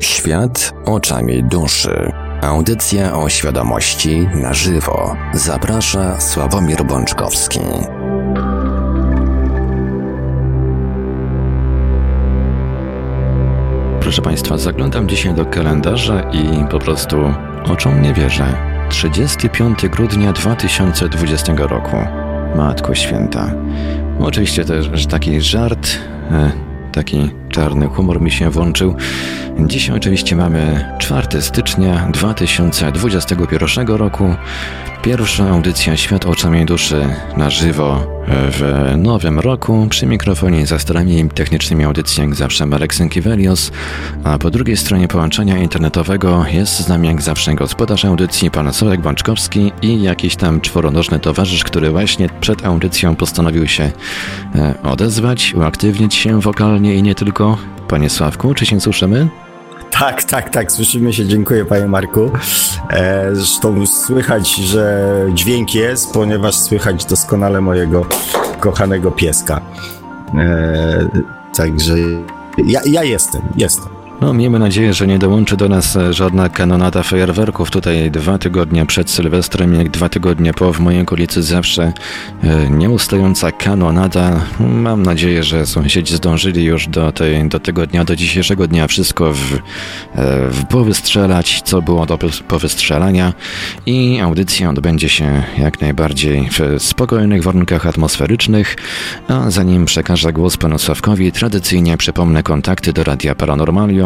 Świat oczami duszy. Audycja o świadomości na żywo. Zaprasza Sławomir Bączkowski. Proszę Państwa, zaglądam dzisiaj do kalendarza i po prostu oczom nie wierzę. 35 grudnia 2020 roku. Matko Święta. Oczywiście też taki żart, e, taki czarny humor mi się włączył. Dzisiaj oczywiście mamy 4 stycznia 2021 roku. Pierwsza audycja Świat oczami duszy na żywo w nowym roku. Przy mikrofonie za starami technicznymi audycji jak zawsze Marek Sękiewelios, a po drugiej stronie połączenia internetowego jest z nami jak zawsze gospodarz audycji pan Sławek Bączkowski i jakiś tam czworonożny towarzysz, który właśnie przed audycją postanowił się e, odezwać, uaktywnić się wokalnie i nie tylko. Panie Sławku, czy się słyszymy? Tak, tak, tak, słyszymy się, dziękuję panie Marku. E, zresztą słychać, że dźwięk jest, ponieważ słychać doskonale mojego kochanego pieska. E, także ja, ja jestem, jestem. No, miejmy nadzieję, że nie dołączy do nas e, żadna kanonada fajerwerków. Tutaj dwa tygodnie przed Sylwestrem, jak dwa tygodnie po, w mojej okolicy zawsze e, nieustająca kanonada. Mam nadzieję, że sąsiedzi zdążyli już do, tej, do tego dnia, do dzisiejszego dnia wszystko w, e, w powystrzelać, co było do powystrzelania i audycja odbędzie się jak najbardziej w spokojnych warunkach atmosferycznych. A zanim przekażę głos panu Sławkowi, tradycyjnie przypomnę kontakty do Radia Paranormalium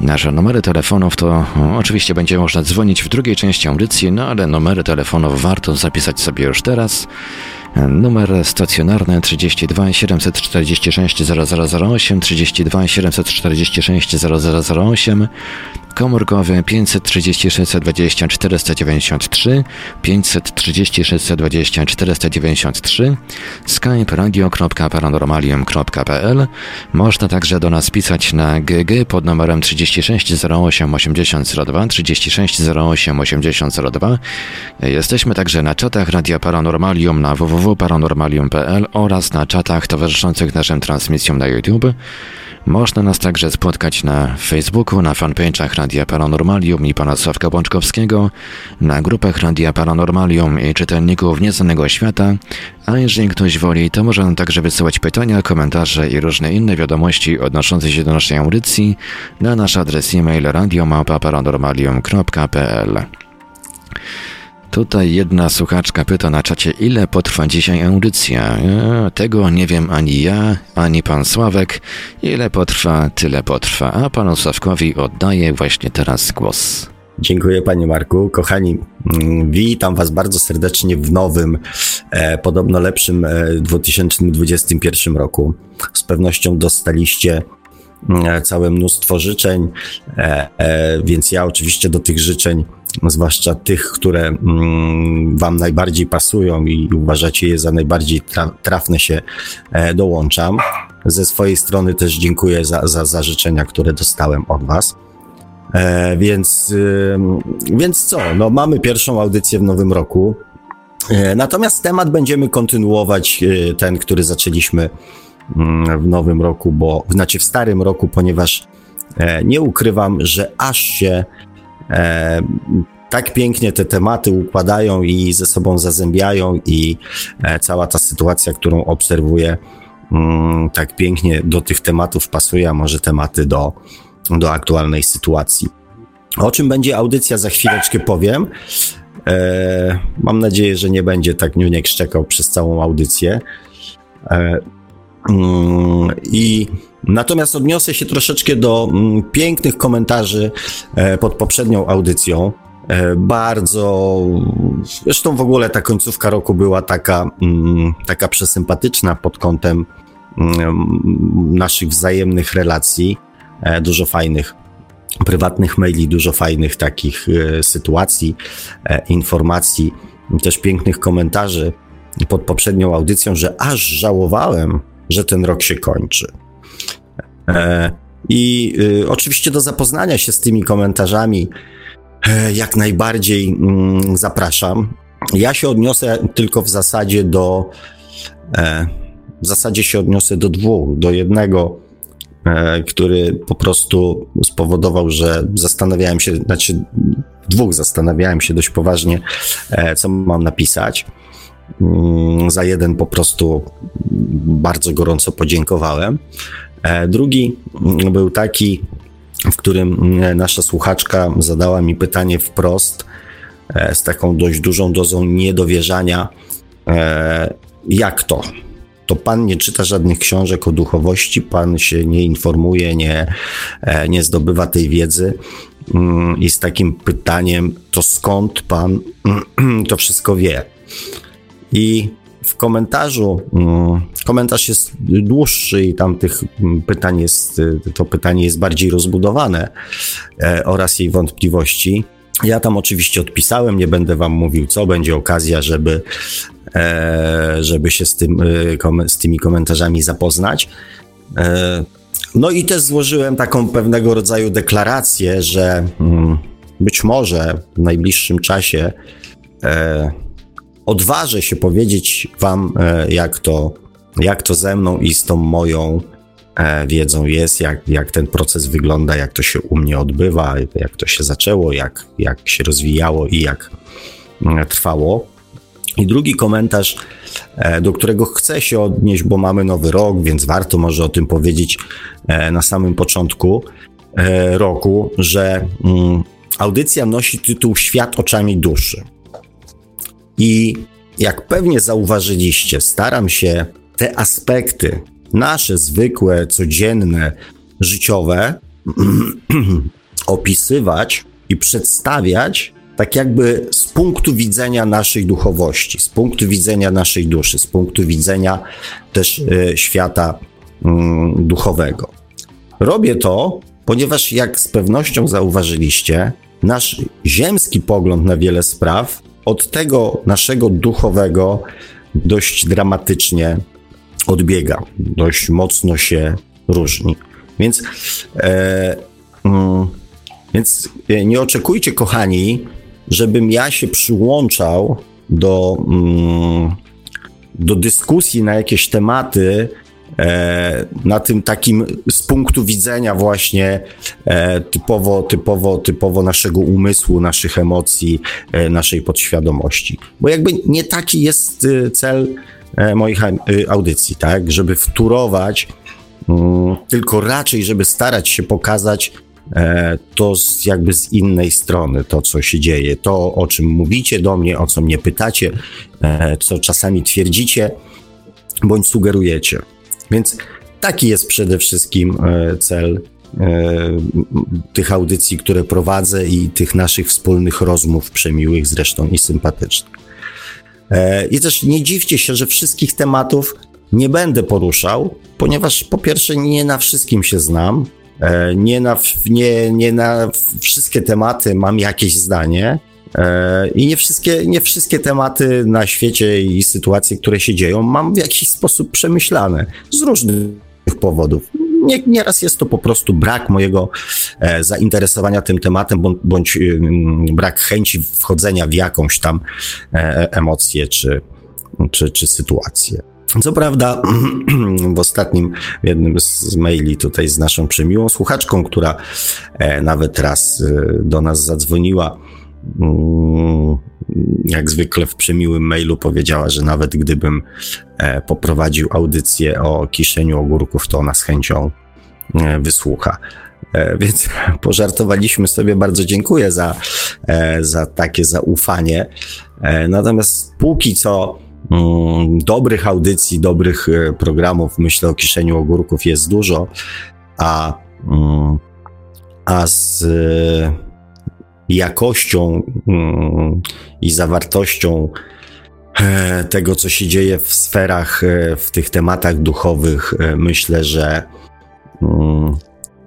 Nasze numery telefonów to oczywiście będzie można dzwonić w drugiej części audycji, no ale numery telefonów warto zapisać sobie już teraz. Numer stacjonarny 32 746 0008, 32 746 0008, komórkowy 536 20 493, 536 20 493, skype radio.paranormalium.pl. Można także do nas pisać na GG pod numerem 36 08 8002, 36 08 8002. Jesteśmy także na czatach Radia Paranormalium na www.paranormalium.pl oraz na czatach towarzyszących naszym transmisjom na YouTube. Można nas także spotkać na Facebooku, na fanpage'ach Radia Paranormalium i pana Sławka Bączkowskiego, na grupach Radia Paranormalium i czytelników Nieznanego Świata, a jeżeli ktoś woli, to może także wysyłać pytania, komentarze i różne inne wiadomości odnoszące się do naszej audycji na nasz adres e-mail radiomałpa-paranormalium.pl. Tutaj jedna słuchaczka pyta na czacie, ile potrwa dzisiaj audycja. E, tego nie wiem ani ja, ani pan Sławek. Ile potrwa, tyle potrwa. A panu Sławkowi oddaję właśnie teraz głos. Dziękuję panie Marku. Kochani, mm, witam was bardzo serdecznie w nowym, e, podobno lepszym e, 2021 roku. Z pewnością dostaliście mm, całe mnóstwo życzeń, e, e, więc ja oczywiście do tych życzeń zwłaszcza tych, które mm, Wam najbardziej pasują i uważacie je za najbardziej trafne, się e, dołączam. Ze swojej strony też dziękuję za, za, za życzenia, które dostałem od Was. E, więc, więc co? No, mamy pierwszą audycję w nowym roku. E, natomiast temat będziemy kontynuować, ten, który zaczęliśmy mm, w nowym roku, bo znaczy w starym roku, ponieważ nie ukrywam, że aż się e, tak pięknie te tematy układają i ze sobą zazębiają, i e, cała ta sytuacja, którą obserwuję, mm, tak pięknie do tych tematów pasuje, a może tematy do, do aktualnej sytuacji. O czym będzie audycja, za chwileczkę powiem. E, mam nadzieję, że nie będzie tak Niuniek szczekał przez całą audycję. E, mm, I Natomiast odniosę się troszeczkę do mm, pięknych komentarzy e, pod poprzednią audycją. E, bardzo, zresztą w ogóle ta końcówka roku była taka, mm, taka przesympatyczna pod kątem mm, naszych wzajemnych relacji. E, dużo fajnych prywatnych maili, dużo fajnych takich sytuacji, informacji, też pięknych komentarzy pod poprzednią audycją, że aż żałowałem, że ten rok się kończy. E, I y, oczywiście do zapoznania się z tymi komentarzami e, jak najbardziej mm, zapraszam. Ja się odniosę tylko w zasadzie do. E, w zasadzie się odniosę do dwóch. Do jednego który po prostu spowodował, że zastanawiałem się, znaczy dwóch zastanawiałem się dość poważnie, co mam napisać. Mm, za jeden po prostu bardzo gorąco podziękowałem. Drugi był taki, w którym nasza słuchaczka zadała mi pytanie wprost, z taką dość dużą dozą niedowierzania, jak to? To pan nie czyta żadnych książek o duchowości, pan się nie informuje, nie, e, nie zdobywa tej wiedzy. Mm, I z takim pytaniem, to skąd pan to wszystko wie? I komentarzu, mm, komentarz jest dłuższy i tam tych pytań jest, to pytanie jest bardziej rozbudowane e, oraz jej wątpliwości. Ja tam oczywiście odpisałem, nie będę wam mówił co, będzie okazja, żeby, e, żeby się z, tym, e, z tymi komentarzami zapoznać. E, no i też złożyłem taką pewnego rodzaju deklarację, że mm, być może w najbliższym czasie odważę się powiedzieć wam, jak to, jak to ze mną i z tą moją E, wiedzą jest, jak, jak ten proces wygląda, jak to się u mnie odbywa, jak to się zaczęło, jak, jak się rozwijało i jak mm, trwało. I drugi komentarz, e, do którego chcę się odnieść, bo mamy nowy rok, więc warto może o tym powiedzieć e, na samym początku roku, że mm, audycja nosi tytuł Świat oczami duszy. I jak pewnie zauważyliście, staram się te aspekty nasze zwykłe, codzienne, życiowe opisywać i przedstawiać tak jakby z punktu widzenia naszej duchowości, z punktu widzenia naszej duszy, z punktu widzenia też y, świata y, duchowego. Robię to, ponieważ jak z pewnością zauważyliście, nasz ziemski pogląd na wiele spraw od tego naszego duchowego dość dramatycznie odbiega, dość mocno się różni. Więc, e, mm, więc e, nie oczekujcie, kochani, żebym ja się przyłączał do, mm, do dyskusji na jakieś tematy, na tym takim z punktu widzenia właśnie e, typowo, typowo, typowo naszego umysłu, naszych emocji, e, naszej podświadomości. Bo jakby nie taki jest e, cel E, moich audycji, tak, żeby wturować, mm, tylko raczej, żeby starać się pokazać e, to z, jakby z innej strony, to co się dzieje, to o czym mówicie do mnie, o co mnie pytacie, e, co czasami twierdzicie bądź sugerujecie. Więc taki jest przede wszystkim cel tych audycji, które prowadzę i tych naszych wspólnych rozmów przemiłych zresztą i sympatycznych. E, I też nie dziwcie się, że wszystkich tematów nie będę poruszał, ponieważ po pierwsze nie na wszystkim się znam, e, nie na, nie, nie na wszystkie tematy mam jakieś zdanie e, i nie wszystkie, nie wszystkie tematy na świecie i sytuacje, które się dzieją, mam w jakiś sposób przemyślane z różnych powodów nie, nieraz jest to po prostu brak mojego e, zainteresowania tym tematem, bądź, y, brak chęci wchodzenia w jakąś tam e, emocję czy, czy, czy sytuację. Co prawda, w ostatnim, w jednym z maili tutaj z naszą przemiłą słuchaczką, która e, nawet raz e, do nas zadzwoniła, jak zwykle w przemiłym mailu powiedziała, że nawet gdybym e, poprowadził audycję o kiszeniu ogórków, to ona z chęcią e, wysłucha. E, więc pożartowaliśmy sobie, bardzo dziękuję za, za takie zaufanie. Natomiast póki co mm, dobrych audycji, dobrych programów, myślę o kiszeniu ogórków jest dużo, a, mm, a z jakością mm, i zawartością e, tego, co się dzieje w sferach, e, w tych tematach duchowych, e, myślę, że, mm,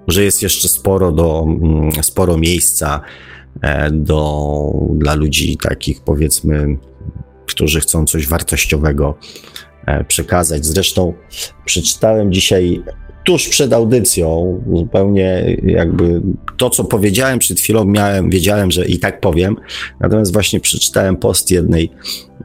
że jest jeszcze sporo, do, mm, sporo miejsca do, dla ludzi takich, powiedzmy, którzy chcą coś wartościowego przekazać. Zresztą przeczytałem dzisiaj tuż przed audycją, zupełnie jakby to, co powiedziałem przed chwilą, miałem, wiedziałem, że i tak powiem. Natomiast właśnie przeczytałem post jednej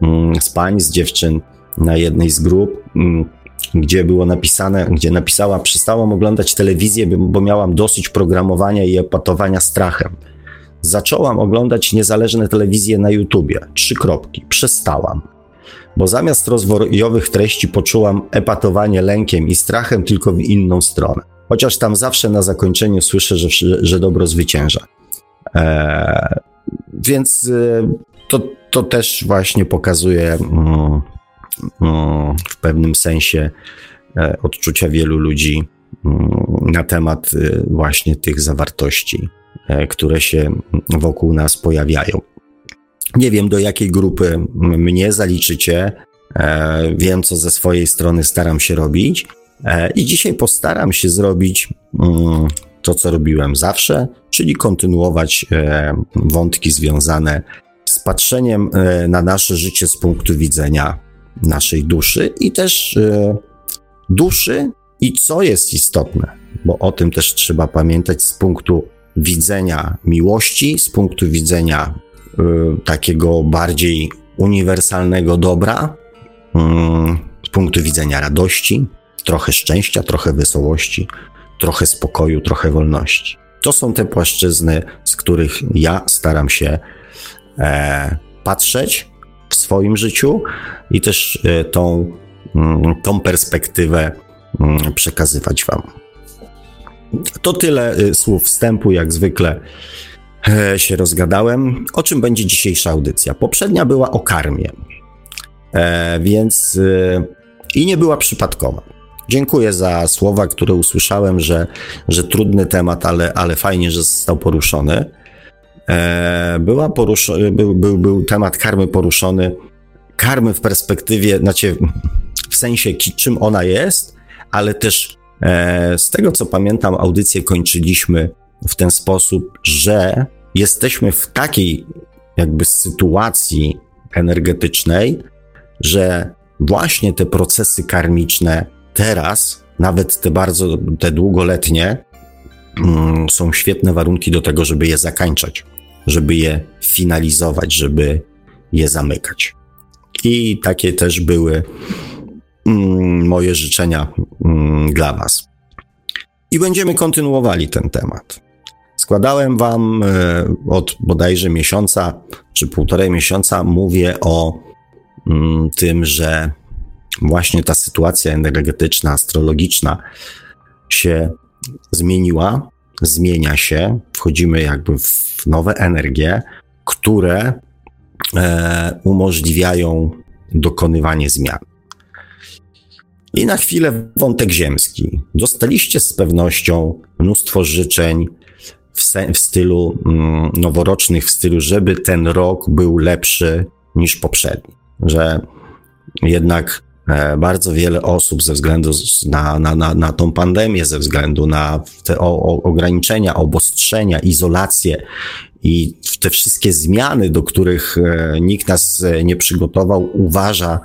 mm, z pań, z dziewczyn na jednej z grup, mm, gdzie było napisane, gdzie napisała, przestałam oglądać telewizję, bo miałam dosyć programowania i epatowania strachem. Zacząłam oglądać niezależne telewizje na YouTubie. Trzy kropki. Przestałam. Bo zamiast rozwojowych treści poczułam epatowanie lękiem i strachem tylko w inną stronę. Chociaż tam zawsze na zakończeniu słyszę, że, że dobro zwycięża. Eee, więc e, to, to też właśnie pokazuje mm, mm, w pewnym sensie e, odczucia wielu ludzi mm, na temat e, właśnie tych zawartości, które się wokół nas pojawiają. Nie wiem, do jakiej grupy mnie zaliczycie. Wiem, co ze swojej strony staram się robić. I dzisiaj postaram się zrobić to, co robiłem zawsze, czyli kontynuować e, wątki związane z patrzeniem e, na nasze życie z punktu widzenia naszej duszy i też e, duszy i co jest istotne, bo o tym też trzeba pamiętać z punktu widzenia miłości, z punktu widzenia takiego bardziej uniwersalnego dobra, mm, z punktu widzenia radości, trochę szczęścia, trochę wesołości, trochę spokoju, trochę wolności. To są te płaszczyzny, z których ja staram się e, patrzeć w swoim życiu i też e, tą, mm, tą perspektywę mm, przekazywać Wam. To tyle e, słów wstępu, jak zwykle e, się rozgadałem. O czym będzie dzisiejsza audycja? Poprzednia była o karmie, e, więc e, i nie była przypadkowa. Dziękuję za słowa, które usłyszałem, że, że trudny temat, ale, ale fajnie, że został poruszony. Była porusz- był, był, był temat karmy poruszony. Karmy w perspektywie, znaczy w sensie czym ona jest, ale też z tego co pamiętam, audycję kończyliśmy w ten sposób, że jesteśmy w takiej jakby sytuacji energetycznej, że właśnie te procesy karmiczne teraz, nawet te bardzo, te długoletnie, mm, są świetne warunki do tego, żeby je zakończać, żeby je finalizować, żeby je zamykać. I takie też były mm, moje życzenia mm, dla Was. I będziemy kontynuowali ten temat. Składałem Wam e, od bodajże miesiąca czy półtorej miesiąca, mówię o tym, że właśnie ta sytuacja energetyczna, astrologiczna się zmieniła, zmienia się, wchodzimy jakby w nowe energie, które e, umożliwiają dokonywanie zmian. I na chwilę wątek ziemski. Dostaliście z pewnością mnóstwo życzeń w, w stylu mm, noworocznych, w stylu, żeby ten rok był lepszy niż poprzedni. Że jednak E, bardzo wiele osób ze względu na, na, na, na tą pandemię, ze względu na te o, o ograniczenia, obostrzenia, izolację i te wszystkie zmiany, do których e, nikt nas e, nie przygotował, uważa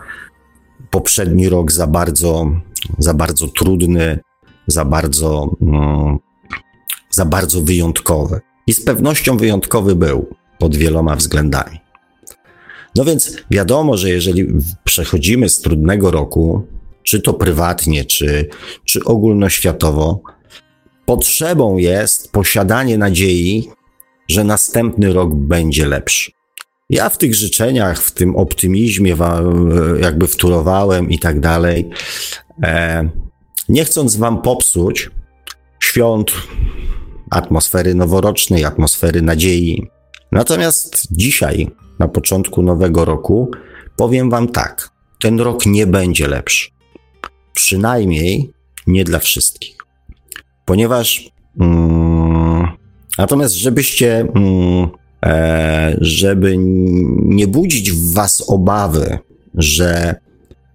poprzedni rok za bardzo, za bardzo trudny, za bardzo, mm, za bardzo wyjątkowy. I z pewnością wyjątkowy był pod wieloma względami. No więc wiadomo, że jeżeli przechodzimy z trudnego roku, czy to prywatnie, czy, czy ogólnoświatowo, potrzebą jest posiadanie nadziei, że następny rok będzie lepszy. Ja w tych życzeniach, w tym optymizmie jakby wtórowałem i tak dalej, e, nie chcąc wam popsuć świąt, atmosfery noworocznej, atmosfery nadziei. Natomiast dzisiaj na początku nowego roku, powiem Wam tak: ten rok nie będzie lepszy. Przynajmniej nie dla wszystkich. Ponieważ. Mm, natomiast, żebyście. Mm, e, żeby nie budzić w Was obawy, że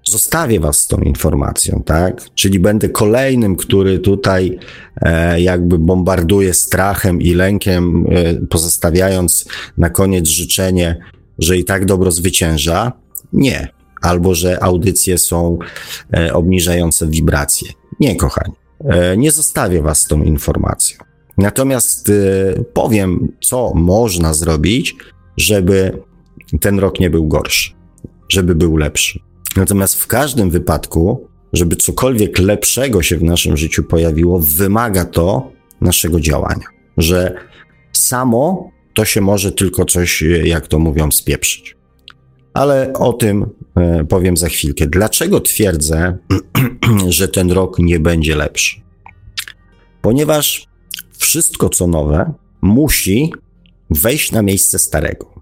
zostawię Was z tą informacją, tak? Czyli będę kolejnym, który tutaj e, jakby bombarduje strachem i lękiem, e, pozostawiając na koniec życzenie, że i tak dobro zwycięża. Nie. Albo że audycje są e, obniżające wibracje. Nie, kochani. E, nie zostawię Was z tą informacją. Natomiast e, powiem, co można zrobić, żeby ten rok nie był gorszy, żeby był lepszy. Natomiast w każdym wypadku żeby cokolwiek lepszego się w naszym życiu pojawiło, wymaga to naszego działania. Że samo to się może tylko coś, jak to mówią, spieprzyć. Ale o tym e, powiem za chwilkę. Dlaczego twierdzę, że ten rok nie będzie lepszy? Ponieważ wszystko, co nowe, musi wejść na miejsce starego.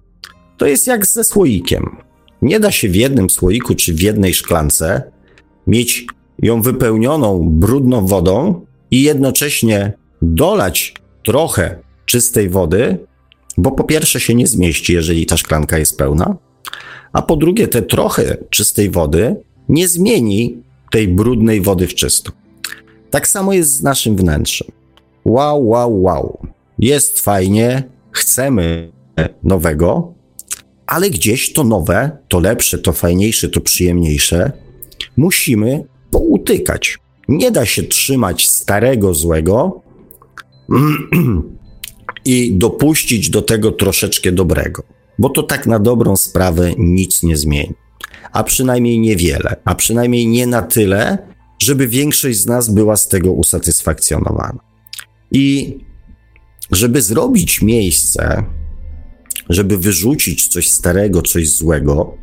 To jest jak ze słoikiem. Nie da się w jednym słoiku czy w jednej szklance mieć ją wypełnioną brudną wodą i jednocześnie dolać trochę czystej wody, bo po pierwsze się nie zmieści, jeżeli ta szklanka jest pełna, a po drugie te trochę czystej wody nie zmieni tej brudnej wody w czystą. Tak samo jest z naszym wnętrzem. Wow, wow, wow. Jest fajnie, chcemy nowego, ale gdzieś to nowe, to lepsze, to fajniejsze, to przyjemniejsze musimy poutykać. Nie da się trzymać starego złego i dopuścić do tego troszeczkę dobrego, bo to tak na dobrą sprawę nic nie zmieni. A przynajmniej niewiele, a przynajmniej nie na tyle, żeby większość z nas była z tego usatysfakcjonowana. I żeby zrobić miejsce, żeby wyrzucić coś starego, coś złego,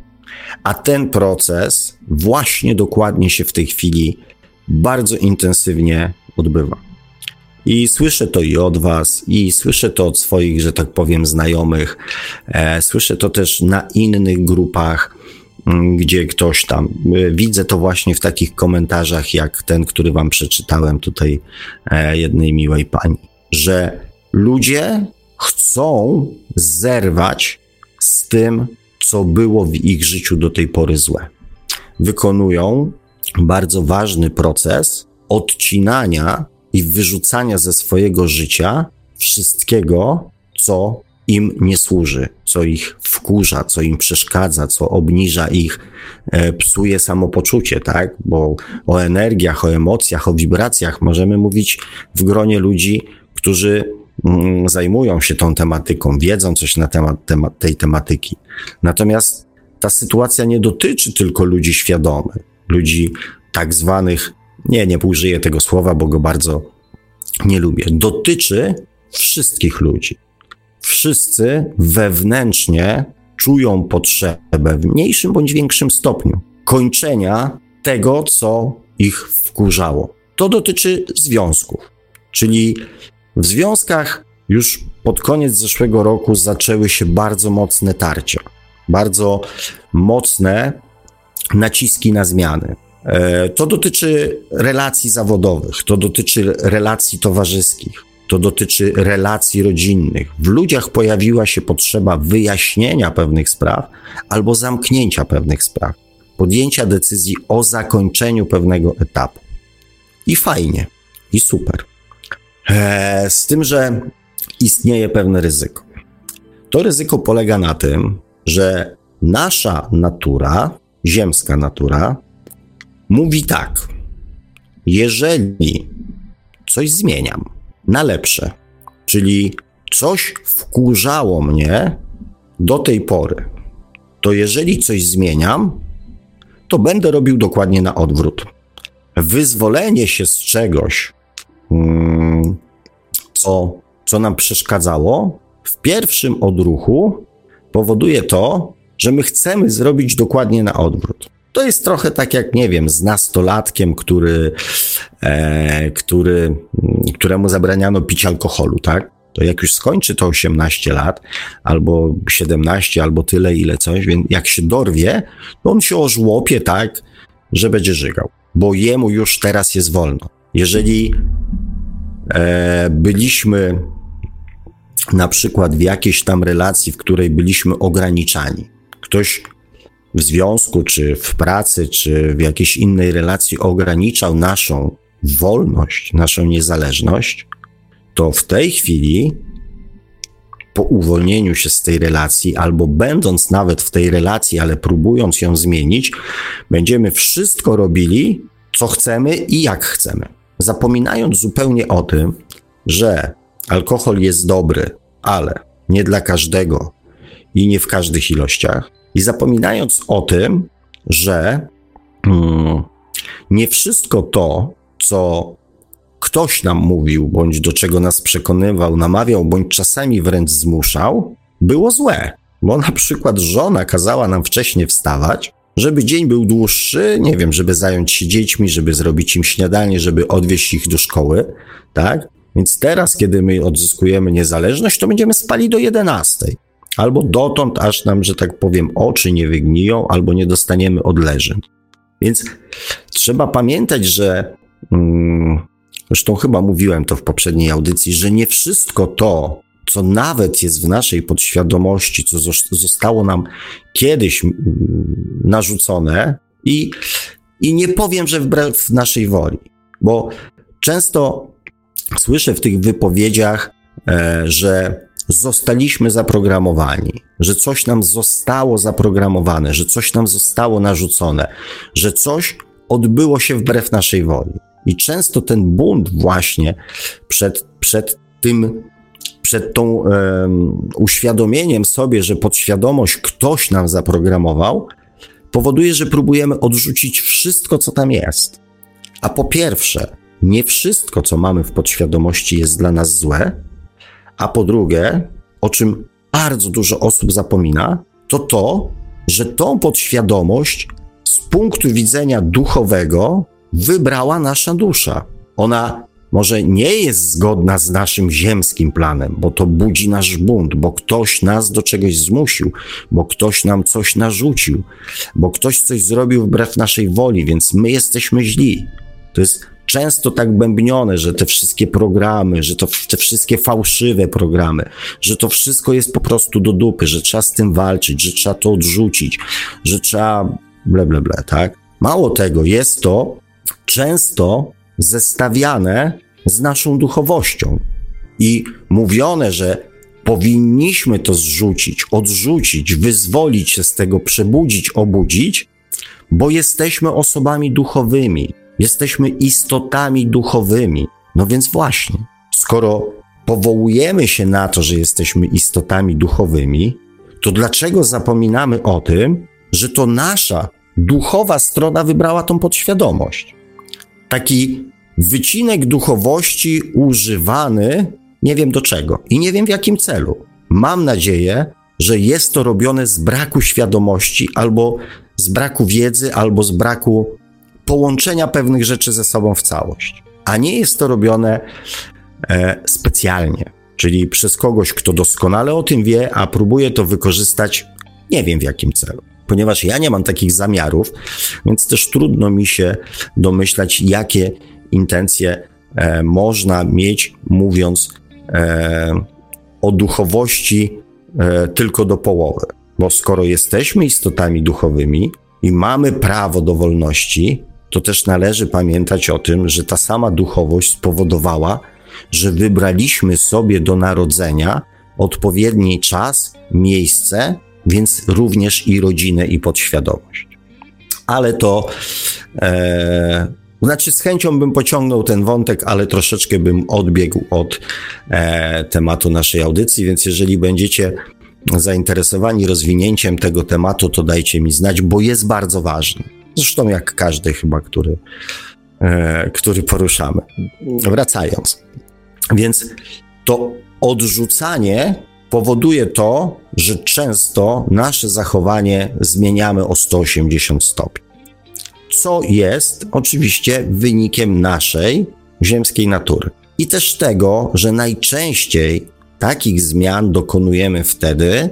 a ten proces właśnie dokładnie się w tej chwili bardzo intensywnie odbywa. I słyszę to i od Was, i słyszę to od swoich, że tak powiem, znajomych. E, słyszę to też na innych grupach, gdzie ktoś tam. E, widzę to właśnie w takich komentarzach, jak ten, który Wam przeczytałem tutaj, e, jednej miłej pani, że ludzie chcą zerwać z tym, co było w ich życiu do tej pory złe. Wykonują bardzo ważny proces odcinania i wyrzucania ze swojego życia wszystkiego, co im nie służy, co ich wkurza, co im przeszkadza, co obniża ich, e, psuje samopoczucie, tak? Bo o energiach, o emocjach, o wibracjach możemy mówić w gronie ludzi, którzy zajmują się tą tematyką, wiedzą coś na temat, temat tej tematyki. Natomiast ta sytuacja nie dotyczy tylko ludzi świadomych, ludzi tak zwanych nie, nie użyję tego słowa, bo go bardzo nie lubię. Dotyczy wszystkich ludzi. Wszyscy wewnętrznie czują potrzebę w mniejszym bądź większym stopniu kończenia tego, co ich wkurzało. To dotyczy związków, czyli w związkach już pod koniec zeszłego roku zaczęły się bardzo mocne tarcia, bardzo mocne naciski na zmiany. E, to dotyczy relacji zawodowych, to dotyczy relacji towarzyskich, to dotyczy relacji rodzinnych. W ludziach pojawiła się potrzeba wyjaśnienia pewnych spraw albo zamknięcia pewnych spraw, podjęcia decyzji o zakończeniu pewnego etapu. I fajnie, i super. E, z tym, że istnieje pewne ryzyko. To ryzyko polega na tym, że nasza natura, ziemska natura, mówi tak: jeżeli coś zmieniam na lepsze, czyli coś wkurzało mnie do tej pory, to jeżeli coś zmieniam, to będę robił dokładnie na odwrót. Wyzwolenie się z czegoś, mm, co, co nam przeszkadzało, w pierwszym odruchu powoduje to, że my chcemy zrobić dokładnie na odwrót. To jest trochę tak jak, nie wiem, z nastolatkiem, który, e, który, któremu zabraniano pić alkoholu, tak? To jak już skończy to 18 lat, albo 17, albo tyle, ile coś, więc jak się dorwie, to on się ożłopie tak, że będzie żygał, bo jemu już teraz jest wolno. Jeżeli byliśmy na przykład w jakiejś tam relacji, w której byliśmy ograniczani, ktoś w związku, czy w pracy, czy w jakiejś innej relacji ograniczał naszą wolność, naszą niezależność, to w tej chwili, po uwolnieniu się z tej relacji, albo będąc nawet w tej relacji, ale próbując ją zmienić, będziemy wszystko robili, co chcemy i jak chcemy. Zapominając zupełnie o tym, że alkohol jest dobry, ale nie dla każdego i nie w każdych ilościach, i zapominając o tym, że hmm, nie wszystko to, co ktoś nam mówił, bądź do czego nas przekonywał, namawiał, bądź czasami wręcz zmuszał, było złe. Bo na przykład żona kazała nam wcześniej wstawać, żeby dzień był dłuższy, nie wiem, żeby zająć się dziećmi, żeby zrobić im śniadanie, żeby odwieźć ich do szkoły, tak? Więc teraz, kiedy my odzyskujemy niezależność, to będziemy spali do 11. Albo dotąd, aż nam, że tak powiem, oczy nie wygniją, albo nie dostaniemy odleżeń. Więc trzeba pamiętać, że mm, zresztą chyba mówiłem to w poprzedniej audycji, że nie wszystko to, co nawet jest w naszej podświadomości, co zostało nam kiedyś mm, narzucone, i, i nie powiem, że wbrew naszej woli, bo często słyszę w tych wypowiedziach, e, że zostaliśmy zaprogramowani, że coś nam zostało zaprogramowane, że coś nam zostało narzucone, że coś odbyło się wbrew naszej woli. I często ten bunt właśnie przed, przed tym, przed tą uświadomieniem sobie, że podświadomość ktoś nam zaprogramował, powoduje, że próbujemy odrzucić wszystko, co tam jest. A po pierwsze, nie wszystko, co mamy w podświadomości, jest dla nas złe, a po drugie, o czym bardzo dużo osób zapomina, to to, że tą podświadomość z punktu widzenia duchowego wybrała nasza dusza. Ona może nie jest zgodna z naszym ziemskim planem, bo to budzi nasz bunt, bo ktoś nas do czegoś zmusił, bo ktoś nam coś narzucił, bo ktoś coś zrobił wbrew naszej woli, więc my jesteśmy źli. To jest często tak bębnione, że te wszystkie programy, że to te wszystkie fałszywe programy, że to wszystko jest po prostu do dupy, że trzeba z tym walczyć, że trzeba to odrzucić, że trzeba ble, ble, ble, tak? Mało tego, jest to często zestawiane z naszą duchowością i mówione, że powinniśmy to zrzucić, odrzucić, wyzwolić się z tego, przebudzić, obudzić, bo jesteśmy osobami duchowymi, Jesteśmy istotami duchowymi. No więc właśnie, skoro powołujemy się na to, że jesteśmy istotami duchowymi, to dlaczego zapominamy o tym, że to nasza duchowa strona wybrała tą podświadomość? Taki wycinek duchowości używany nie wiem do czego i nie wiem w jakim celu. Mam nadzieję, że jest to robione z braku świadomości, albo z braku wiedzy, albo z braku połączenia pewnych rzeczy ze sobą w całość. A nie jest to robione e, specjalnie, czyli przez kogoś, kto doskonale o tym wie, a próbuje to wykorzystać nie wiem w jakim celu. Ponieważ ja nie mam takich zamiarów, więc też trudno mi się domyślać, jakie intencje e, można mieć, mówiąc e, o duchowości e, tylko do połowy. Bo skoro jesteśmy istotami duchowymi i mamy prawo do wolności, to też należy pamiętać o tym, że ta sama duchowość spowodowała, że wybraliśmy sobie do narodzenia odpowiedni czas, miejsce, więc również i rodzinę, i podświadomość. Ale to, e, znaczy z chęcią bym pociągnął ten wątek, ale troszeczkę bym odbiegł od e, tematu naszej audycji, więc jeżeli będziecie zainteresowani rozwinięciem tego tematu, to dajcie mi znać, bo jest bardzo ważny. Zresztą jak każdy chyba, który, e, który poruszamy. Wracając. Więc to odrzucanie powoduje to, że często nasze zachowanie zmieniamy o 180 stopni. Co jest oczywiście wynikiem naszej ziemskiej natury. I też tego, że najczęściej takich zmian dokonujemy wtedy,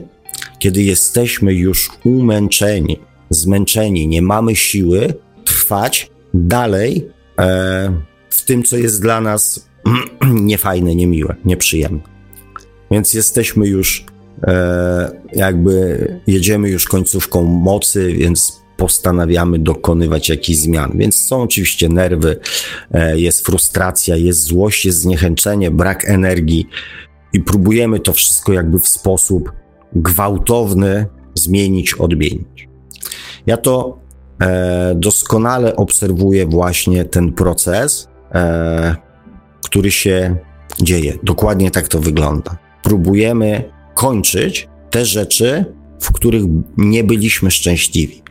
kiedy jesteśmy już umęczeni zmęczeni, nie mamy siły trwać dalej e, w tym, co jest dla nas niefajne, niemiłe, nieprzyjemne. Więc jesteśmy już, e, jakby jedziemy już końcówką mocy, więc postanawiamy dokonywać jakichś zmian. Więc są oczywiście nerwy, e, jest frustracja, jest złość, jest zniechęcenie, brak energii i próbujemy to wszystko jakby w sposób gwałtowny zmienić, odmienić. Ja to e, doskonale obserwuję właśnie ten proces, który się dzieje. Dokładnie tak to wygląda. Próbujemy kończyć te rzeczy, w których nie byliśmy szczęśliwi.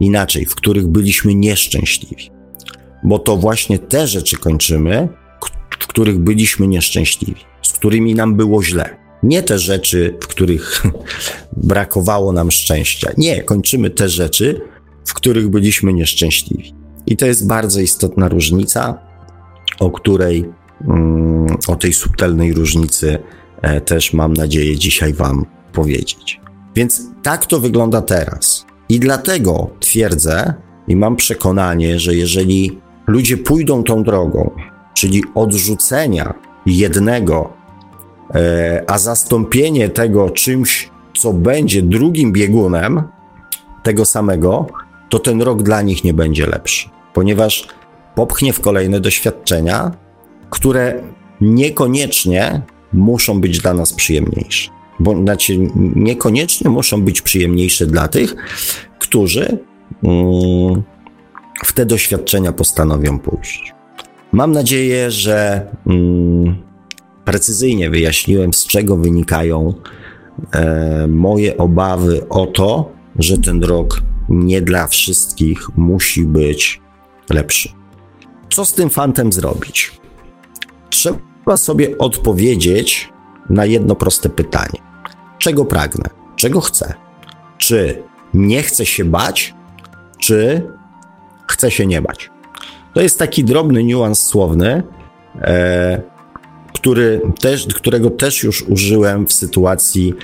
inaczej, w których byliśmy nieszczęśliwi. Bo to właśnie te rzeczy kończymy, w których byliśmy nieszczęśliwi, z którymi nam było źle. Nie te rzeczy, w których brakowało nam szczęścia. Nie, kończymy te rzeczy, w których byliśmy nieszczęśliwi. I to jest bardzo istotna różnica, o której, o tej subtelnej różnicy e, też mam nadzieję dzisiaj Wam powiedzieć. Więc tak to wygląda teraz. I dlatego twierdzę i mam przekonanie, że jeżeli ludzie pójdą tą drogą, czyli odrzucenia jednego, e, a zastąpienie tego czymś, co będzie drugim biegunem tego samego, to ten rok dla nich nie będzie lepszy, ponieważ popchnie w kolejne doświadczenia, które niekoniecznie muszą być dla nas przyjemniejsze. Bo znaczy, niekoniecznie muszą być przyjemniejsze dla tych, którzy mm, w te doświadczenia postanowią pójść. Mam nadzieję, że mm, precyzyjnie wyjaśniłem, z czego wynikają e, moje obawy o to, że ten rok nie dla wszystkich musi być lepszy. Co z tym fantem zrobić? Trzeba sobie odpowiedzieć na jedno proste pytanie: czego pragnę? Czego chcę? Czy nie chcę się bać, czy chcę się nie bać? To jest taki drobny niuans słowny, e, który też, którego też już użyłem w sytuacji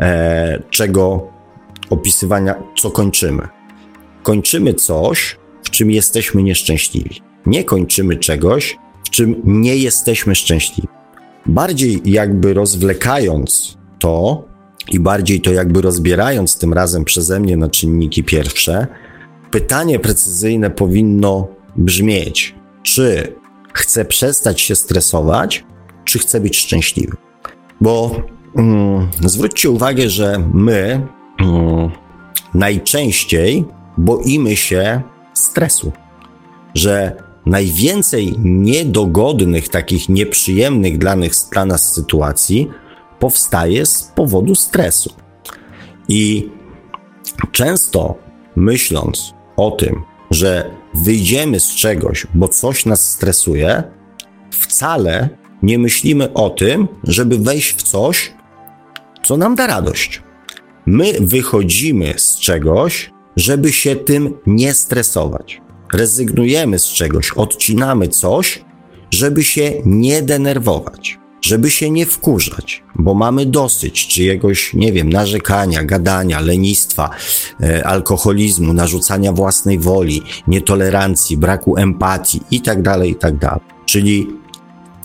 e, czego opisywania, co kończymy. Kończymy coś, w czym jesteśmy nieszczęśliwi. Nie kończymy czegoś, w czym nie jesteśmy szczęśliwi. Bardziej jakby rozwlekając to i bardziej to jakby rozbierając tym razem przeze mnie na czynniki pierwsze, pytanie precyzyjne powinno brzmieć: czy chcę przestać się stresować, czy chcę być szczęśliwy? Bo mm, zwróćcie uwagę, że my mm, najczęściej boimy się stresu, że najwięcej niedogodnych, takich nieprzyjemnych dla nas, dla nas sytuacji powstaje z powodu stresu. I często myśląc o tym, że wyjdziemy z czegoś, bo coś nas stresuje, wcale nie myślimy o tym, żeby wejść w coś, co nam da radość. My wychodzimy z czegoś, żeby się tym nie stresować. Rezygnujemy z czegoś, odcinamy coś, żeby się nie denerwować, żeby się nie wkurzać, bo mamy dosyć czyjegoś, nie wiem, narzekania, gadania, lenistwa, e, alkoholizmu, narzucania własnej woli, nietolerancji, braku empatii itd., tak itd. Tak Czyli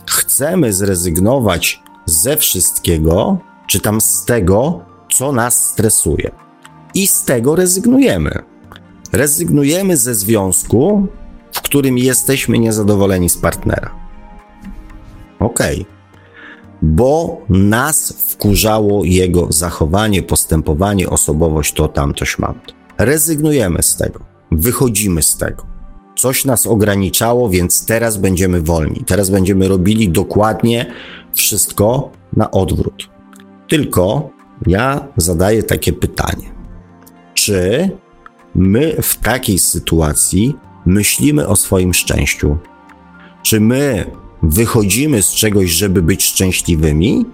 chcemy zrezygnować ze wszystkiego, czy tam z tego, co nas stresuje. I z tego rezygnujemy. Rezygnujemy ze związku, w którym jesteśmy niezadowoleni z partnera. Okej. Okay. Bo nas wkurzało jego zachowanie, postępowanie, osobowość, to tamtoś mam. Rezygnujemy z tego. Wychodzimy z tego. Coś nas ograniczało, więc teraz będziemy wolni. Teraz będziemy robili dokładnie wszystko na odwrót. Tylko ja zadaję takie pytanie: czy my w takiej sytuacji myślimy o swoim szczęściu? Czy my wychodzimy z czegoś, żeby być szczęśliwymi,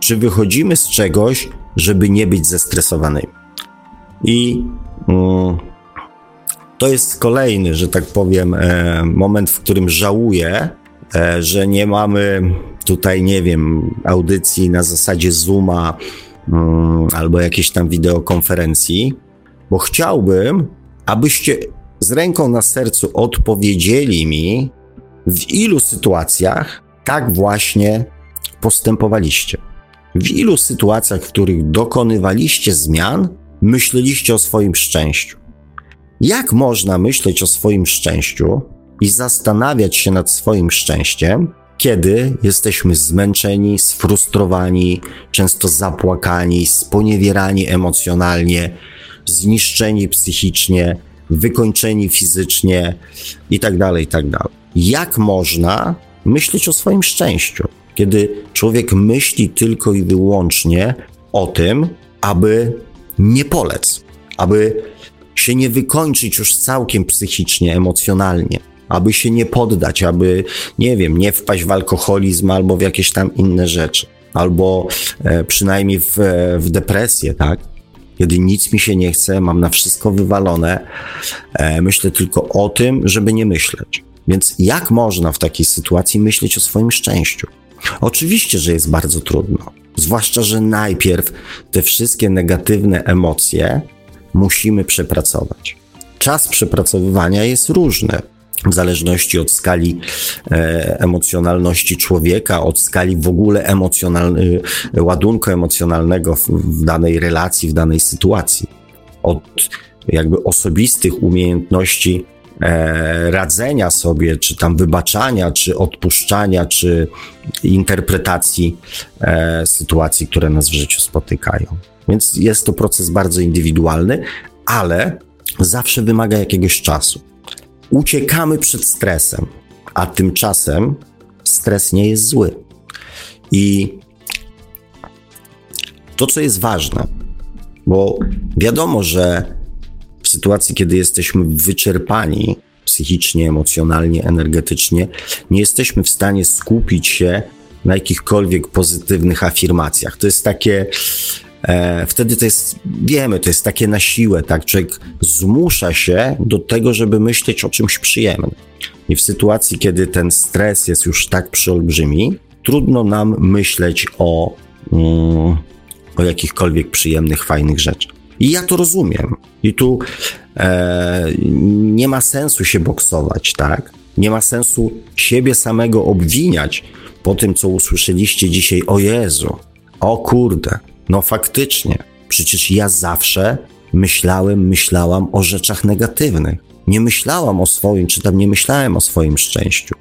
czy wychodzimy z czegoś, żeby nie być zestresowanymi? I mm, to jest kolejny, że tak powiem, e, moment, w którym żałuję, e, że nie mamy tutaj, nie wiem, audycji na zasadzie Zooma mm, albo jakiejś tam wideokonferencji, bo chciałbym, abyście z ręką na sercu odpowiedzieli mi, w ilu sytuacjach tak właśnie postępowaliście. W ilu sytuacjach, w których dokonywaliście zmian, myśleliście o swoim szczęściu. Jak można myśleć o swoim szczęściu i zastanawiać się nad swoim szczęściem, kiedy jesteśmy zmęczeni, sfrustrowani, często zapłakani, sponiewierani emocjonalnie, zniszczeni psychicznie, wykończeni fizycznie itd., tak itd. Tak Jak można myśleć o swoim szczęściu, kiedy człowiek myśli tylko i wyłącznie o tym, aby nie polec, aby się nie wykończyć już całkiem psychicznie, emocjonalnie, aby się nie poddać, aby, nie wiem, nie wpaść w alkoholizm albo w jakieś tam inne rzeczy, albo e, przynajmniej w, w depresję, tak? Kiedy nic mi się nie chce, mam na wszystko wywalone, e, myślę tylko o tym, żeby nie myśleć. Więc jak można w takiej sytuacji myśleć o swoim szczęściu? Oczywiście, że jest bardzo trudno. Zwłaszcza, że najpierw te wszystkie negatywne emocje musimy przepracować. Czas przepracowywania jest różny w zależności od skali e, emocjonalności człowieka, od skali w ogóle emocjonalny, ładunku emocjonalnego w, w danej relacji, w danej sytuacji, od jakby osobistych umiejętności e, radzenia sobie, czy tam wybaczania, czy odpuszczania, czy interpretacji e, sytuacji, które nas w życiu spotykają. Więc jest to proces bardzo indywidualny, ale zawsze wymaga jakiegoś czasu. Uciekamy przed stresem, a tymczasem stres nie jest zły. I to, co jest ważne, bo wiadomo, że w sytuacji, kiedy jesteśmy wyczerpani psychicznie, emocjonalnie, energetycznie, nie jesteśmy w stanie skupić się na jakichkolwiek pozytywnych afirmacjach. To jest takie E, wtedy to jest, wiemy, to jest takie na siłę, tak? Człowiek zmusza się do tego, żeby myśleć o czymś przyjemnym. I w sytuacji, kiedy ten stres jest już tak przyolbrzymi, trudno nam myśleć o, mm, o jakichkolwiek przyjemnych, fajnych rzeczach. I ja to rozumiem. I tu e, nie ma sensu się boksować, tak? Nie ma sensu siebie samego obwiniać po tym, co usłyszeliście dzisiaj. O Jezu, o kurde, no faktycznie, przecież ja zawsze myślałem, myślałam o rzeczach negatywnych. Nie myślałam o swoim, czy tam nie myślałem o swoim szczęściu.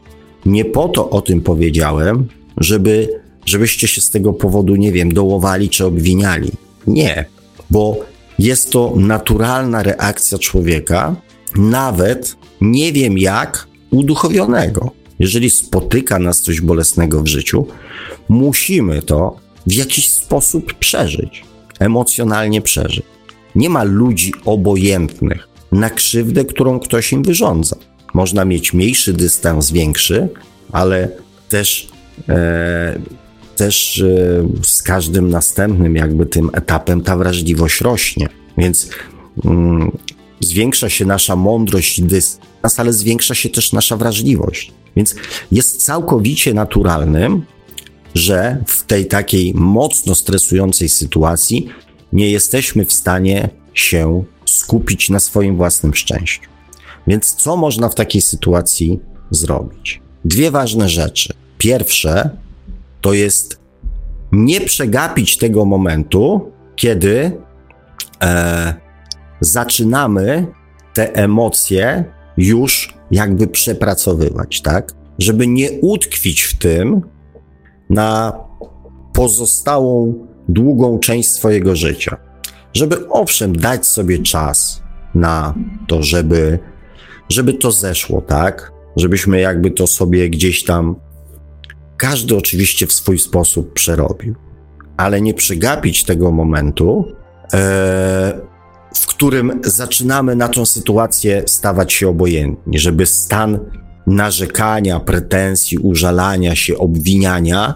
Nie po to o tym powiedziałem, żeby, żebyście się z tego powodu, nie wiem, dołowali czy obwiniali. Nie, bo jest to naturalna reakcja człowieka, nawet nie wiem jak uduchowionego. Jeżeli spotyka nas coś bolesnego w życiu, musimy to w jakiś sposób przeżyć, emocjonalnie przeżyć. Nie ma ludzi obojętnych na krzywdę, którą ktoś im wyrządza. Można mieć mniejszy dystans, większy, ale też, e, też e, z każdym następnym jakby tym etapem ta wrażliwość rośnie. Więc mm, zwiększa się nasza mądrość i dystans, ale zwiększa się też nasza wrażliwość. Więc jest całkowicie naturalnym, że w tej takiej mocno stresującej sytuacji nie jesteśmy w stanie się skupić na swoim własnym szczęściu. Więc co można w takiej sytuacji zrobić? Dwie ważne rzeczy. Pierwsze to jest nie przegapić tego momentu, kiedy e, zaczynamy te emocje już jakby przepracowywać, tak? Żeby nie utkwić w tym, na pozostałą długą część swojego życia. Żeby owszem, dać sobie czas na to, żeby, żeby to zeszło, tak? Żebyśmy jakby to sobie gdzieś tam, każdy oczywiście w swój sposób przerobił, ale nie przegapić tego momentu, e, w którym zaczynamy na tą sytuację stawać się obojętni, żeby stan narzekania, pretensji, użalania się, obwiniania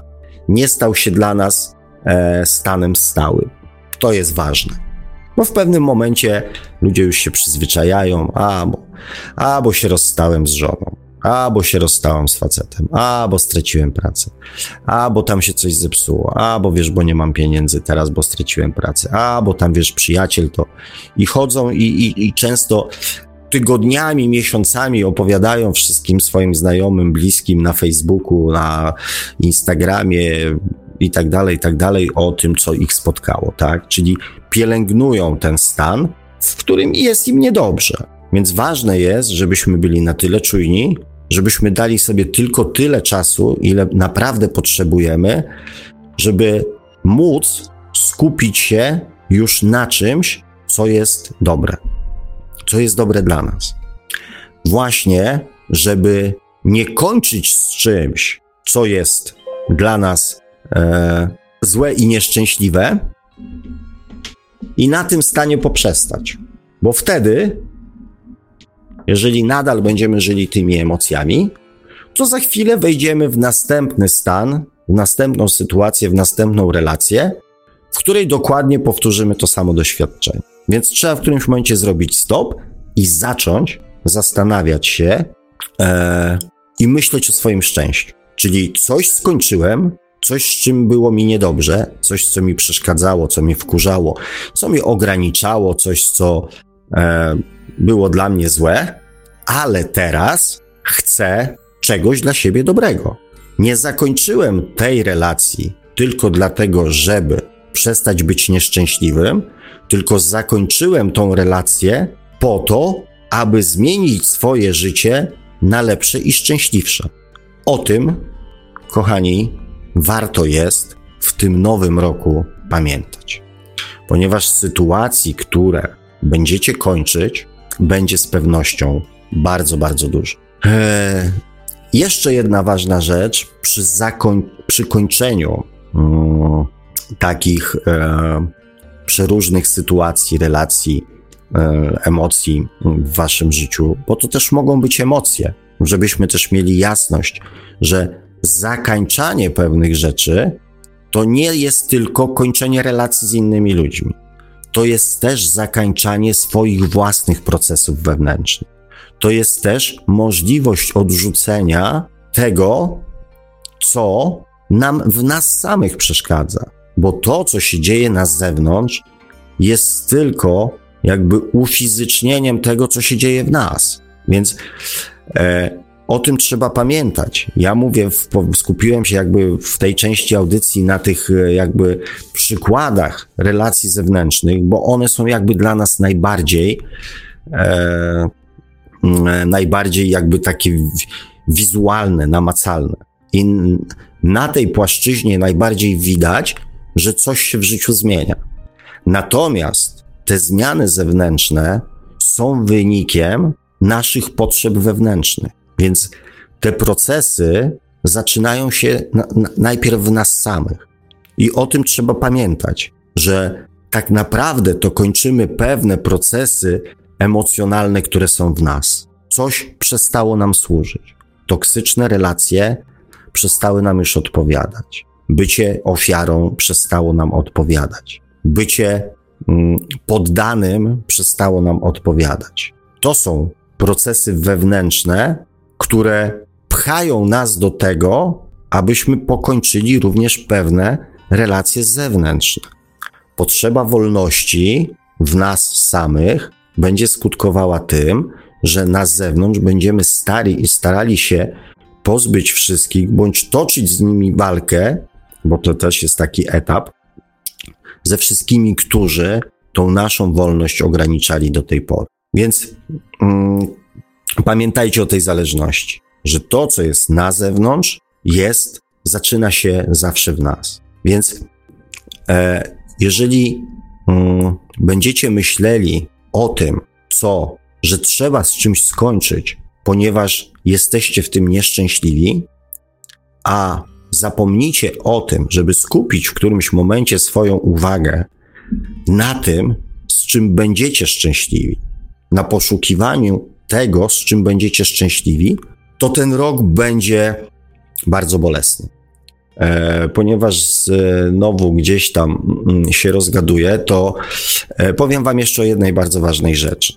nie stał się dla nas e, stanem stałym. To jest ważne. Bo w pewnym momencie ludzie już się przyzwyczajają, a bo, się rozstałem z żoną, a bo się rozstałem z facetem, a bo straciłem pracę, a bo tam się coś zepsuło, a bo wiesz, bo nie mam pieniędzy teraz, bo straciłem pracę, a bo tam wiesz, przyjaciel to. I chodzą i, i, i często tygodniami, miesiącami opowiadają wszystkim swoim znajomym, bliskim na Facebooku, na Instagramie i tak dalej, i tak dalej o tym, co ich spotkało, tak? Czyli pielęgnują ten stan, w którym jest im niedobrze. Więc ważne jest, żebyśmy byli na tyle czujni, żebyśmy dali sobie tylko tyle czasu, ile naprawdę potrzebujemy, żeby móc skupić się już na czymś, co jest dobre co jest dobre dla nas. Właśnie, żeby nie kończyć z czymś, co jest dla nas e, złe i nieszczęśliwe, i na tym stanie poprzestać. Bo wtedy, jeżeli nadal będziemy żyli tymi emocjami, to za chwilę wejdziemy w następny stan, w następną sytuację, w następną relację, w której dokładnie powtórzymy to samo doświadczenie. Więc trzeba w którymś momencie zrobić stop i zacząć zastanawiać się e, i myśleć o swoim szczęściu. Czyli coś skończyłem, coś, z czym było mi niedobrze, coś, co mi przeszkadzało, co mnie wkurzało, co mnie ograniczało, coś, co e, było dla mnie złe, ale teraz chcę czegoś dla siebie dobrego. Nie zakończyłem tej relacji tylko dlatego, żeby przestać być nieszczęśliwym, tylko zakończyłem tą relację po to, aby zmienić swoje życie na lepsze i szczęśliwsze. O tym, kochani, warto jest w tym nowym roku pamiętać. Ponieważ sytuacji, które będziecie kończyć, będzie z pewnością bardzo, bardzo dużo. Eee, jeszcze jedna ważna rzecz przy, zakoń- przy kończeniu mm, takich e, przeróżnych sytuacji, relacji, e, emocji w waszym życiu, bo to też mogą być emocje, żebyśmy też mieli jasność, że zakańczanie pewnych rzeczy to nie jest tylko kończenie relacji z innymi ludźmi. To jest też zakańczanie swoich własnych procesów wewnętrznych. To jest też możliwość odrzucenia tego, co nam w nas samych przeszkadza. Bo to, co się dzieje na zewnątrz, jest tylko jakby ufizycznieniem tego, co się dzieje w nas. Więc e, o tym trzeba pamiętać. Ja mówię, w, skupiłem się jakby w tej części audycji na tych e, jakby przykładach relacji zewnętrznych, bo one są jakby dla nas najbardziej, e, e najbardziej jakby takie wizualne, namacalne. I na tej płaszczyźnie najbardziej widać, że coś się w życiu zmienia. Natomiast te zmiany zewnętrzne są wynikiem naszych potrzeb wewnętrznych. Więc te procesy zaczynają się na, na, najpierw w nas samych. I o tym trzeba pamiętać, że tak naprawdę to kończymy pewne procesy emocjonalne, które są w nas. Coś przestało nam służyć. Toksyczne relacje przestały nam już odpowiadać. Bycie ofiarą przestało nam odpowiadać. Bycie mm, poddanym przestało nam odpowiadać. To są procesy wewnętrzne, które pchają nas do tego, abyśmy pokończyli również pewne relacje zewnętrzne. Potrzeba wolności w nas samych będzie skutkowała tym, że na zewnątrz będziemy stali i starali się pozbyć wszystkich, bądź toczyć z nimi walkę, bo to też jest taki etap, ze wszystkimi, którzy tą naszą wolność ograniczali do tej pory. Więc mm, pamiętajcie o tej zależności, że to, co jest na zewnątrz, jest, zaczyna się zawsze w nas. Więc e, jeżeli mm, będziecie myśleli o tym, co, że trzeba z czymś skończyć, ponieważ jesteście w tym nieszczęśliwi, a zapomnicie o tym, żeby skupić w którymś momencie swoją uwagę na tym, z czym będziecie szczęśliwi, na poszukiwaniu tego, z czym będziecie szczęśliwi, to ten rok będzie bardzo bolesny. E, ponieważ znowu gdzieś tam mm, się rozgaduje, to e, powiem Wam jeszcze o jednej bardzo ważnej rzeczy.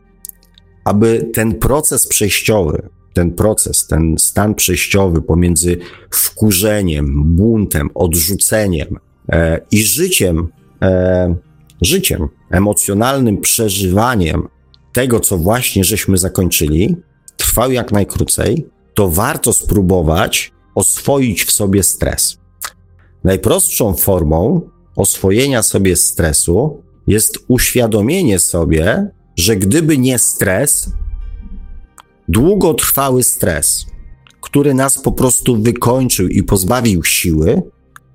Aby ten proces przejściowy, ten proces, ten stan przejściowy pomiędzy wkurzeniem, buntem, odrzuceniem e, i życiem, e, życiem, emocjonalnym przeżywaniem tego, co właśnie żeśmy zakończyli, trwał jak najkrócej, to warto spróbować oswoić w sobie stres. Najprostszą formą oswojenia sobie stresu jest uświadomienie sobie, że gdyby nie stres, długotrwały stres, który nas po prostu wykończył i pozbawił siły,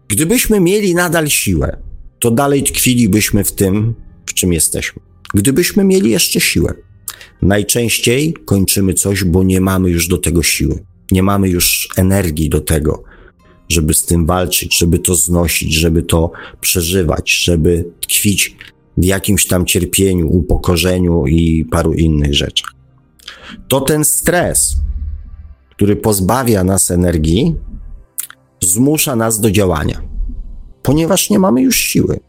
gdybyśmy mieli nadal siłę, to dalej tkwilibyśmy w tym, w czym jesteśmy. Gdybyśmy mieli jeszcze siłę. Najczęściej kończymy coś, bo nie mamy już do tego siły. Nie mamy już energii do tego, żeby z tym walczyć, żeby to znosić, żeby to przeżywać, żeby tkwić w jakimś tam cierpieniu, upokorzeniu i paru innych rzeczach. To ten stres, który pozbawia nas energii, zmusza nas do działania, ponieważ nie mamy już siły.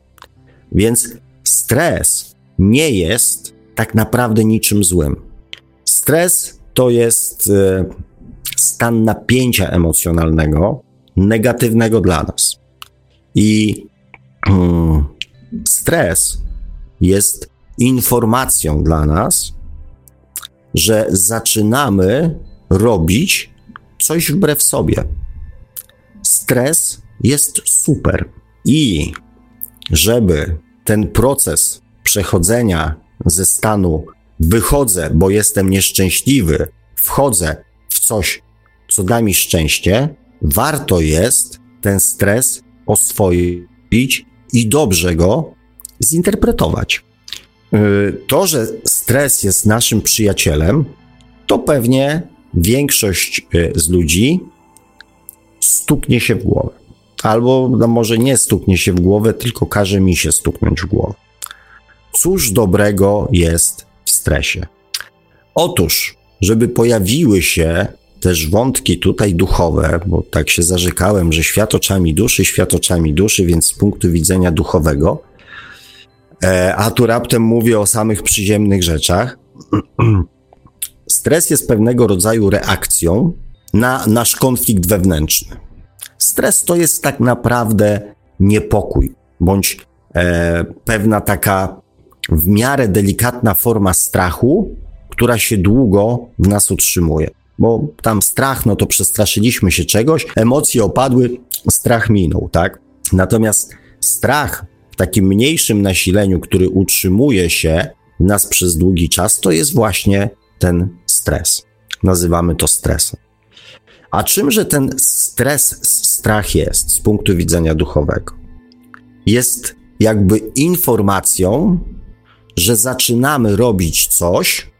Więc stres nie jest tak naprawdę niczym złym. Stres to jest e, stan napięcia emocjonalnego, negatywnego dla nas. I mm, stres jest informacją dla nas, że zaczynamy robić coś wbrew sobie. Stres jest super. I żeby ten proces przechodzenia ze stanu wychodzę, bo jestem nieszczęśliwy, wchodzę w coś, co da mi szczęście, warto jest ten stres oswoić i dobrze go zinterpretować. Y, to, że stres jest naszym przyjacielem, to pewnie większość y, z ludzi stuknie się w głowę. Albo no może nie stuknie się w głowę, tylko każe mi się stuknąć w głowę. Cóż dobrego jest w stresie? Otóż, żeby pojawiły się też wątki tutaj duchowe, bo tak się zarzekałem, że świat oczami duszy, świat oczami duszy, więc z punktu widzenia duchowego, a tu raptem mówię o samych przyziemnych rzeczach. Stres jest pewnego rodzaju reakcją na nasz konflikt wewnętrzny. Stres to jest tak naprawdę niepokój, bądź e, pewna taka w miarę delikatna forma strachu, która się długo w nas utrzymuje. Bo tam strach, no to przestraszyliśmy się czegoś, emocje opadły, strach minął, tak? Natomiast strach takim mniejszym nasileniu, który utrzymuje się nas przez długi czas, to jest właśnie ten stres. Nazywamy to stresem. A czymże ten stres, strach jest z punktu widzenia duchowego? Jest jakby informacją, że zaczynamy robić coś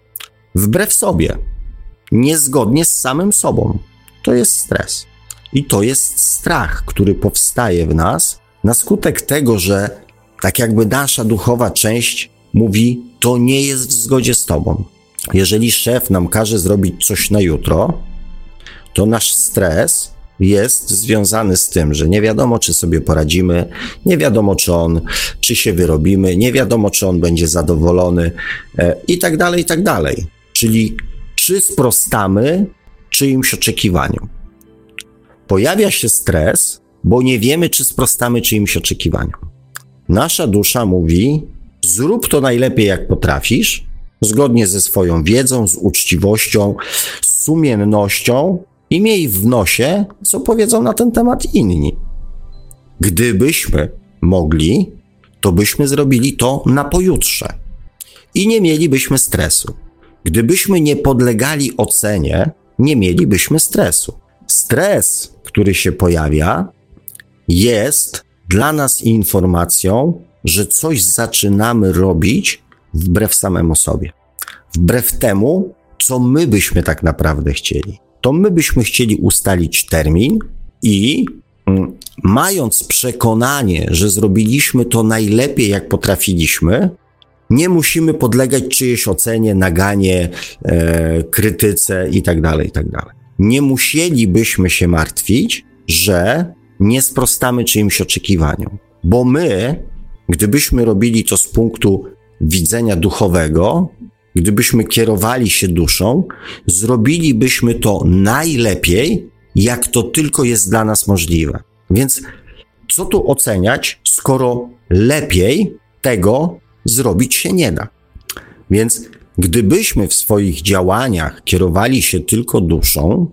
wbrew sobie, niezgodnie z samym sobą. To jest stres. I to jest strach, który powstaje w nas na skutek tego, że tak jakby nasza duchowa część mówi, to nie jest w zgodzie z tobą. Jeżeli szef nam każe zrobić coś na jutro, to nasz stres jest związany z tym, że nie wiadomo, czy sobie poradzimy, nie wiadomo, czy on, czy się wyrobimy, nie wiadomo, czy on będzie zadowolony e, i tak dalej, i tak dalej. Czyli czy sprostamy czyimś oczekiwaniom. Pojawia się stres, bo nie wiemy, czy sprostamy czyimś oczekiwaniom. Nasza dusza mówi: zrób to najlepiej, jak potrafisz, zgodnie ze swoją wiedzą, z uczciwością, z sumiennością i miej w nosie, co powiedzą na ten temat inni. Gdybyśmy mogli, to byśmy zrobili to na pojutrze i nie mielibyśmy stresu. Gdybyśmy nie podlegali ocenie, nie mielibyśmy stresu. Stres, który się pojawia, jest dla nas informacją, że coś zaczynamy robić wbrew samemu sobie. Wbrew temu, co my byśmy tak naprawdę chcieli. To my byśmy chcieli ustalić termin i mm, mając przekonanie, że zrobiliśmy to najlepiej, jak potrafiliśmy, nie musimy podlegać czyjejś ocenie, naganie, e, krytyce itd., tak itd. Tak nie musielibyśmy się martwić, że nie sprostamy czyimś oczekiwaniom, bo my, gdybyśmy robili to z punktu widzenia duchowego, gdybyśmy kierowali się duszą, zrobilibyśmy to najlepiej, jak to tylko jest dla nas możliwe. Więc co tu oceniać, skoro lepiej tego zrobić się nie da. Więc gdybyśmy w swoich działaniach kierowali się tylko duszą,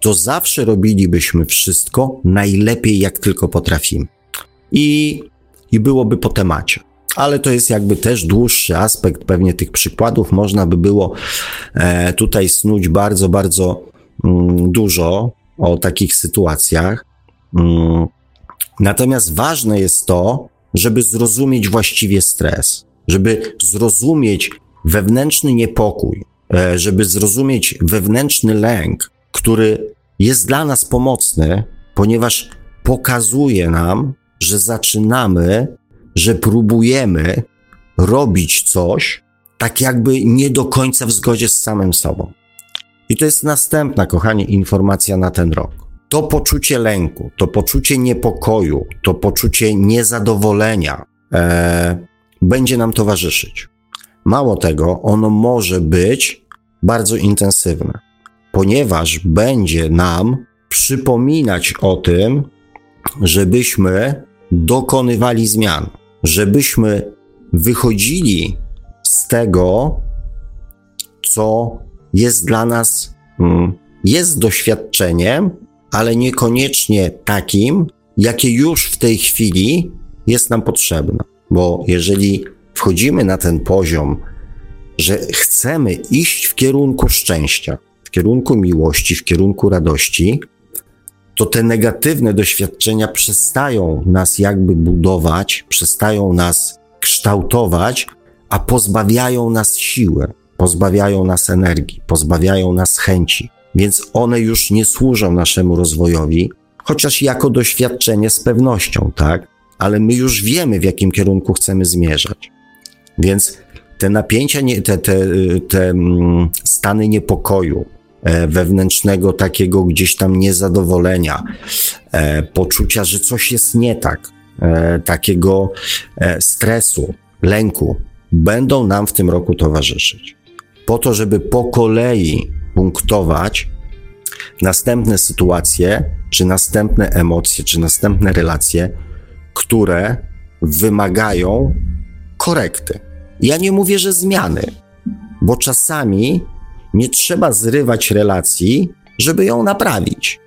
to zawsze robilibyśmy wszystko najlepiej, jak tylko potrafimy. I, i byłoby po temacie. Ale to jest jakby też dłuższy aspekt pewnie tych przykładów. Można by było e, tutaj snuć bardzo, bardzo mm, dużo o takich sytuacjach. Mm. Natomiast ważne jest to, żeby zrozumieć właściwie stres żeby zrozumieć wewnętrzny niepokój, e, żeby zrozumieć wewnętrzny lęk, który jest dla nas pomocny, ponieważ pokazuje nam, że zaczynamy, że próbujemy robić coś tak jakby nie do końca w zgodzie z samym sobą. I to jest następna, kochani, informacja na ten rok. To poczucie lęku, to poczucie niepokoju, to poczucie niezadowolenia e, będzie nam towarzyszyć. Mało tego, ono może być bardzo intensywne, ponieważ będzie nam przypominać o tym, żebyśmy dokonywali zmian, żebyśmy wychodzili z tego, co jest dla nas, mm, jest doświadczeniem, ale niekoniecznie takim, jakie już w tej chwili jest nam potrzebne. Bo jeżeli wchodzimy na ten poziom, że chcemy iść w kierunku szczęścia, w kierunku miłości, w kierunku radości, to te negatywne doświadczenia przestają nas jakby budować, przestają nas kształtować, a pozbawiają nas siły, pozbawiają nas energii, pozbawiają nas chęci. Więc one już nie służą naszemu rozwojowi, chociaż jako doświadczenie z pewnością, tak? Ale my już wiemy, w jakim kierunku chcemy zmierzać. Więc te napięcia, te, te, te mm, stany niepokoju, wewnętrznego takiego gdzieś tam niezadowolenia, e, poczucia, że coś jest nie tak, e, takiego stresu, lęku, będą nam w tym roku towarzyszyć. Po to, żeby po kolei punktować następne sytuacje, czy następne emocje, czy następne relacje, które wymagają korekty. Ja nie mówię, że zmiany, bo czasami nie trzeba zrywać relacji, żeby ją naprawić.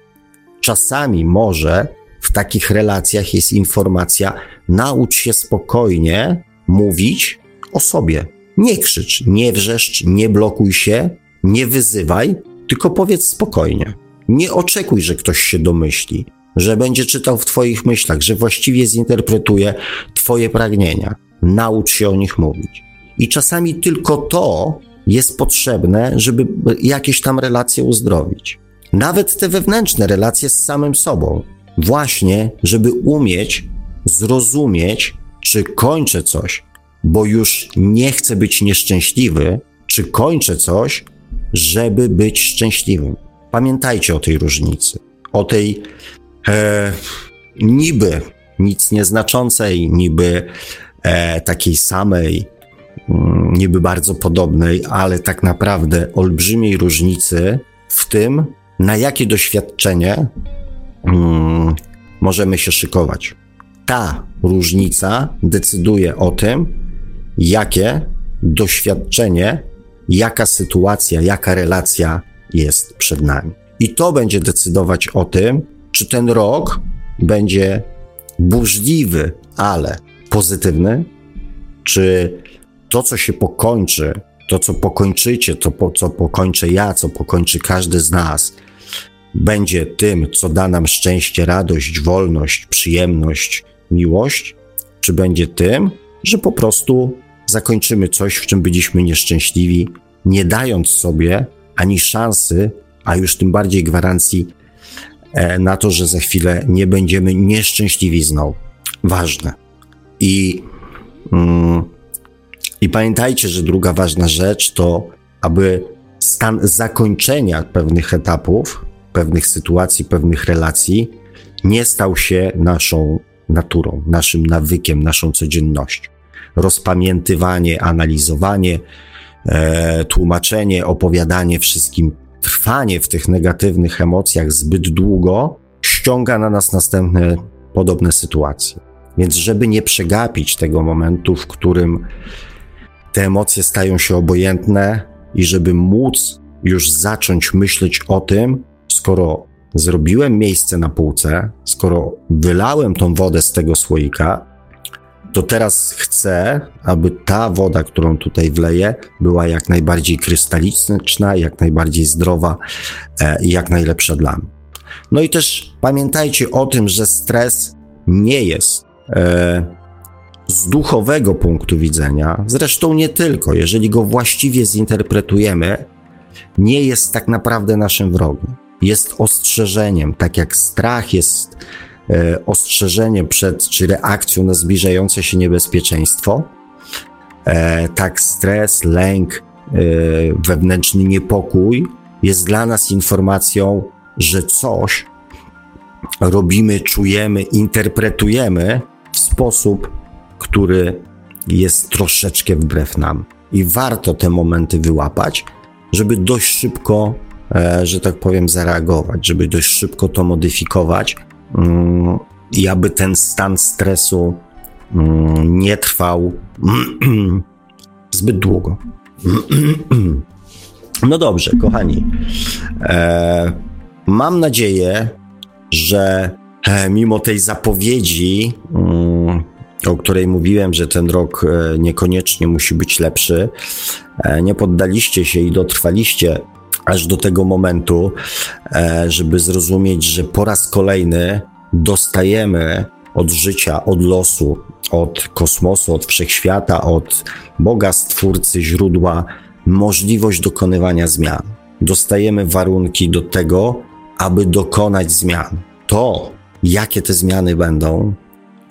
Czasami może w takich relacjach jest informacja: naucz się spokojnie mówić o sobie. Nie krzycz, nie wrzeszcz, nie blokuj się, nie wyzywaj, tylko powiedz spokojnie. Nie oczekuj, że ktoś się domyśli, że będzie czytał w Twoich myślach, że właściwie zinterpretuje Twoje pragnienia. Naucz się o nich mówić. I czasami tylko to jest potrzebne, żeby jakieś tam relacje uzdrowić. Nawet te wewnętrzne relacje z samym sobą. Właśnie, żeby umieć zrozumieć, czy kończę coś, bo już nie chcę być nieszczęśliwy, czy kończę coś, żeby być szczęśliwym. Pamiętajcie o tej różnicy, o tej e, niby nic nieznaczącej, niby e, takiej samej, niby bardzo podobnej, ale tak naprawdę olbrzymiej różnicy w tym, na jakie doświadczenie mm, możemy się szykować. Ta różnica decyduje o tym, jakie doświadczenie, jaka sytuacja, jaka relacja jest przed nami. I to będzie decydować o tym, czy ten rok będzie burzliwy, ale pozytywny, czy to, co się pokończy, to, co pokończycie, to, po, co pokończę ja, co pokończy każdy z nas, będzie tym, co da nam szczęście, radość, wolność, przyjemność, miłość, czy będzie tym, że po prostu zakończymy coś, w czym byliśmy nieszczęśliwi, nie dając sobie ani szansy, a już tym bardziej gwarancji e, na to, że za chwilę nie będziemy nieszczęśliwi znowu. Ważne. I, mm, I pamiętajcie, że druga ważna rzecz to, aby stan zakończenia pewnych etapów, pewnych sytuacji, pewnych relacji nie stał się naszą naturą, naszym nawykiem, naszą codziennością rozpamiętywanie, analizowanie, e, tłumaczenie, opowiadanie wszystkim, trwanie w tych negatywnych emocjach zbyt długo ściąga na nas następne podobne sytuacje. Więc, żeby nie przegapić tego momentu, w którym te emocje stają się obojętne i żeby móc już zacząć myśleć o tym, skoro zrobiłem miejsce na półce, skoro wylałem tą wodę z tego słoika, to teraz chcę, aby ta woda, którą tutaj wleję, była jak najbardziej krystaliczna, jak najbardziej zdrowa e, i jak najlepsza dla mnie. No i też pamiętajcie o tym, że stres nie jest e, z duchowego punktu widzenia, zresztą nie tylko, jeżeli go właściwie zinterpretujemy, nie jest tak naprawdę naszym wrogiem. Jest ostrzeżeniem, tak jak strach jest E, ostrzeżenie przed czy reakcją na zbliżające się niebezpieczeństwo, e, tak stres, lęk, e, wewnętrzny niepokój jest dla nas informacją, że coś robimy, czujemy, interpretujemy w sposób, który jest troszeczkę wbrew nam. I warto te momenty wyłapać, żeby dość szybko, e, że tak powiem, zareagować, żeby dość szybko to modyfikować mm, i aby ten stan stresu mm, nie trwał zbyt długo. No dobrze, kochani. E, mam nadzieję, że e, mimo tej zapowiedzi, mm, o której mówiłem, że ten rok e, niekoniecznie musi być lepszy, e, nie poddaliście się i dotrwaliście aż do tego momentu, e, żeby zrozumieć, że po raz kolejny dostajemy od życia, od losu, od kosmosu, od wszechświata, od Boga, Stwórcy, źródła możliwość dokonywania zmian. Dostajemy warunki do tego, aby dokonać zmian. To, jakie te zmiany będą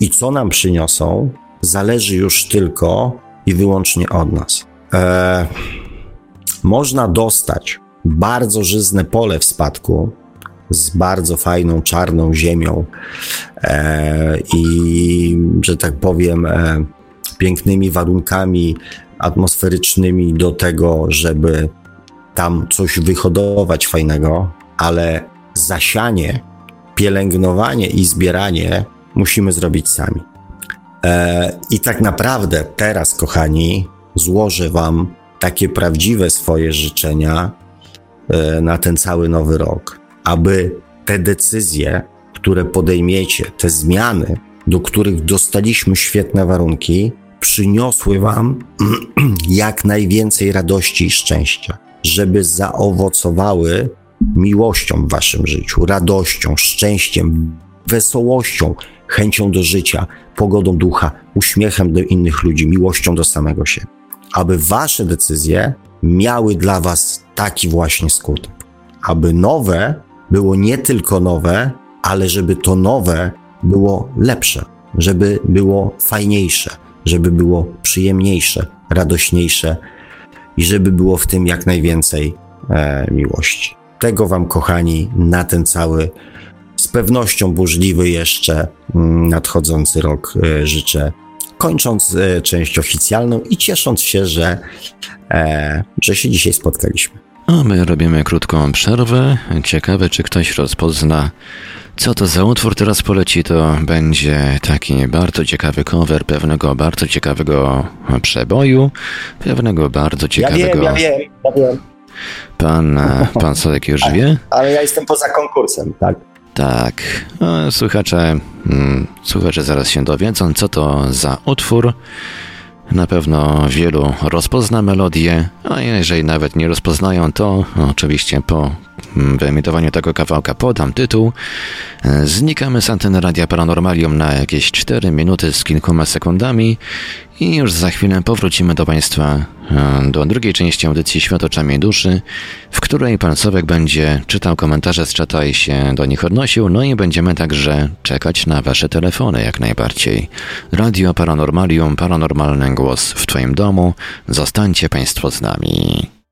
i co nam przyniosą, zależy już tylko i wyłącznie od nas. Eee, można dostać bardzo żyzne pole w spadku z bardzo fajną czarną ziemią e, i, że tak powiem, e, pięknymi warunkami atmosferycznymi do tego, żeby tam coś wyhodować fajnego, ale zasianie, pielęgnowanie i zbieranie musimy zrobić sami. E, I tak naprawdę teraz, kochani, złożę Wam takie prawdziwe swoje życzenia e, na ten cały nowy rok, aby te decyzje, które podejmiecie, te zmiany, do których dostaliśmy świetne warunki, przyniosły Wam jak najwięcej radości i szczęścia, żeby zaowocowały miłością w Waszym życiu, radością, szczęściem, wesołością, chęcią do życia, pogodą ducha, uśmiechem do innych ludzi, miłością do samego siebie. Aby Wasze decyzje miały dla Was taki właśnie skutek. Aby nowe było nie tylko nowe, ale żeby to nowe było lepsze, żeby było fajniejsze, żeby było przyjemniejsze, radośniejsze i żeby było w tym jak najwięcej e, miłości. Tego Wam, kochani, na ten cały, pewnością burzliwy jeszcze mm, nadchodzący rok e, życzę. Kończąc e, część oficjalną i ciesząc się, że, e, że się dzisiaj spotkaliśmy. A my robimy krótką przerwę. Ciekawe, czy ktoś rozpozna co to za utwór teraz poleci, to będzie taki bardzo ciekawy cover pewnego bardzo ciekawego przeboju, pewnego bardzo ciekawego... Ja wiem, ja wiem, ja wiem. Pan, pan Sodek już wie? Ale ja jestem poza konkursem, tak? Tak. No, słuchacze, hmm, słuchacze zaraz się dowiedzą, co to za utwór. Na pewno wielu rozpozna melodię, a jeżeli nawet nie rozpoznają, to oczywiście po wyemitowaniu tego kawałka podam tytuł. Znikamy z anteny Radia Paranormalium na jakieś 4 minuty z kilkoma sekundami i już za chwilę powrócimy do Państwa e, do drugiej części audycji Świat oczami duszy, w której Pan Sowek będzie czytał komentarze z czata i się do nich odnosił, no i będziemy także czekać na Wasze telefony jak najbardziej. Radio Paranormalium, paranormalny głos w Twoim domu. Zostańcie Państwo z nami.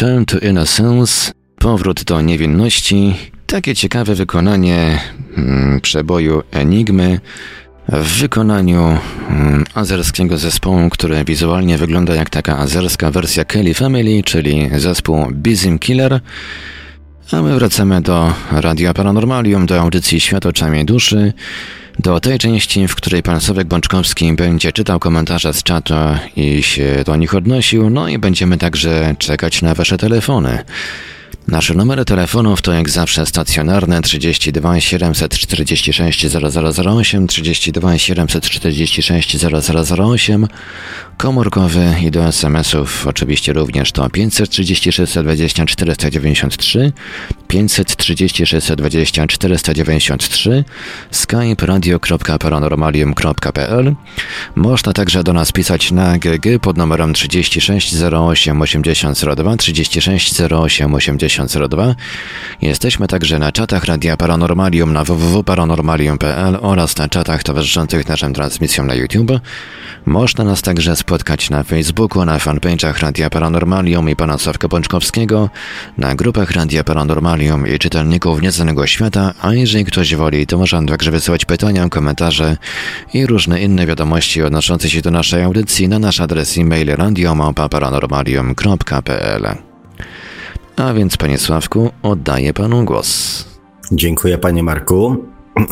Return to Innocence, powrót do niewinności, takie ciekawe wykonanie hmm, przeboju Enigmy w wykonaniu hmm, azerskiego zespołu, który wizualnie wygląda jak taka azerska wersja Kelly Family, czyli zespół Bizim Killer. A my wracamy do Radia Paranormalium, do audycji Świat oczami duszy do tej części, w której pan Sławek Bączkowski będzie czytał komentarze z czatu i się do nich odnosił, no i będziemy także czekać na wasze telefony. Nasze numery telefonów to jak zawsze stacjonarne 32 746 0008, 32 746 0008, komórkowy i do SMS-ów oczywiście również to 536 20 493, 536 20 493, skype radio.paranormalium.pl. Można także do nas pisać na GG pod numerem 36 08 8002, 36 08 8002. Jesteśmy także na czatach Radia Paranormalium na www.paranormalium.pl oraz na czatach towarzyszących naszym transmisjom na YouTube. Można nas także spotkać na Facebooku, na fanpage'ach Radia Paranormalium i pana Sławka Pączkowskiego, na grupach Radia Paranormalium i czytelników Nieznanego Świata, a jeżeli ktoś woli, to można także wysyłać pytania, komentarze i różne inne wiadomości odnoszące się do naszej audycji na nasz adres e-mail radiomapa.paranormalium.pl A więc, panie Sławku, oddaję panu głos. Dziękuję, panie Marku.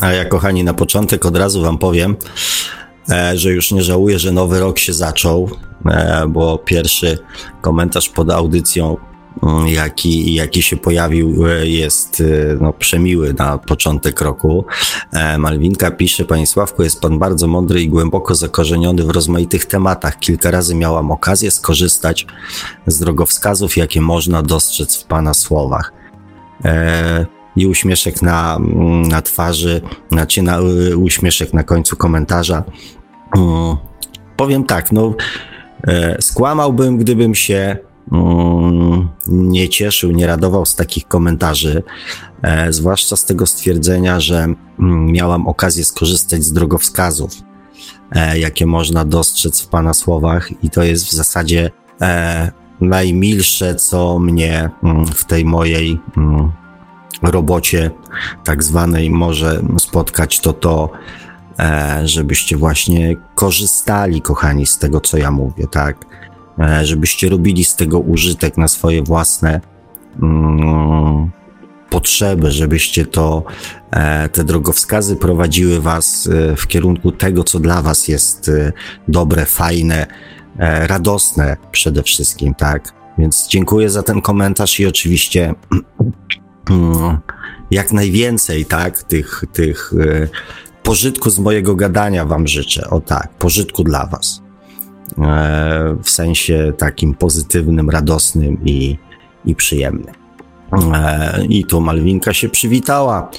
A ja, kochani, na początek od razu wam powiem, E, że już nie żałuję, że nowy rok się zaczął, e, bo pierwszy komentarz pod audycją, jaki, jaki się pojawił, e, jest no, przemiły na początek roku. Malwinka pisze, Panie Sławku, jest Pan bardzo mądry i głęboko zakorzeniony w rozmaitych tematach. Kilka razy miałam okazję skorzystać z drogowskazów, jakie można dostrzec w Pana słowach i uśmieszek na, mm, na twarzy, znaczy na, uśmieszek na końcu komentarza. Mm, powiem tak, no, e, skłamałbym, gdybym się nie cieszył, nie radował z takich komentarzy, e, zwłaszcza z tego stwierdzenia, że mm, miałam okazję skorzystać z drogowskazów, e, jakie można dostrzec w Pana słowach, i to jest w zasadzie najmilsze, co mnie w tej mojej robocie tak zwanej może spotkać, to to, E, żebyście właśnie korzystali, kochani, z tego, co ja mówię, tak? E, żebyście robili z tego użytek na swoje własne mm, potrzeby, żebyście to, e, te drogowskazy prowadziły was w kierunku tego, co dla was jest dobre, fajne, radosne przede wszystkim, tak? Więc dziękuję za ten komentarz i oczywiście mm, jak najwięcej, tak, tych, tych pożytku z mojego gadania wam życzę. O tak, pożytku dla was. E, w sensie takim pozytywnym, radosnym i, i przyjemnym. E, I tu Malwinka się przywitała.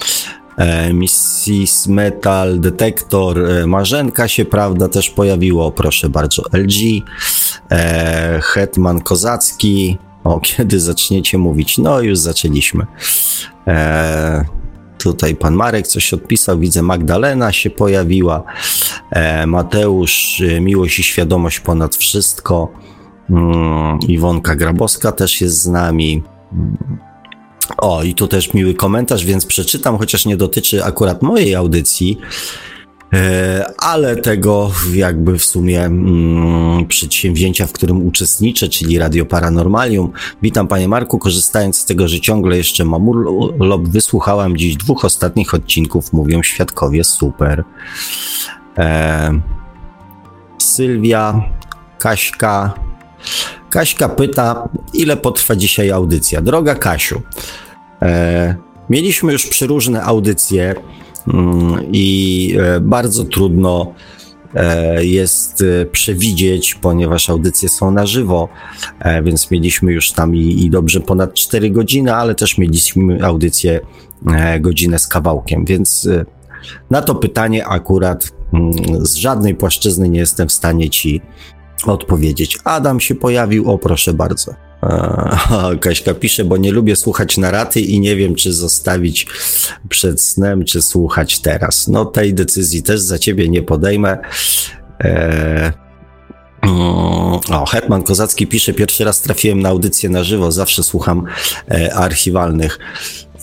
E, Mrs. Metal Detector, Marzenka się, prawda, też pojawiło, proszę bardzo, LG, Hetman Kozacki, o, kiedy zaczniecie mówić? No, już zaczęliśmy. Tutaj pan Marek coś odpisał, widzę Magdalena się pojawiła, e, Mateusz, e, miłość i świadomość ponad wszystko, mm, Iwonka Grabowska też jest z nami. O, i tu też miły komentarz, więc przeczytam, chociaż nie dotyczy akurat mojej audycji, ale tego jakby w sumie mm, przedsięwzięcia, w którym uczestniczę, czyli Radio Paranormalium. Witam Panie Marku, korzystając z tego, że ciągle jeszcze mam urlop, wysłuchałam dziś dwóch ostatnich odcinków, mówią świadkowie, super. E, Sylwia, Kaśka. Kaśka pyta, ile potrwa dzisiaj audycja? Droga Kasiu, e, mieliśmy już przeróżne audycje, i e, bardzo trudno e, jest e, przewidzieć, ponieważ audycje są na żywo, więc mieliśmy już tam i, i dobrze ponad 4 godziny, ale też mieliśmy audycję godzinę z kawałkiem, więc na to pytanie akurat mm, z żadnej płaszczyzny nie jestem w stanie ci odpowiedzieć. Adam się pojawił, o proszę bardzo. Kaśka pisze, bo nie lubię słuchać naraty i nie wiem, czy zostawić przed snem, czy słuchać teraz. No, tej decyzji też za ciebie nie podejmę. Eee, o, Hetman Kozacki pisze, pierwszy raz trafiłem na audycję na żywo, zawsze słucham e, archiwalnych.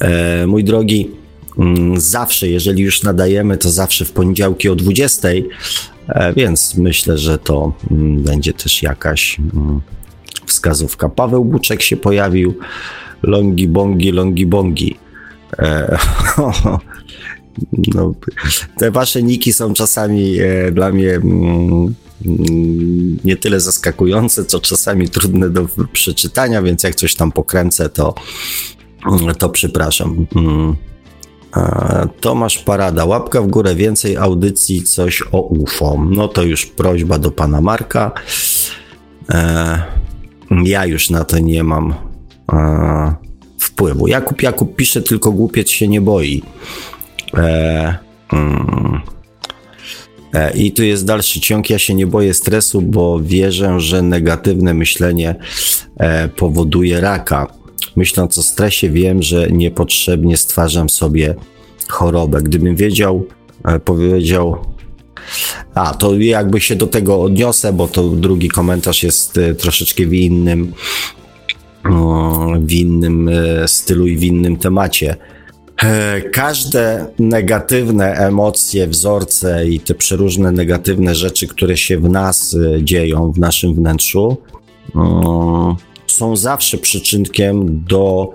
E, mój drogi, m, mm, zawsze, jeżeli już nadajemy, to zawsze w poniedziałki o 20, e, więc myślę, że to m, mm, będzie też jakaś m, mm, wskazówka. Paweł Buczek się pojawił. Longi bongi, longi bongi. E, no, te wasze niki są czasami e, dla mnie mm, nie tyle zaskakujące, co czasami trudne do przeczytania, więc jak coś tam pokręcę, to, to przepraszam. Mm. E, Tomasz Parada, łapka w górę, więcej audycji, coś o UFO. No to już prośba do pana Marka. E, ja już na to nie mam e, wpływu. Jakub Jakub pisze, tylko głupiec się nie boi. E, mm, e, I tu jest dalszy ciąg. Ja się nie boję stresu, bo wierzę, że negatywne myślenie e, powoduje raka. Myśląc o stresie, wiem, że niepotrzebnie stwarzam sobie chorobę. Gdybym wiedział, e, powiedział, a, to jakby się do tego odniosę, bo to drugi komentarz jest e, troszeczkę w innym, w innym e, stylu i w innym temacie. E, każde negatywne emocje, wzorce i te przeróżne negatywne rzeczy, które się w nas dzieją, w naszym wnętrzu, są zawsze przyczynkiem do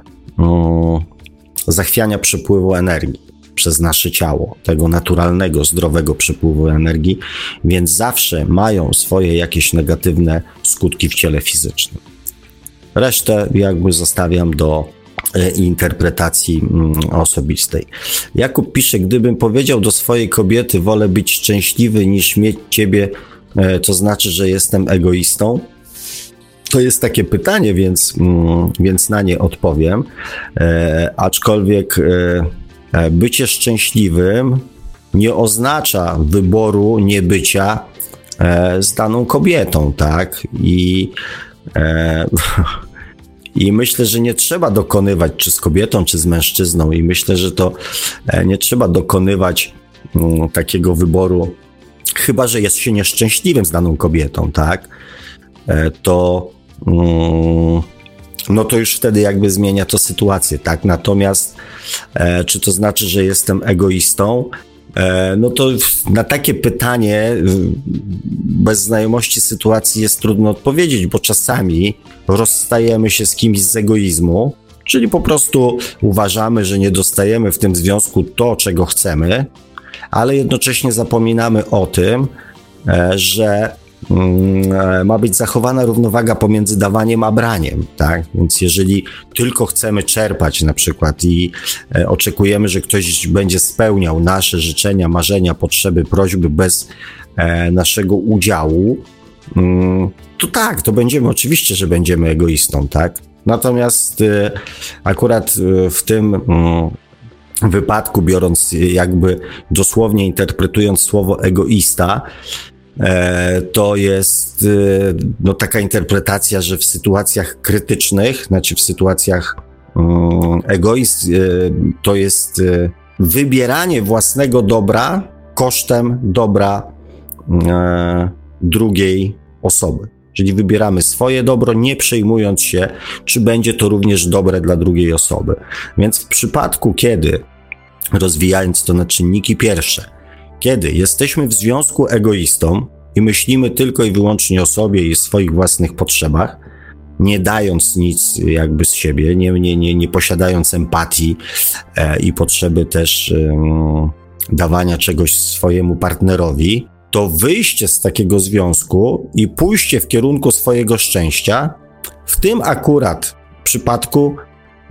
zachwiania przepływu energii przez nasze ciało, tego naturalnego, zdrowego przepływu energii, więc zawsze mają swoje jakieś negatywne skutki w ciele fizycznym. Resztę jakby zostawiam do e, interpretacji mm, osobistej. Jakub pisze, gdybym powiedział do swojej kobiety, wolę być szczęśliwy niż mieć ciebie, e, to znaczy, że jestem egoistą. To jest takie pytanie, więc, mm, więc na nie odpowiem. E, aczkolwiek E, bycie szczęśliwym nie oznacza wyboru niebycia e, z daną kobietą, tak? I, e, I myślę, że nie trzeba dokonywać, czy z kobietą, czy z mężczyzną, i myślę, że to e, nie trzeba dokonywać mm, takiego wyboru, chyba że jest się nieszczęśliwym z daną kobietą, tak? E, to. Mm, no to już wtedy jakby zmienia to sytuację, tak? Natomiast e, czy to znaczy, że jestem egoistą? E, no to na takie pytanie bez znajomości sytuacji jest trudno odpowiedzieć, bo czasami rozstajemy się z kimś z egoizmu, czyli po prostu uważamy, że nie dostajemy w tym związku to, czego chcemy, ale jednocześnie zapominamy o tym, e, że ma być zachowana równowaga pomiędzy dawaniem a braniem, tak? Więc jeżeli tylko chcemy czerpać na przykład i e, oczekujemy, że ktoś będzie spełniał nasze życzenia, marzenia, potrzeby, prośby bez e, naszego udziału, mm, to tak, to będziemy, oczywiście, że będziemy egoistą, tak? Natomiast e, akurat w tym mm, wypadku, biorąc jakby dosłownie interpretując słowo egoista, e, to jest e, no, taka interpretacja, że w sytuacjach krytycznych, znaczy w sytuacjach mm, egoizm, e, to jest wybieranie własnego dobra kosztem dobra drugiej osoby. Czyli wybieramy swoje dobro, nie przejmując się, czy będzie to również dobre dla drugiej osoby. Więc w przypadku, kiedy rozwijając to na czynniki pierwsze. Kiedy jesteśmy w związku egoistą i myślimy tylko i wyłącznie o sobie i swoich własnych potrzebach, nie dając nic jakby z siebie, nie, nie, nie, nie posiadając empatii e, i potrzeby też e, dawania czegoś swojemu partnerowi, to wyjście z takiego związku i pójście w kierunku swojego szczęścia, w tym akurat przypadku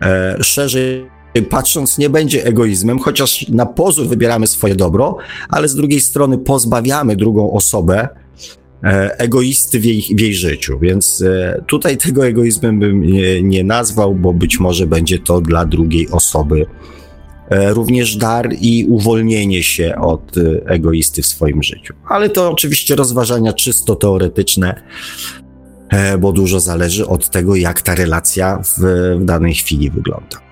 e, szerzej patrząc, nie będzie egoizmem, chociaż na pozór wybieramy swoje dobro, ale z drugiej strony pozbawiamy drugą osobę e, egoisty w jej, w jej życiu. Więc e, tutaj tego egoizmem bym nie, nie nazwał, bo być może będzie to dla drugiej osoby e, również dar i uwolnienie się od egoisty w swoim życiu. Ale to oczywiście rozważania czysto teoretyczne, bo dużo zależy od tego, jak ta relacja w, w danej chwili wygląda.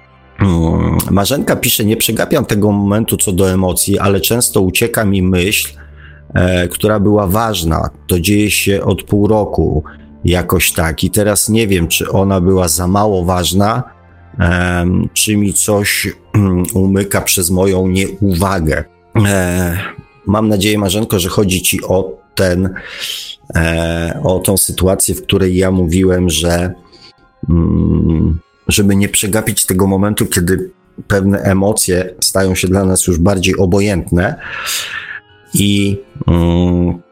Marzenka pisze, nie przegapiam tego momentu co do emocji, ale często ucieka mi myśl, e, która była ważna. To dzieje się od pół roku jakoś tak i teraz nie wiem, czy ona była za mało ważna, e, czy mi coś um, umyka przez moją nieuwagę. E, mam nadzieję, Marzenko, że chodzi ci o ten, e, o tą sytuację, w której ja mówiłem, że mm, żeby nie przegapić tego momentu, kiedy pewne emocje stają się dla nas już bardziej obojętne i, mm,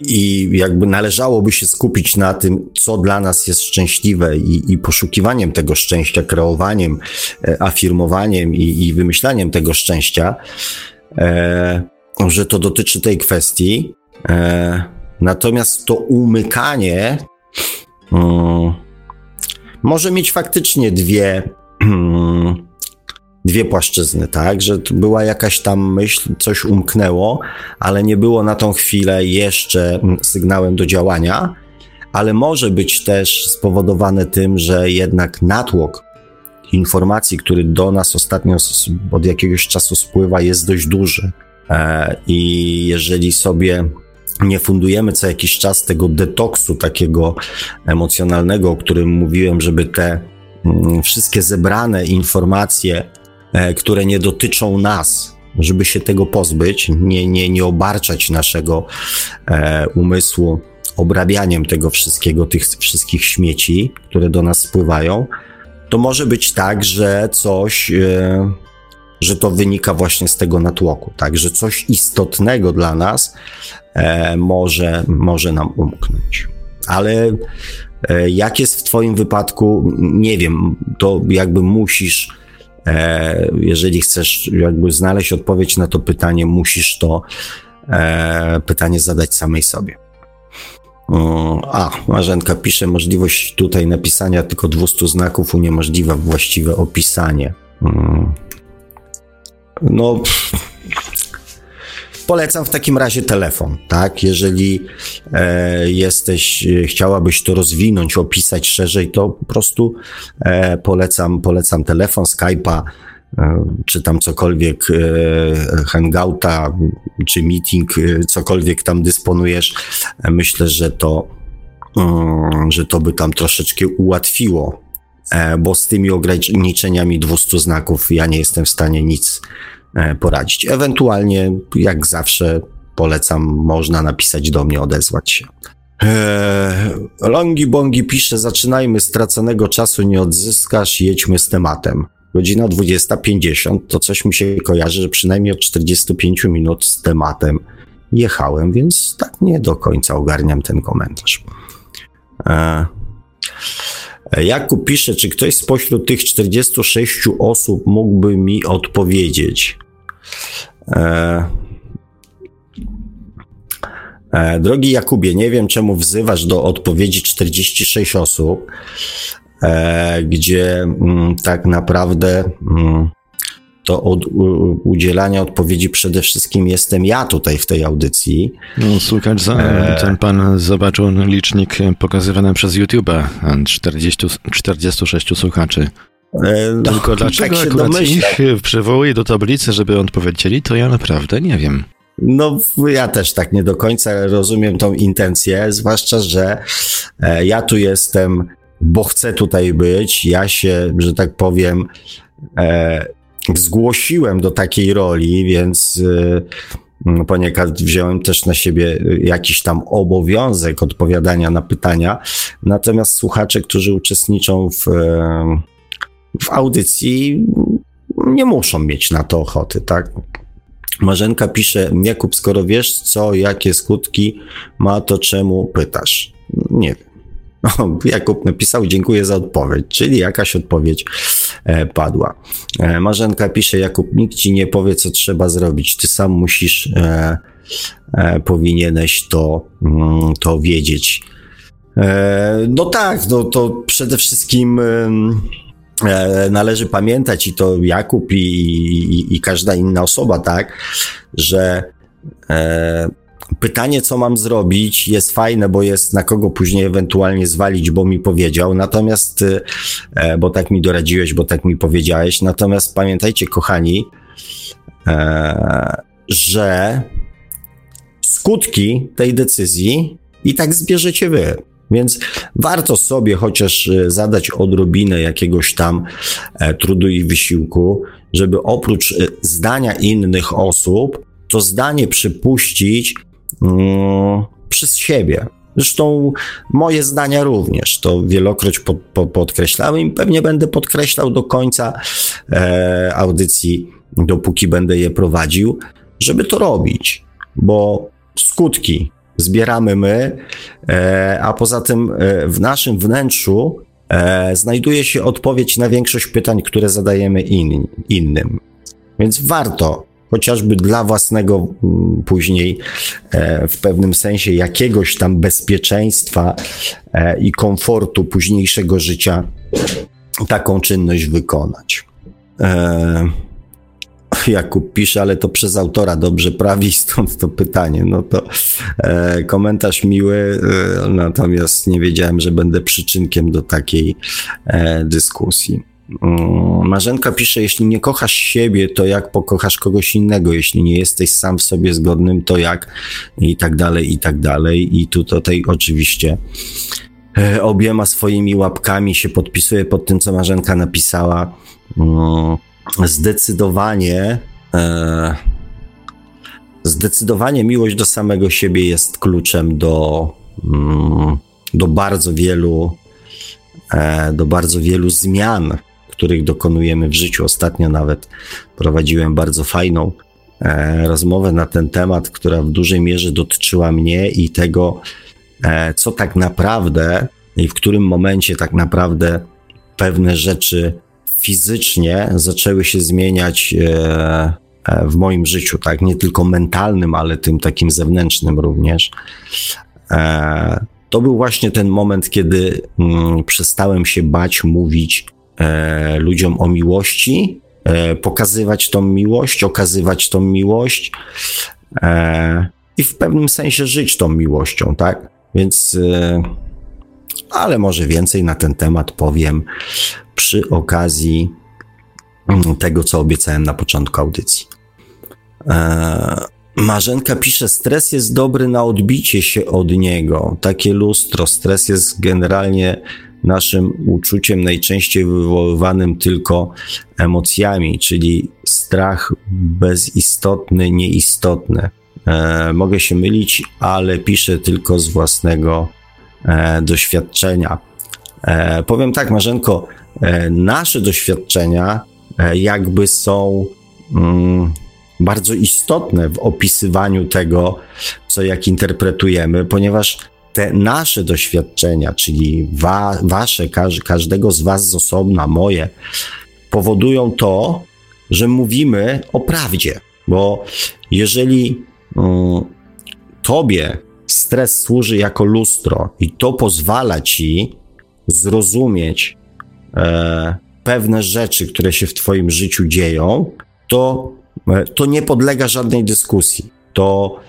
i jakby należałoby się skupić na tym, co dla nas jest szczęśliwe i, i poszukiwaniem tego szczęścia, kreowaniem, e, afirmowaniem i, i wymyślaniem tego szczęścia, e, że to dotyczy tej kwestii. E, natomiast to umykanie, mm, może mieć faktycznie dwie, dwie płaszczyzny, tak? Że była jakaś tam myśl, coś umknęło, ale nie było na tą chwilę jeszcze sygnałem do działania, ale może być też spowodowane tym, że jednak natłok informacji, który do nas ostatnio od jakiegoś czasu spływa, jest dość duży. E, I jeżeli sobie nie fundujemy co jakiś czas tego detoksu takiego emocjonalnego, o którym mówiłem, żeby te mm, wszystkie zebrane informacje, e, które nie dotyczą nas, żeby się tego pozbyć, nie, nie, nie obarczać naszego e, umysłu obrabianiem tego wszystkiego, tych wszystkich śmieci, które do nas spływają, to może być tak, że coś, e, że to wynika właśnie z tego natłoku, tak, że coś istotnego dla nas e, może, może nam umknąć. Ale e, jak jest w Twoim wypadku, nie wiem, to jakby musisz, e, jeżeli chcesz jakby znaleźć odpowiedź na to pytanie, musisz to e, pytanie zadać samej sobie. A, Marzenka pisze, możliwość tutaj napisania tylko 200 znaków uniemożliwia właściwe opisanie. No, Polecam w takim razie telefon, tak? Jeżeli e, jesteś, chciałabyś to rozwinąć, opisać szerzej, to po prostu e, polecam, polecam telefon, Skype'a, e, czy tam cokolwiek, e, hangouta, czy meeting, e, cokolwiek tam dysponujesz. Myślę, że to, że to by tam troszeczkę ułatwiło, e, bo z tymi ograniczeniami 200 znaków ja nie jestem w stanie nic E, poradzić. Ewentualnie, jak zawsze, polecam, można napisać do mnie, odezwać się. Eee, Longi Bongi pisze, zaczynajmy, straconego czasu nie odzyskasz, jedźmy z tematem. Godzina 20.50, to coś mi się kojarzy, że przynajmniej od 45 minut z tematem jechałem, więc tak nie do końca ogarniam ten komentarz. E, Jakub pisze, czy ktoś spośród tych 46 osób mógłby mi odpowiedzieć? E, e, drogi Jakubie, nie wiem czemu wzywasz do odpowiedzi 46 osób, e, gdzie m, mm, tak naprawdę m, mm, to od udzielania odpowiedzi przede wszystkim jestem ja tutaj w tej audycji. No, słuchacz, za, e... ten pan zobaczył licznik pokazywany przez YouTube'a, 40, 46 słuchaczy. E, no, Tylko dlaczego tak akurat ich przywołuje do tablicy, żeby odpowiedzieli, to ja naprawdę nie wiem. No, ja też tak nie do końca rozumiem tą intencję, zwłaszcza, że e, ja tu jestem, bo chcę tutaj być. Ja się, że tak powiem, zgłosiłem do takiej roli, więc y, poniekąd wziąłem też na siebie jakiś tam obowiązek odpowiadania na pytania. Natomiast słuchacze, którzy uczestniczą w, w audycji, nie muszą mieć na to ochoty, tak? Marzenka pisze, Jakub, skoro wiesz co, jakie skutki ma, to czemu pytasz? Nie wiem. Jakub napisał, dziękuję za odpowiedź, czyli jakaś odpowiedź e, padła. E, Marzenka pisze, Jakub, nikt ci nie powie, co trzeba zrobić. Ty sam musisz, e, e, powinieneś to, mm, to wiedzieć. E, no tak, no to przede wszystkim e, należy pamiętać i to Jakub i, i, i każda inna osoba, tak, że pytanie, co mam zrobić, jest fajne, bo jest na kogo później ewentualnie zwalić, bo mi powiedział. Natomiast, y, e, bo tak mi doradziłeś, bo tak mi powiedziałeś. Natomiast pamiętajcie, kochani, e, że skutki tej decyzji i tak zbierzecie wy. Więc warto sobie chociaż y, zadać odrobinę jakiegoś tam e, trudu i wysiłku, żeby oprócz y, zdania innych osób, to zdanie przypuścić przez siebie. Zresztą moje zdania również to wielokroć pod, pod, podkreślałem i pewnie będę podkreślał do końca e, audycji, dopóki będę je prowadził, żeby to robić, bo skutki zbieramy my, e, a poza tym e, w naszym wnętrzu e, znajduje się odpowiedź na większość pytań, które zadajemy in, innym. Więc warto chociażby dla własnego mm, później e, w pewnym sensie jakiegoś tam bezpieczeństwa e, i komfortu późniejszego życia taką czynność wykonać. E, Jakub pisze, ale to przez autora dobrze prawi, stąd to pytanie. No to e, komentarz miły, e, natomiast nie wiedziałem, że będę przyczynkiem do takiej e, dyskusji. Mm, Marzenka pisze, jeśli nie kochasz siebie, to jak pokochasz kogoś innego? Jeśli nie jesteś sam w sobie zgodnym, to jak? I tak dalej, i tak dalej. I tu tutaj oczywiście e, obiema swoimi łapkami się podpisuje pod tym, co Marzenka napisała. Mm, zdecydowanie, e, zdecydowanie miłość do samego siebie jest kluczem do, mm, do bardzo wielu, e, do bardzo wielu zmian których dokonujemy w życiu. Ostatnio nawet prowadziłem bardzo fajną e, rozmowę na ten temat, która w dużej mierze dotyczyła mnie i tego, e, co tak naprawdę i w którym momencie tak naprawdę pewne rzeczy fizycznie zaczęły się zmieniać e, w moim życiu, tak? Nie tylko mentalnym, ale tym takim zewnętrznym również. To był właśnie ten moment, kiedy mm, przestałem się bać mówić e, ludziom o miłości, e, pokazywać tą miłość, okazywać tą miłość e, i w pewnym sensie żyć tą miłością, tak? Więc, e, ale może więcej na ten temat powiem przy okazji mm, tego, co obiecałem na początku audycji. E, Marzenka pisze, stres jest dobry na odbicie się od niego. Takie lustro. Stres jest generalnie naszym uczuciem najczęściej wywoływanym tylko emocjami, czyli strach bezistotny, nieistotny. E, mogę się mylić, ale piszę tylko z własnego e, doświadczenia. E, powiem tak, Marzenko, e, nasze doświadczenia e, jakby są mm, bardzo istotne w opisywaniu tego, co jak interpretujemy, ponieważ te nasze doświadczenia, czyli wa, wasze, każ, każdego z was z osobna, moje, powodują to, że mówimy o prawdzie. Bo jeżeli um, tobie stres służy jako lustro i to pozwala ci zrozumieć e, pewne rzeczy, które się w twoim życiu dzieją, to, e, to nie podlega żadnej dyskusji. To,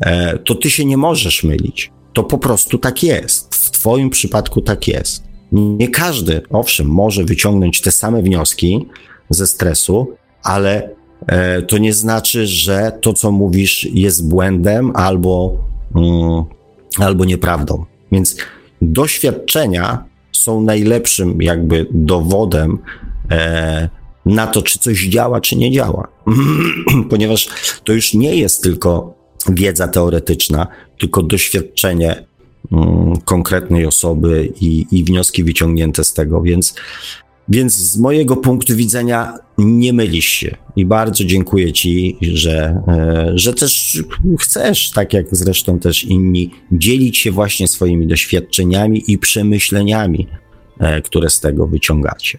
e, to ty się nie możesz mylić. To po prostu tak jest. W twoim przypadku tak jest. Nie każdy, owszem, może wyciągnąć te same wnioski ze stresu, ale e, to nie znaczy, że to, co mówisz, jest błędem albo, mm, albo nieprawdą. Więc doświadczenia są najlepszym jakby dowodem e, na to, czy coś działa, czy nie działa. Ponieważ to już nie jest tylko wiedza teoretyczna, tylko doświadczenie mm, konkretnej osoby i, i wnioski wyciągnięte z tego, więc więc z mojego punktu widzenia nie mylisz się i bardzo dziękuję Ci, że, e, że też chcesz, tak jak zresztą też inni, dzielić się właśnie swoimi doświadczeniami i przemyśleniami, e, które z tego wyciągacie.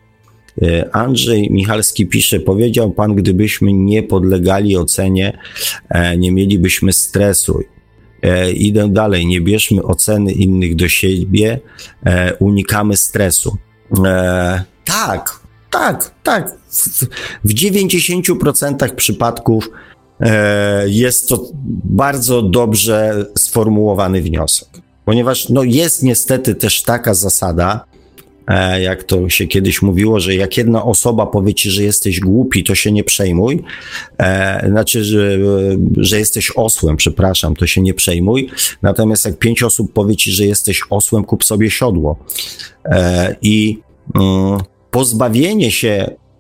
E, Andrzej Michalski pisze, powiedział Pan, gdybyśmy nie podlegali ocenie, nie mielibyśmy stresu. Idę dalej, nie bierzmy oceny innych do siebie, unikamy stresu. Tak, tak, tak. W, w 90% przypadków e, jest to bardzo dobrze sformułowany wniosek. Ponieważ no, jest niestety też taka zasada, e, jak to się kiedyś mówiło, że jak jedna osoba powie ci, że jesteś głupi, to się nie przejmuj. E, znaczy, że, że jesteś osłem, przepraszam, to się nie przejmuj. Natomiast jak pięć osób powie ci, że jesteś osłem, kup sobie siodło. E, I mm, pozbawienie się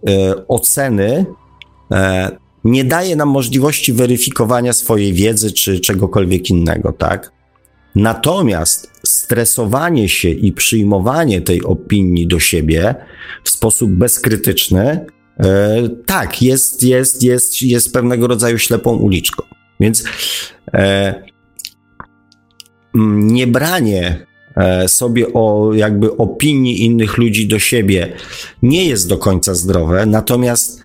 e, oceny e, nie daje nam możliwości weryfikowania swojej wiedzy czy czegokolwiek innego, tak? Natomiast stresowanie się i przyjmowanie tej opinii do siebie w sposób bezkrytyczny, e, tak, jest, jest, jest, jest pewnego rodzaju ślepą uliczką. Więc e, niebranie E, sobie o jakby opinii innych ludzi do siebie nie jest do końca zdrowe, natomiast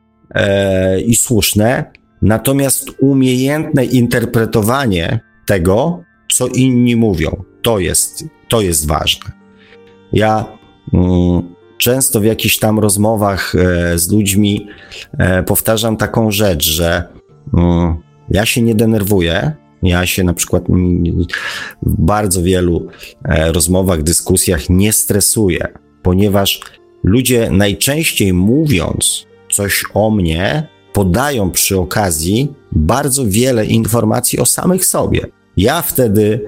i słuszne, natomiast umiejętne interpretowanie tego, co inni mówią, to jest, to jest ważne. Ja mm, często w jakichś tam rozmowach e, z ludźmi e, powtarzam taką rzecz, że mm, ja się nie denerwuję, ja się na przykład w bardzo wielu e, rozmowach, dyskusjach nie stresuję, ponieważ ludzie najczęściej mówiąc coś o mnie, podają przy okazji bardzo wiele informacji o samych sobie. Ja wtedy,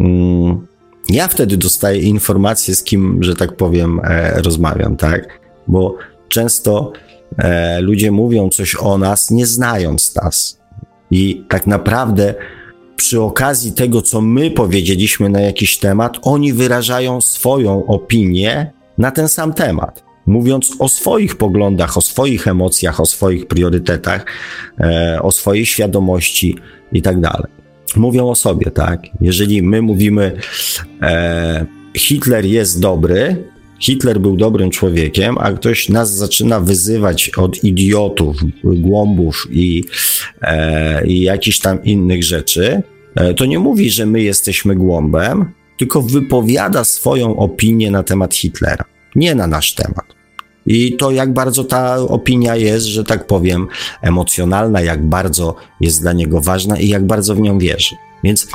mm, ja wtedy dostaję informacje, z kim, że tak powiem, e, rozmawiam, tak? Bo często e, ludzie mówią coś o nas, nie znając nas. I tak naprawdę przy okazji tego, co my powiedzieliśmy na jakiś temat, oni wyrażają swoją opinię na ten sam temat. Mówiąc o swoich poglądach, o swoich emocjach, o swoich priorytetach, e, o swojej świadomości i tak. Mówią o sobie, tak? Jeżeli my mówimy, e, Hitler jest dobry, Hitler był dobrym człowiekiem, a ktoś nas zaczyna wyzywać od idiotów, głąbów i, e, i jakichś tam innych rzeczy, e, to nie mówi, że my jesteśmy głąbem, tylko wypowiada swoją opinię na temat Hitlera, nie na nasz temat. I to, jak bardzo ta opinia jest, że tak powiem, emocjonalna, jak bardzo jest dla niego ważna i jak bardzo w nią wierzy. Więc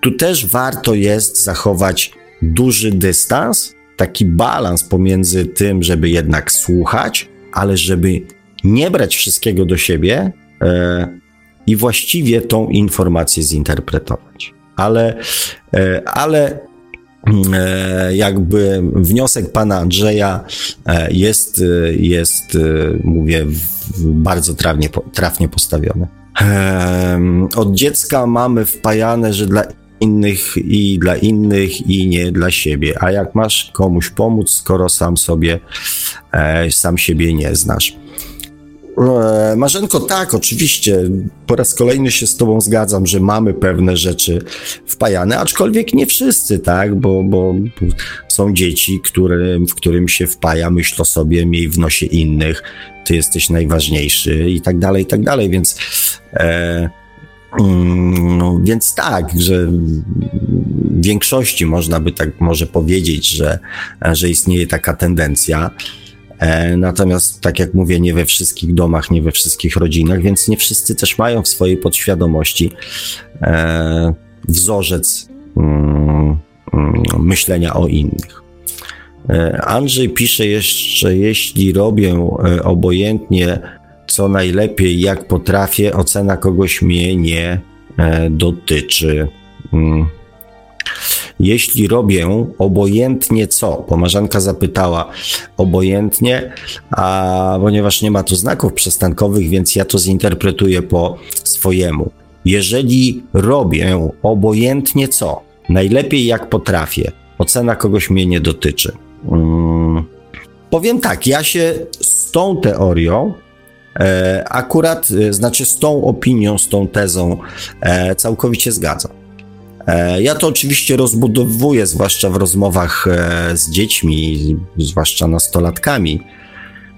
tu też warto jest zachować duży dystans taki balans pomiędzy tym, żeby jednak słuchać, ale żeby nie brać wszystkiego do siebie e, i właściwie tą informację zinterpretować. Ale, e, ale jakby wniosek pana Andrzeja e, jest, e, jest e, mówię, bardzo trafnie, trafnie postawiony. Od dziecka mamy wpajane, że dla innych i dla innych i nie dla siebie. A jak masz komuś pomóc, skoro sam sobie, e, sam siebie nie znasz? E, Marzenko, tak, oczywiście. Po raz kolejny się z Tobą zgadzam, że mamy pewne rzeczy wpajane, aczkolwiek nie wszyscy, tak, bo, bo są dzieci, w którym się wpaja myśl o sobie, miej w nosie innych, Ty jesteś najważniejszy i tak dalej, i tak dalej, więc. E, mm, no, więc tak, że w większości można by tak może powiedzieć, że, że istnieje taka tendencja. E, natomiast, tak jak mówię, nie we wszystkich domach, nie we wszystkich rodzinach, więc nie wszyscy też mają w swojej podświadomości e, wzorzec mm, mm, myślenia o innych. E, Andrzej pisze jeszcze, jeśli robię obojętnie, co najlepiej, jak potrafię, ocena kogoś mnie nie dotyczy. Jeśli robię obojętnie co? Pomarzanka zapytała obojętnie, a ponieważ nie ma tu znaków przestankowych, więc ja to zinterpretuję po swojemu. Jeżeli robię obojętnie co? Najlepiej jak potrafię. Ocena kogoś mnie nie dotyczy. Hmm. Powiem tak, ja się z tą teorią e, akurat, e, znaczy z tą opinią, z tą tezą e, całkowicie zgadzam. E, ja to oczywiście rozbudowuję, zwłaszcza w rozmowach e, z dziećmi, zwłaszcza nastolatkami,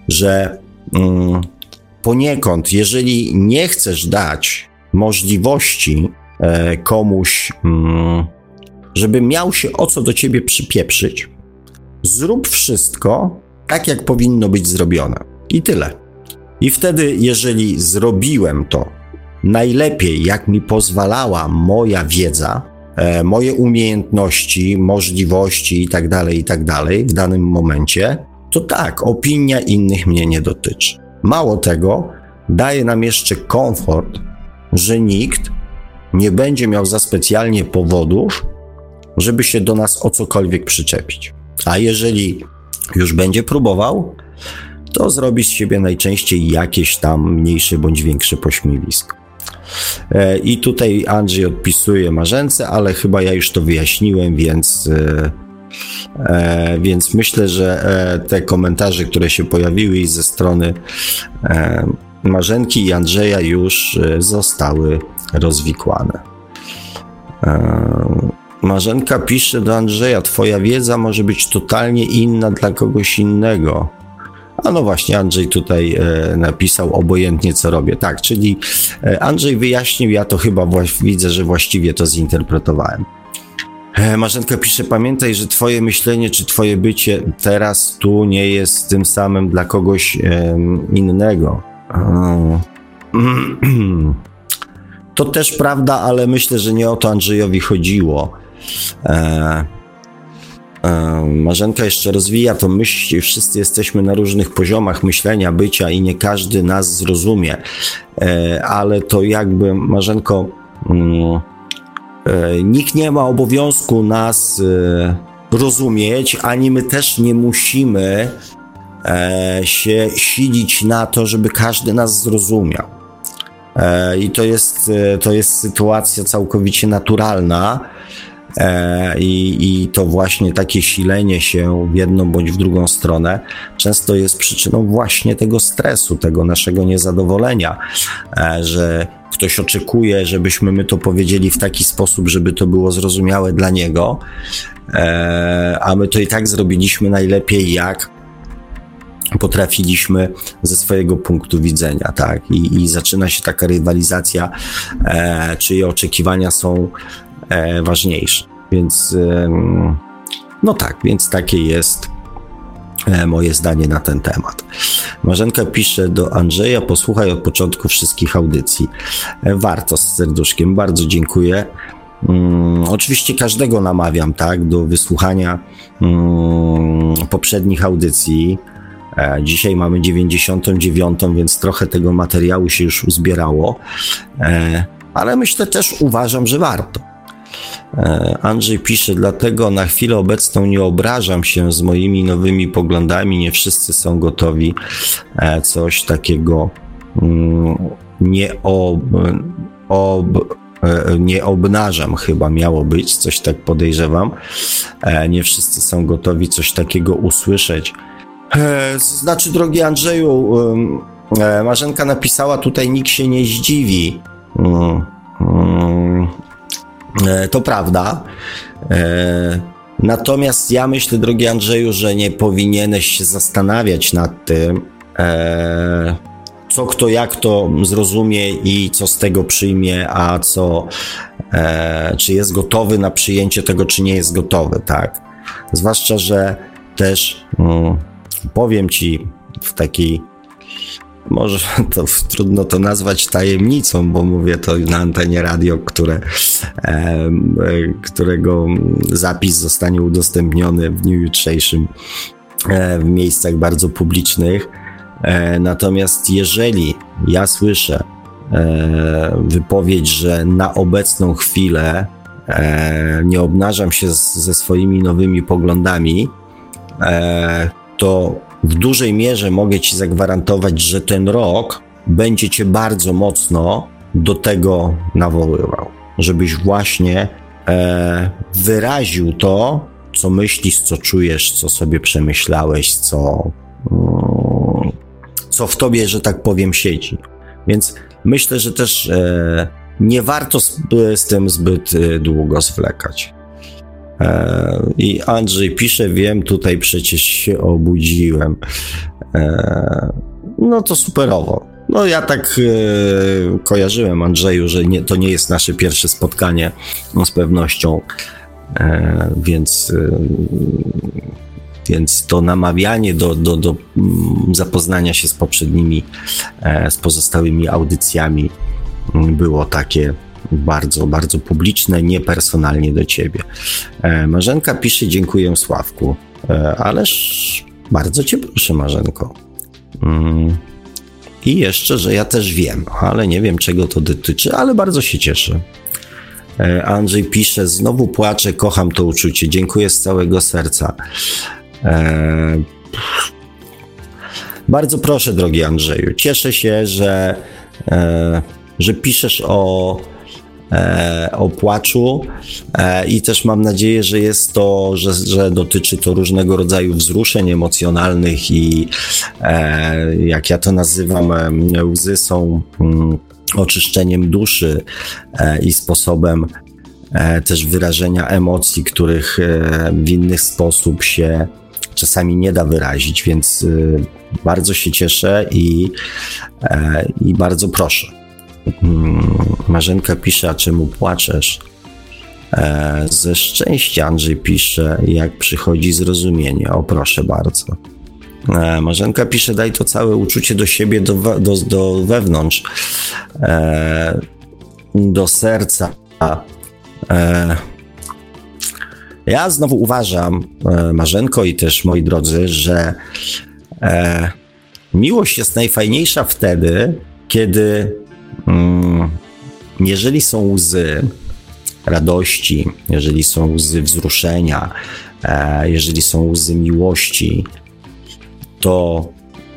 że mm, poniekąd, jeżeli nie chcesz dać możliwości e, komuś, mm, żeby miał się o co do ciebie przypieprzyć, zrób wszystko tak, jak powinno być zrobione. I tyle. I wtedy, jeżeli zrobiłem to najlepiej, jak mi pozwalała moja wiedza, moje umiejętności, możliwości itd., tak itd. Tak w danym momencie, to tak, opinia innych mnie nie dotyczy. Mało tego, daje nam jeszcze komfort, że nikt nie będzie miał za specjalnie powodów, żeby się do nas o cokolwiek przyczepić. A jeżeli już będzie próbował, to zrobi z siebie najczęściej jakieś tam mniejsze bądź większe pośmiewisko. E, I tutaj Andrzej odpisuje Marzence, ale chyba ja już to wyjaśniłem, więc, e, e, więc myślę, że te komentarze, które się pojawiły ze strony Marzenki i Andrzeja już zostały rozwikłane. Marzenka pisze do Andrzeja: Twoja wiedza może być totalnie inna dla kogoś innego. A no właśnie, Andrzej tutaj e, napisał obojętnie co robię. Tak, czyli e, Andrzej wyjaśnił, ja to chyba widzę, że właściwie to zinterpretowałem. E, Marzenka pisze, pamiętaj, że twoje myślenie czy twoje bycie teraz tu nie jest tym samym dla kogoś innego. To też prawda, ale myślę, że nie o to Andrzejowi chodziło. Marzenka jeszcze rozwija to myśl, wszyscy jesteśmy na różnych poziomach myślenia, bycia i nie każdy nas zrozumie, e, ale to jakby Marzenko, mm, e, nikt nie ma obowiązku nas e, rozumieć, ani my też nie musimy się silić na to, żeby każdy nas zrozumiał. I to jest, to jest sytuacja całkowicie naturalna I, I to właśnie takie silenie się w jedną bądź w drugą stronę często jest przyczyną właśnie tego stresu, tego naszego niezadowolenia, e, że ktoś oczekuje, żebyśmy my to powiedzieli w taki sposób, żeby to było zrozumiałe dla niego, e, a my to i tak zrobiliśmy najlepiej, jak potrafiliśmy ze swojego punktu widzenia, tak? I, i zaczyna się taka rywalizacja, e, czyje oczekiwania są e. Więc e, no tak, więc takie jest e, moje zdanie na ten temat. Marzenka pisze do Andrzeja, posłuchaj od początku wszystkich audycji. E, warto z serduszkiem, bardzo dziękuję. Um, oczywiście każdego namawiam, tak, do wysłuchania um, poprzednich audycji. E, dzisiaj mamy 99, więc trochę tego materiału się już uzbierało, ale myślę też uważam, że warto. E, Andrzej pisze, dlatego na chwilę obecną nie obrażam się z moimi nowymi poglądami. Nie wszyscy są gotowi e, coś takiego mm, nie ob, ob, e, nie obnażam, chyba miało być, coś tak podejrzewam. Nie wszyscy są gotowi coś takiego usłyszeć. Znaczy, drogi Andrzeju, Marzenka napisała tutaj, nikt się nie zdziwi. E, to prawda. E, natomiast ja myślę, drogi Andrzeju, że nie powinieneś się zastanawiać nad tym, e, co kto jak to zrozumie i co z tego przyjmie, a co, czy jest gotowy na przyjęcie tego, czy nie jest gotowy, tak? Zwłaszcza, że też mm, powiem ci w takiej może to trudno to nazwać tajemnicą, bo mówię to na antenie radio, które, e, którego zapis zostanie udostępniony w dniu jutrzejszym e, w miejscach bardzo publicznych. E, natomiast jeżeli ja słyszę wypowiedź, że na obecną chwilę nie obnażam się ze swoimi nowymi poglądami, to w dużej mierze mogę Ci zagwarantować, że ten rok będzie Cię bardzo mocno do tego nawoływał, żebyś właśnie e, wyraził to, co myślisz, co czujesz, co sobie przemyślałeś, co, mm, co w tobie, że tak powiem, siedzi. Więc myślę, że też e, nie warto z, z tym zbyt e, długo zwlekać. E, I Andrzej pisze, wiem, tutaj przecież się obudziłem. E, no to superowo. No ja tak e, kojarzyłem Andrzeju, że nie, to nie jest nasze pierwsze spotkanie, no z pewnością, więc, więc to namawianie do, do, do mm, zapoznania się z poprzednimi, z pozostałymi audycjami było takie bardzo, bardzo publiczne, niepersonalnie do ciebie. E, Marzenka pisze, dziękuję Sławku, e, ależ bardzo cię proszę Marzenko. Mm. I jeszcze, że ja też wiem, ale nie wiem czego to dotyczy, ale bardzo się cieszę. E, Andrzej pisze, znowu płaczę, kocham to uczucie, dziękuję z całego serca. Bardzo proszę, drogi Andrzeju, cieszę się, że, że piszesz o, e, o płaczu e, i też mam nadzieję, że jest to, że, że dotyczy to różnego rodzaju wzruszeń emocjonalnych i e, jak ja to nazywam, e, łzy są mm, oczyszczeniem duszy e, i sposobem e, też wyrażenia emocji, których w inny sposób się czasami nie da wyrazić, więc bardzo się cieszę i, i bardzo proszę. Hmm, Marzenka pisze, a czemu płaczesz? E, ze szczęścia Andrzej pisze, jak przychodzi zrozumienie. O, proszę bardzo. E, Marzenka pisze, daj to całe uczucie do siebie, do, do, do wewnątrz, e, do serca. Ja znowu uważam, Marzenko i też moi drodzy, że miłość jest najfajniejsza wtedy, kiedy Mm, jeżeli są łzy radości, jeżeli są łzy wzruszenia, e, jeżeli są łzy miłości, to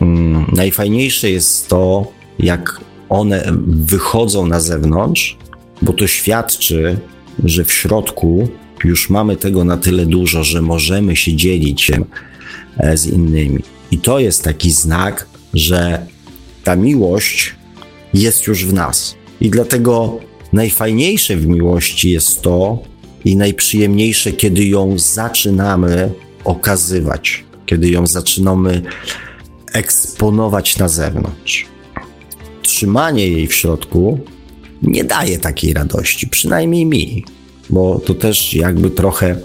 mm, najfajniejsze jest to, jak one wychodzą na zewnątrz, bo to świadczy, że w środku już mamy tego na tyle dużo, że możemy się dzielić się e, z innymi. I to jest taki znak, że ta miłość jest już w nas. I dlatego najfajniejsze w miłości jest to i najprzyjemniejsze, kiedy ją zaczynamy okazywać, kiedy ją zaczynamy eksponować na zewnątrz. Trzymanie jej w środku nie daje takiej radości, przynajmniej mi, bo to też jakby trochę,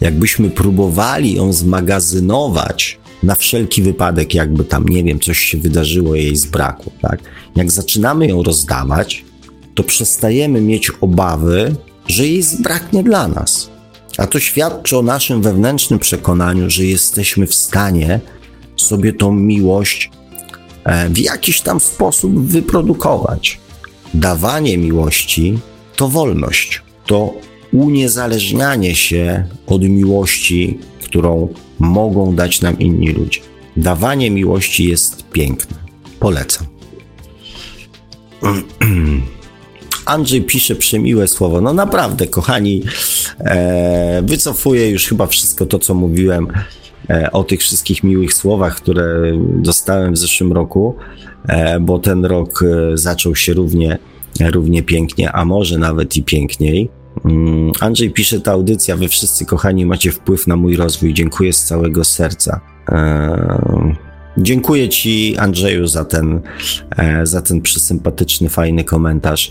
jakbyśmy próbowali ją zmagazynować na wszelki wypadek, jakby tam, nie wiem, coś się wydarzyło jej z braku, tak? Jak zaczynamy ją rozdawać, to przestajemy mieć obawy, że jej zbraknie dla nas. A to świadczy o naszym wewnętrznym przekonaniu, że jesteśmy w stanie sobie tą miłość e, w jakiś tam sposób wyprodukować. Dawanie miłości to wolność, to uniezależnianie się od miłości, którą mogą dać nam inni ludzie. Dawanie miłości jest piękne. Polecam. Andrzej pisze przemiłe słowo. No naprawdę, kochani, e, wycofuję już chyba wszystko to, co mówiłem. e, o tych wszystkich miłych słowach, które dostałem w zeszłym roku, e, bo ten rok e, zaczął się równie, równie pięknie, a może nawet i piękniej. Mm, Andrzej pisze, ta audycja, wy wszyscy kochani macie wpływ na mój rozwój. Dziękuję z całego serca. Dziękuję Ci, Andrzeju, za ten, za ten przysympatyczny, fajny komentarz.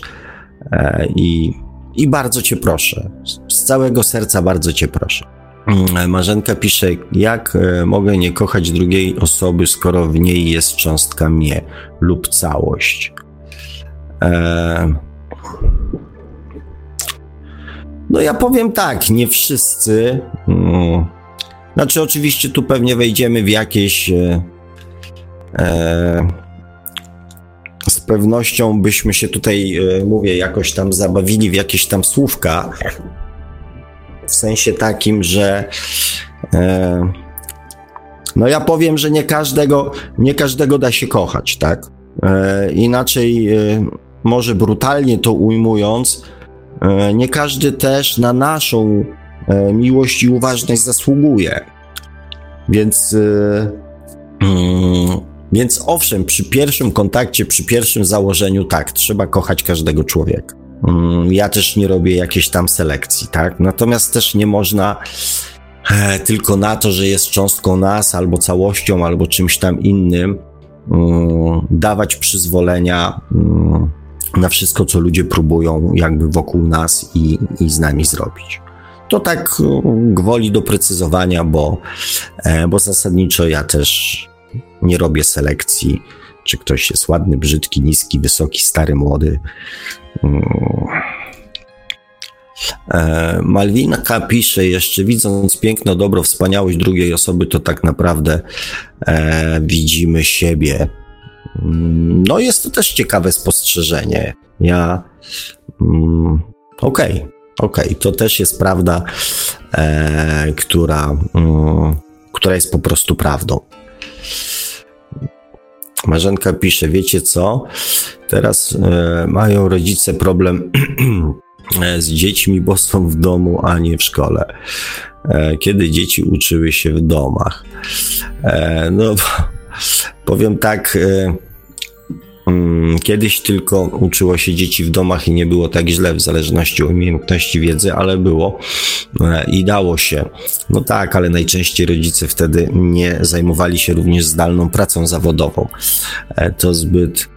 I i bardzo cię proszę, z całego serca bardzo cię proszę. Mm, Marzenka pisze, jak e, mogę nie kochać drugiej osoby, skoro w niej jest cząstka mnie lub całość. E, no ja powiem tak, nie wszyscy. Mm, znaczy oczywiście tu pewnie wejdziemy w jakieś e, z pewnością byśmy się tutaj, e, mówię, jakoś tam zabawili w jakieś tam słówka. W sensie takim, że. E, no ja powiem, że nie każdego, nie każdego da się kochać, tak? E, inaczej, może brutalnie to ujmując, nie każdy też na naszą miłość i uważność zasługuje. Więc. Mm, więc owszem, przy pierwszym kontakcie, przy pierwszym założeniu, tak, trzeba kochać każdego człowieka. Mm, ja też nie robię jakiejś tam selekcji, tak? Natomiast też nie można e, tylko na to, że jest cząstką nas, albo całością, albo czymś tam innym, mm, dawać przyzwolenia na wszystko, co ludzie próbują jakby wokół nas i, i z nami zrobić. To tak gwoli doprecyzowania, bo, e, bo zasadniczo ja też nie robię selekcji, czy ktoś jest ładny, brzydki, niski, wysoki, stary, młody. Mm. E, Malwinka pisze jeszcze, widząc piękno, dobro, wspaniałość drugiej osoby, to tak naprawdę e, widzimy siebie. No, jest to też ciekawe spostrzeżenie. Ja. Mm, okej, okay, okej, okay, to też jest prawda, e, która, mm, która jest po prostu prawdą. Marzenka pisze, wiecie co? Teraz e, mają rodzice problem z dziećmi, bo są w domu, a nie w szkole. E, kiedy dzieci uczyły się w domach. E, no, powiem tak. E, Mm, kiedyś tylko uczyło się dzieci w domach i nie było tak źle w zależności od umiejętności wiedzy, ale było e, i dało się. No tak, ale najczęściej rodzice wtedy nie zajmowali się również zdalną pracą zawodową. E, to zbyt,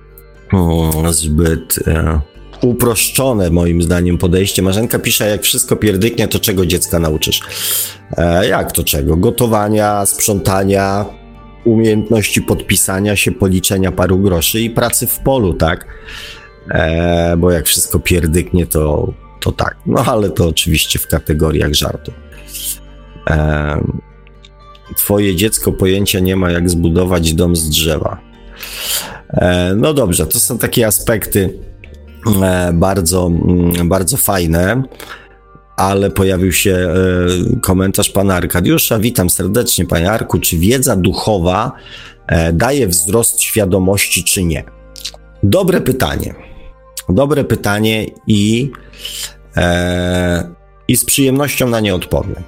zbyt uproszczone moim zdaniem podejście. Marzenka pisze, jak wszystko pierdyknie, to czego dziecka nauczysz? Jak to czego? Gotowania, sprzątania, umiejętności podpisania się, policzenia paru groszy i pracy w polu, tak? E, bo jak wszystko pierdyknie, to, to tak. No ale to oczywiście w kategoriach żartu. E, twoje dziecko pojęcia nie ma, jak zbudować dom z drzewa. E, no dobrze, to są takie aspekty e, bardzo, mm, bardzo fajne ale pojawił się e, komentarz pana Arkadiusza. Witam serdecznie, panie Arku. Czy wiedza duchowa e, daje wzrost świadomości, czy nie? Dobre pytanie. Dobre pytanie i, e, i z przyjemnością na nie odpowiem.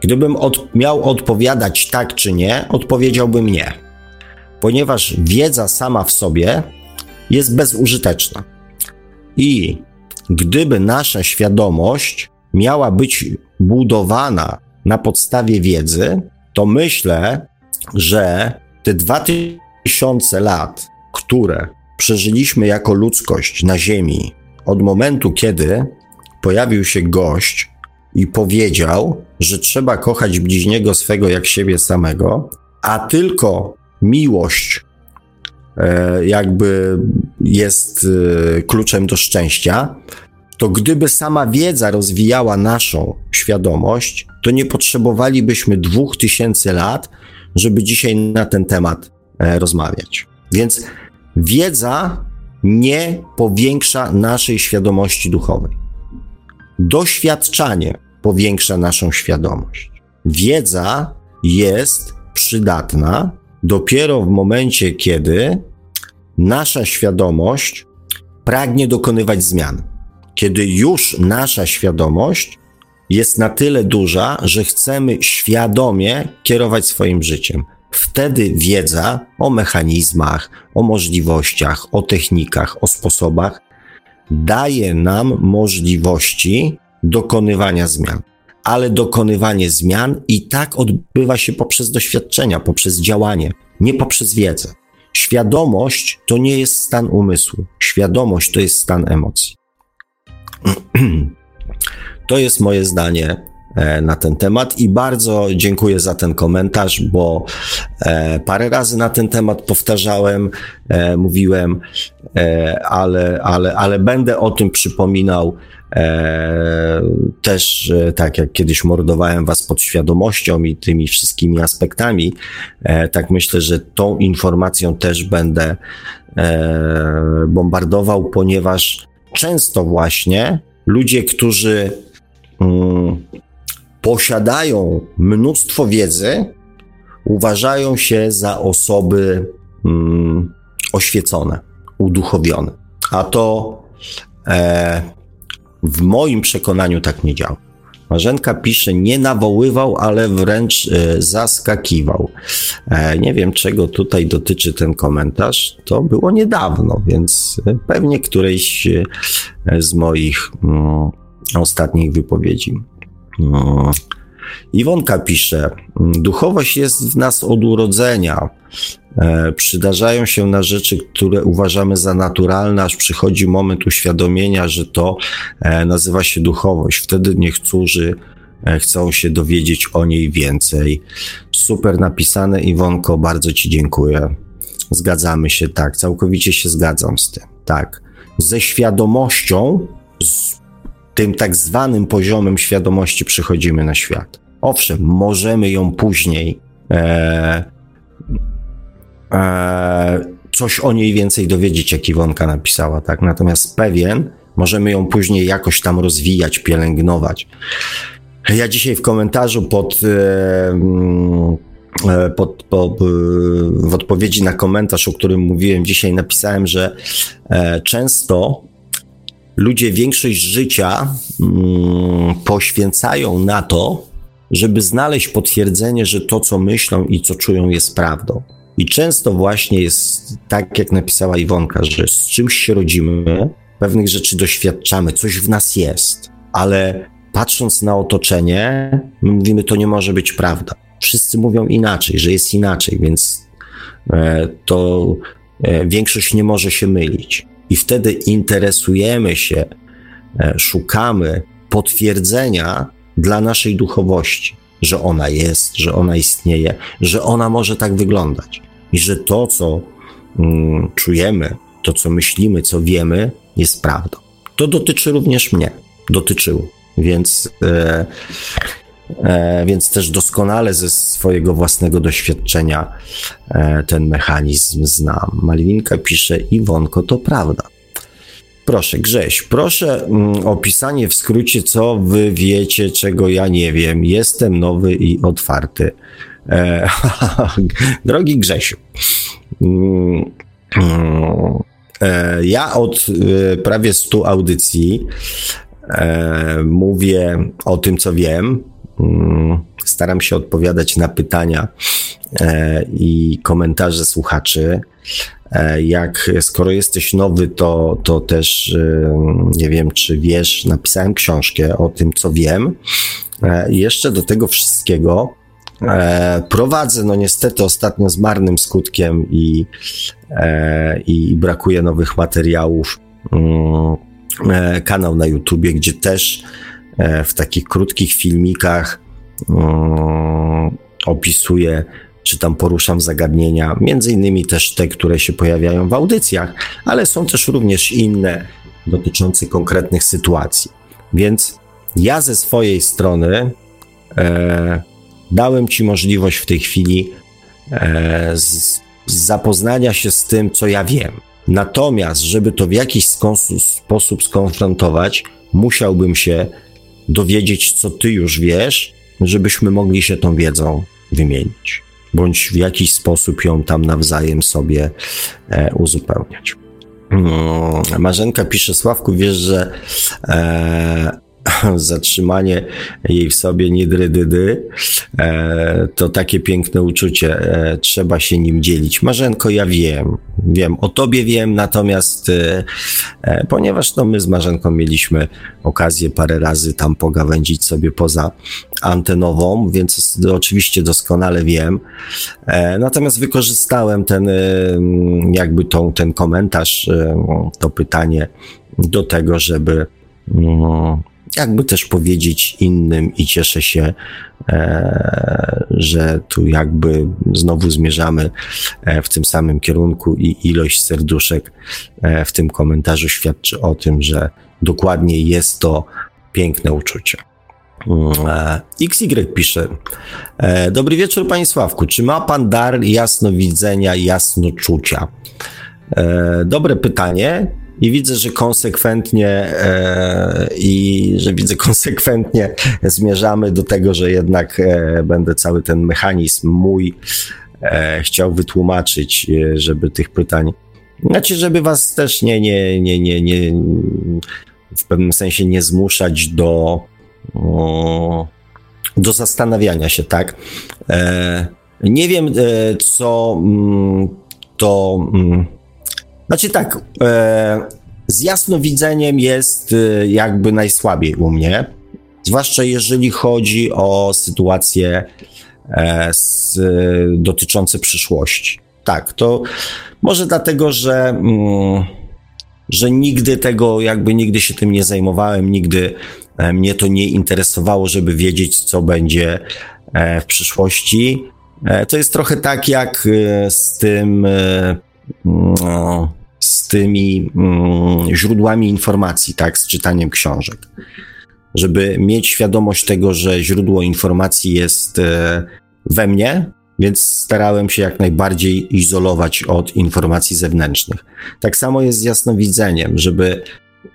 Gdybym od, miał odpowiadać tak czy nie, odpowiedziałbym nie, ponieważ wiedza sama w sobie jest bezużyteczna. I gdyby nasza świadomość miała być budowana na podstawie wiedzy, to myślę, że te dwa tysiące lat, które przeżyliśmy jako ludzkość na Ziemi, od momentu, kiedy pojawił się gość i powiedział, że trzeba kochać bliźniego swego jak siebie samego, a tylko miłość e, jakby jest e, kluczem do szczęścia, to gdyby sama wiedza rozwijała naszą świadomość, to nie potrzebowalibyśmy dwóch tysięcy lat, żeby dzisiaj na ten temat e, rozmawiać. Więc wiedza nie powiększa naszej świadomości duchowej. Doświadczanie powiększa naszą świadomość. Wiedza jest przydatna dopiero w momencie, kiedy nasza świadomość pragnie dokonywać zmian kiedy już nasza świadomość jest na tyle duża, że chcemy świadomie kierować swoim życiem. Wtedy wiedza o mechanizmach, o możliwościach, o technikach, o sposobach daje nam możliwości dokonywania zmian. Ale dokonywanie zmian i tak odbywa się poprzez doświadczenia, poprzez działanie, nie poprzez wiedzę. Świadomość to nie jest stan umysłu, świadomość to jest stan emocji. To jest moje zdanie e, na ten temat i bardzo dziękuję za ten komentarz, bo e, parę razy na ten temat powtarzałem, e, mówiłem, ale, ale, ale będę o tym przypominał też, tak jak kiedyś mordowałem was pod świadomością i tymi wszystkimi aspektami, tak myślę, że tą informacją też będę bombardował, ponieważ często właśnie ludzie, którzy mm, posiadają mnóstwo wiedzy, uważają się za osoby mm, oświecone, uduchowione. A to e, w moim przekonaniu tak nie działa. Marzenka pisze, nie nawoływał, ale wręcz e, zaskakiwał. E, nie wiem, czego tutaj dotyczy ten komentarz. To było niedawno, więc pewnie którejś e, z moich mm, ostatnich wypowiedzi. No. Iwonka pisze, duchowość jest w nas od urodzenia. E, przydarzają się na rzeczy, które uważamy za naturalne, aż przychodzi moment uświadomienia, że to e, nazywa się duchowość. Wtedy niektórzy e, chcą się dowiedzieć o niej więcej. Super napisane, Iwonko, bardzo Ci dziękuję. Zgadzamy się, tak, całkowicie się zgadzam z tym, tak. Ze świadomością, z tym tak zwanym poziomem świadomości przychodzimy na świat. Owszem, możemy ją później e, coś o niej więcej dowiedzieć, jak Iwonka napisała, tak? Natomiast pewien, możemy ją później jakoś tam rozwijać, pielęgnować. Ja dzisiaj w komentarzu pod, e, mm, e pod, pod, w odpowiedzi na komentarz, o którym mówiłem dzisiaj, napisałem, że e, często ludzie większość życia mm, poświęcają na to, żeby znaleźć potwierdzenie, że to, co myślą i co czują, jest prawdą. I często właśnie jest tak, jak napisała Iwonka, że z czymś się rodzimy, pewnych rzeczy doświadczamy, coś w nas jest, ale patrząc na otoczenie, my mówimy, to nie może być prawda. Wszyscy mówią inaczej, że jest inaczej, więc e, to e, większość nie może się mylić. I wtedy interesujemy się, e, szukamy potwierdzenia dla naszej duchowości, że ona jest, że ona istnieje, że ona może tak wyglądać i że to, co mm, czujemy, to, co myślimy, co wiemy, jest prawdą. To dotyczy również mnie, dotyczyło, więc. E, E, więc też doskonale ze swojego własnego doświadczenia e, ten mechanizm znam. Malwinka pisze, Iwonko, to prawda. Proszę, Grześ, proszę mm, o pisanie w skrócie, co wy wiecie, czego ja nie wiem. Jestem nowy i otwarty. E, drogi Grzesiu, mm, e, ja od e, prawie 100 audycji e, mówię o tym, co wiem, Mm, staram się odpowiadać na pytania e, i komentarze słuchaczy. E, jak skoro jesteś nowy, to, to też e, nie wiem, czy wiesz, napisałem książkę o tym, co wiem. Jeszcze do tego wszystkiego prowadzę, no niestety ostatnio z marnym skutkiem i, i brakuje nowych materiałów. Mm, kanał na YouTubie, gdzie też w takich krótkich filmikach um, opisuję, czy tam poruszam zagadnienia, między innymi też te, które się pojawiają w audycjach, ale są też również inne dotyczące konkretnych sytuacji. Więc ja ze swojej strony e, dałem Ci możliwość w tej chwili e, z zapoznania się z tym, co ja wiem. Natomiast, żeby to w jakiś sposób skonfrontować, musiałbym się dowiedzieć, co ty już wiesz, żebyśmy mogli się tą wiedzą wymienić, bądź w jakiś sposób ją tam nawzajem sobie e, uzupełniać. Hmm, Marzenka pisze, Sławku, wiesz, że e, zatrzymanie jej w sobie niedrydydy, e, to takie piękne uczucie, e, trzeba się nim dzielić. Marzenko, ja wiem, wiem, o tobie wiem, natomiast e, ponieważ no, my z Marzenką mieliśmy okazję parę razy tam pogawędzić sobie poza antenową, więc oczywiście doskonale wiem. Natomiast wykorzystałem ten, jakby tą, ten komentarz, to pytanie do tego, żeby no, jakby też powiedzieć innym i cieszę się, e, że tu jakby znowu zmierzamy e, w tym samym kierunku i ilość serduszek e, w tym komentarzu świadczy o tym, że dokładnie jest to piękne uczucie. XY pisze. Dobry wieczór, panie Sławku. Czy ma pan dar jasnowidzenia, jasnoczucia? Dobre pytanie i widzę, że konsekwentnie e, i że widzę konsekwentnie zmierzamy do tego, że jednak e, będę cały ten mechanizm mój e, chciał wytłumaczyć, e, żeby tych pytań, znaczy, żeby was też nie, nie, nie, nie, nie w pewnym sensie nie zmuszać do, o, do zastanawiania się, tak? E, nie wiem, e, co mm, to mm, znaczy tak, e, z jasnowidzeniem jest e, jakby najsłabiej u mnie, zwłaszcza jeżeli chodzi o sytuacje e, z, dotyczące przyszłości. Tak, to może dlatego, że, mm, że nigdy tego, jakby nigdy się tym nie zajmowałem, nigdy e, mnie to nie interesowało, żeby wiedzieć, co będzie e, w przyszłości. E, to jest trochę tak jak z tym z tymi mm, źródłami informacji, tak, z czytaniem książek. Żeby mieć świadomość tego, że źródło informacji jest e, we mnie, więc starałem się jak najbardziej izolować od informacji zewnętrznych. Tak samo jest z jasnowidzeniem, żeby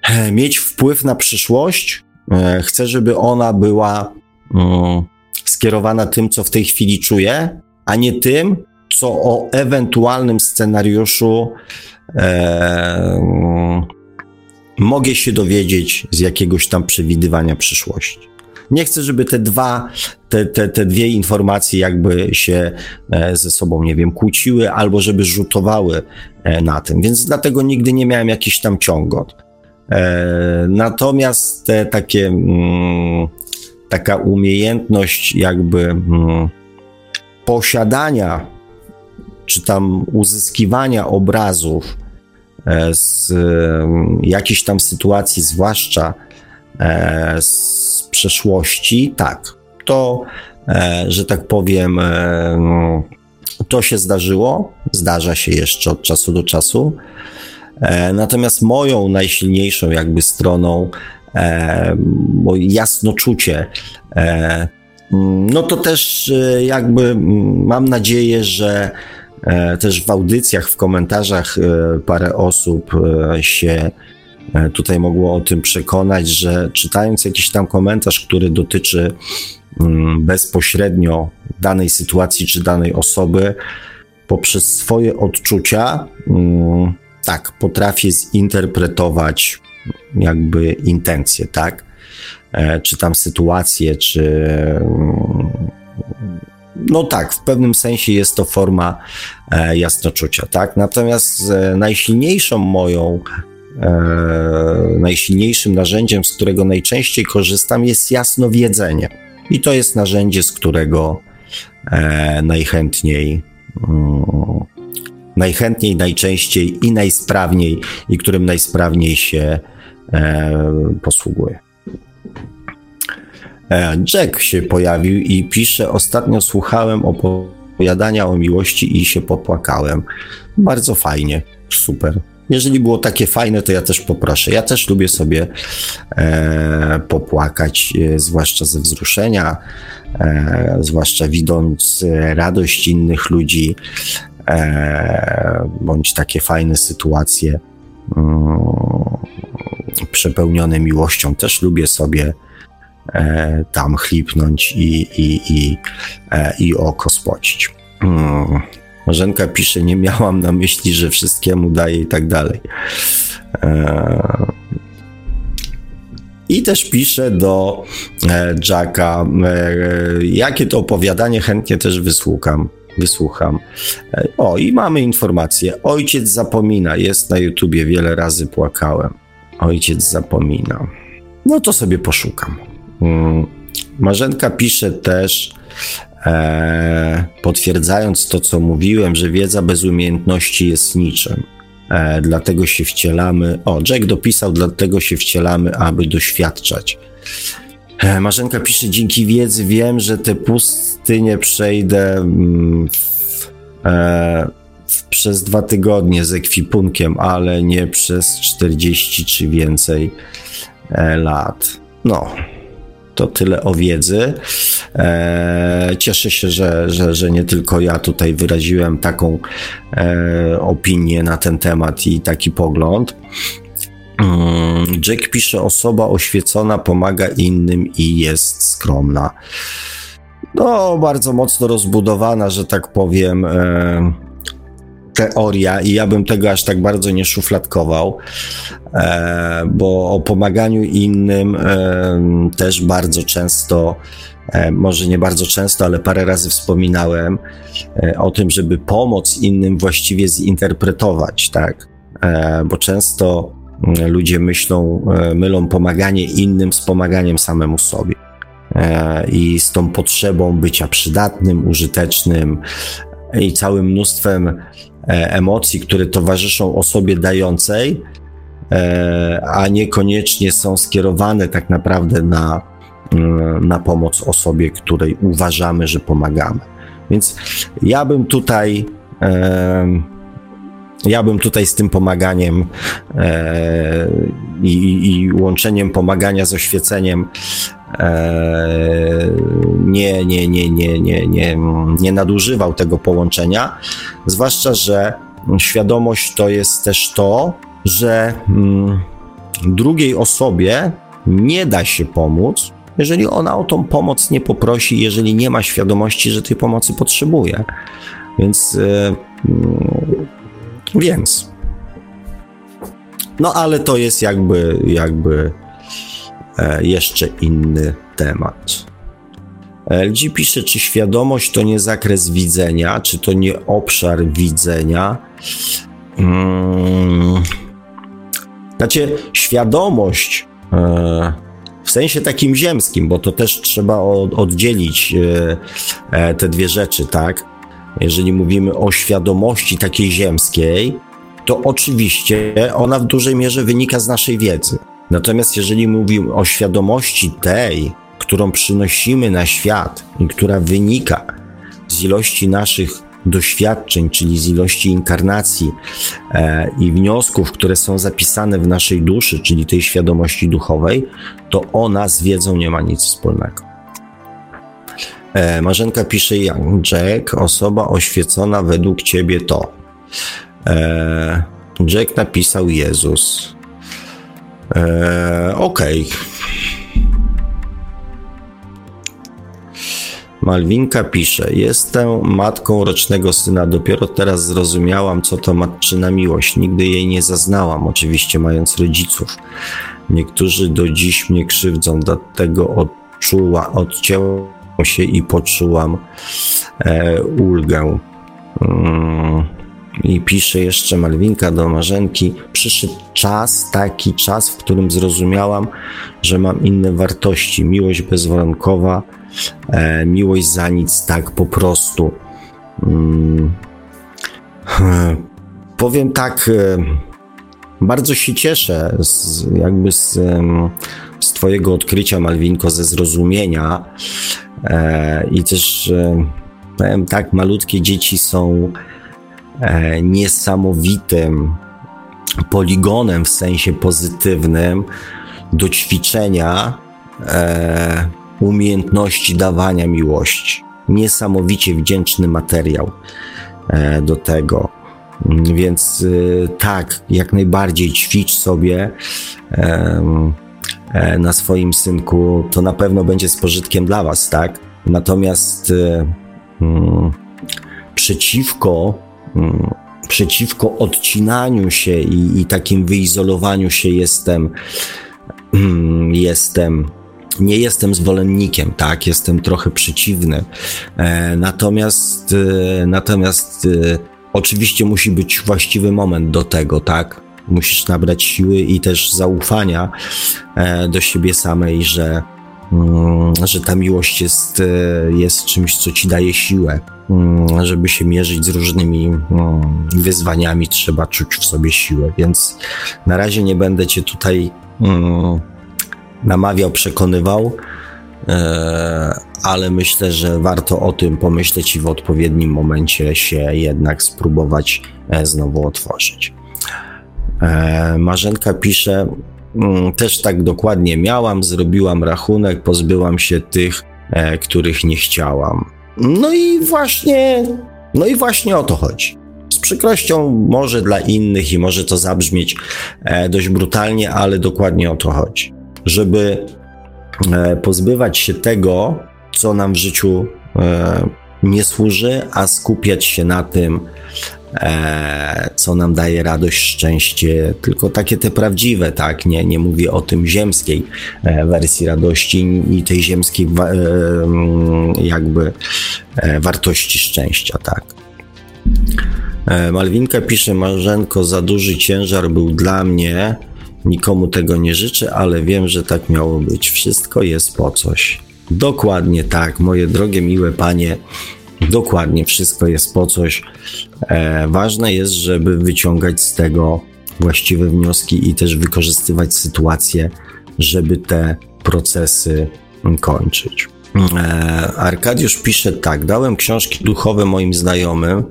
e, mieć wpływ na przyszłość, e, chcę, żeby ona była mm, skierowana tym, co w tej chwili czuję, a nie tym, co o ewentualnym scenariuszu e, mogę się dowiedzieć z jakiegoś tam przewidywania przyszłości. Nie chcę, żeby te dwa, te, te, te dwie informacje jakby się e, ze sobą, nie wiem, kłóciły albo żeby rzutowały e, na tym, więc dlatego nigdy nie miałem jakiś tam ciągot. E, natomiast te takie, mm, taka umiejętność jakby mm, posiadania czy tam uzyskiwania obrazów e, z jakiejś tam sytuacji, zwłaszcza e, z przeszłości, tak, to, e, że tak powiem, to się zdarzyło, zdarza się jeszcze od czasu do czasu. Natomiast moją najsilniejszą jakby stroną, moje jasnoczucie, no to też jakby mam nadzieję, że E, też w audycjach, w komentarzach e, parę osób e, się tutaj mogło o tym przekonać, że czytając jakiś tam komentarz, który dotyczy mm, bezpośrednio danej sytuacji czy danej osoby, poprzez swoje odczucia, mm, tak, potrafię zinterpretować jakby intencje, tak? Czy tam sytuację, czy mm, no tak, w pewnym sensie jest to forma e, jasnoczucia, tak? Natomiast e, najsilniejszą moją, e, najsilniejszym narzędziem, z którego najczęściej korzystam, jest jasnowiedzenie. I to jest narzędzie, z którego e, najchętniej, mm, najchętniej, najczęściej i najsprawniej, i którym najsprawniej się e, posługuję. E, Jack się pojawił i pisze: Ostatnio słuchałem opowiadania o miłości i się popłakałem. Bardzo fajnie, super. Jeżeli było takie fajne, to ja też poproszę. Ja też lubię sobie e, popłakać, e, zwłaszcza ze wzruszenia, e, zwłaszcza widząc radość innych ludzi, e, bądź takie fajne sytuacje mm, przepełnione miłością. Też lubię sobie e, tam chlipnąć i, i, i, e, i oko spocić. Hmm. Marzenka pisze, nie miałam na myśli, że wszystkiemu daje i tak dalej. E, I też pisze do e, Jacka, e, jakie to opowiadanie chętnie też wysłucham. Wysłucham. E, o, i mamy informację. Ojciec zapomina. Jest na YouTubie, wiele razy płakałem. Ojciec zapomina. No to sobie poszukam. Mm. Marzenka pisze też, e, potwierdzając to, co mówiłem, że wiedza bez umiejętności jest niczym. E, dlatego się wcielamy. O, Jack dopisał, dlatego się wcielamy, aby doświadczać. E, Marzenka pisze, dzięki wiedzy wiem, że te pustynie przejdę mm, w, e, w, przez dwa tygodnie z ekwipunkiem, ale nie przez 40 czy więcej e, lat. No, to tyle o wiedzy. E, cieszę się, że, że, że nie tylko ja tutaj wyraziłem taką e, opinię na ten temat i taki pogląd. Mm, Jack pisze: Osoba oświecona pomaga innym i jest skromna. No, bardzo mocno rozbudowana, że tak powiem. E, teoria i ja bym tego aż tak bardzo nie szufladkował, e, bo o pomaganiu innym e, też bardzo często, e, może nie bardzo często, ale parę razy wspominałem o tym, żeby pomoc innym właściwie zinterpretować, tak? Bo często mm, ludzie myślą, mylą pomaganie innym z pomaganiem samemu sobie i z tą potrzebą bycia przydatnym, użytecznym i całym mnóstwem emocji, które towarzyszą osobie dającej, e, a niekoniecznie są skierowane tak naprawdę na, mm, na pomoc osobie, której uważamy, że pomagamy. Więc ja bym tutaj. Ja bym tutaj z tym pomaganiem e, i, i, łączeniem pomagania z oświeceniem nie, nie, nie, nie, nie, nie, nie nadużywał tego połączenia, zwłaszcza, że świadomość to jest też to, że drugiej osobie nie da się pomóc, jeżeli ona o tą pomoc nie poprosi, jeżeli nie ma świadomości, że tej pomocy potrzebuje. Więc, więc. No ale to jest jakby, jakby E, jeszcze inny temat. LG pisze, czy świadomość to nie zakres widzenia, czy to nie obszar widzenia. Hmm. Znaczy, świadomość e, w sensie takim ziemskim, bo to też trzeba oddzielić e, te dwie rzeczy, tak? Jeżeli mówimy o świadomości takiej ziemskiej, to oczywiście ona w dużej mierze wynika z naszej wiedzy. Natomiast jeżeli mówimy o świadomości tej, którą przynosimy na świat i która wynika z ilości naszych doświadczeń, czyli z ilości inkarnacji e, i wniosków, które są zapisane w naszej duszy, czyli tej świadomości duchowej, to ona z wiedzą nie ma nic wspólnego. E, Marzenka pisze, Jack, osoba oświecona według ciebie to. E, Jack napisał Jezus. Eee, Okej. Okay. Malwinka pisze: Jestem matką rocznego syna. Dopiero teraz zrozumiałam, co to matczyna miłość. Nigdy jej nie zaznałam, oczywiście mając rodziców. Niektórzy do dziś mnie krzywdzą, dlatego odczuła, odcięło się i poczułam e, ulgę. Mm. I pisze jeszcze Malwinka do Marzenki, przyszedł czas, taki czas, w którym zrozumiałam, że mam inne wartości. Miłość bezwarunkowa, e, miłość za nic, tak po prostu. Hmm. Powiem tak, e, bardzo się cieszę z, jakby z, z Twojego odkrycia, Malwinko, ze zrozumienia. E, I też powiem tak, malutkie dzieci są E, niesamowitym poligonem w sensie pozytywnym do ćwiczenia e, umiejętności dawania miłości. Niesamowicie wdzięczny materiał do tego. Więc tak, jak najbardziej ćwicz sobie na swoim synku, to na pewno będzie z pożytkiem dla Was, tak? Natomiast mm, przeciwko Mm, przeciwko odcinaniu się i, i takim wyizolowaniu się jestem mm, jestem nie jestem zwolennikiem, tak, jestem trochę przeciwny. E, natomiast, e, natomiast e, oczywiście musi być właściwy moment do tego, tak. Musisz nabrać siły i też zaufania e, do siebie samej, że, mm, że ta miłość jest, e, jest czymś, co ci daje siłę. Mm, żeby się mierzyć z różnymi mm, wyzwaniami, trzeba czuć w sobie siłę. Więc na razie nie będę cię tutaj namawiał, przekonywał, e, ale myślę, że warto o tym pomyśleć i w odpowiednim momencie się jednak spróbować znowu otworzyć. E, Marzenka pisze, mm, też tak dokładnie miałam, zrobiłam rachunek, pozbyłam się tych, których nie chciałam. No i właśnie, no i właśnie o to chodzi. Z przykrością może dla innych i może to zabrzmieć dość brutalnie, ale dokładnie o to chodzi żeby e, pozbywać się tego, co nam w życiu e, nie służy, a skupiać się na tym, e, co nam daje radość, szczęście, tylko takie te prawdziwe, tak? Nie, nie mówię o tym ziemskiej wersji radości i tej ziemskiej jakby wartości szczęścia, tak? Malwinka pisze, Marzenko, za duży ciężar był dla mnie, Nikomu tego nie życzę, ale wiem, że tak miało być. Wszystko jest po coś. Dokładnie tak, moje drogie, miłe panie. Dokładnie, wszystko jest po coś. E, ważne jest, żeby wyciągać z tego właściwe wnioski i też wykorzystywać sytuacje, żeby te procesy kończyć. E, Arkadiusz pisze tak: Dałem książki duchowe moim znajomym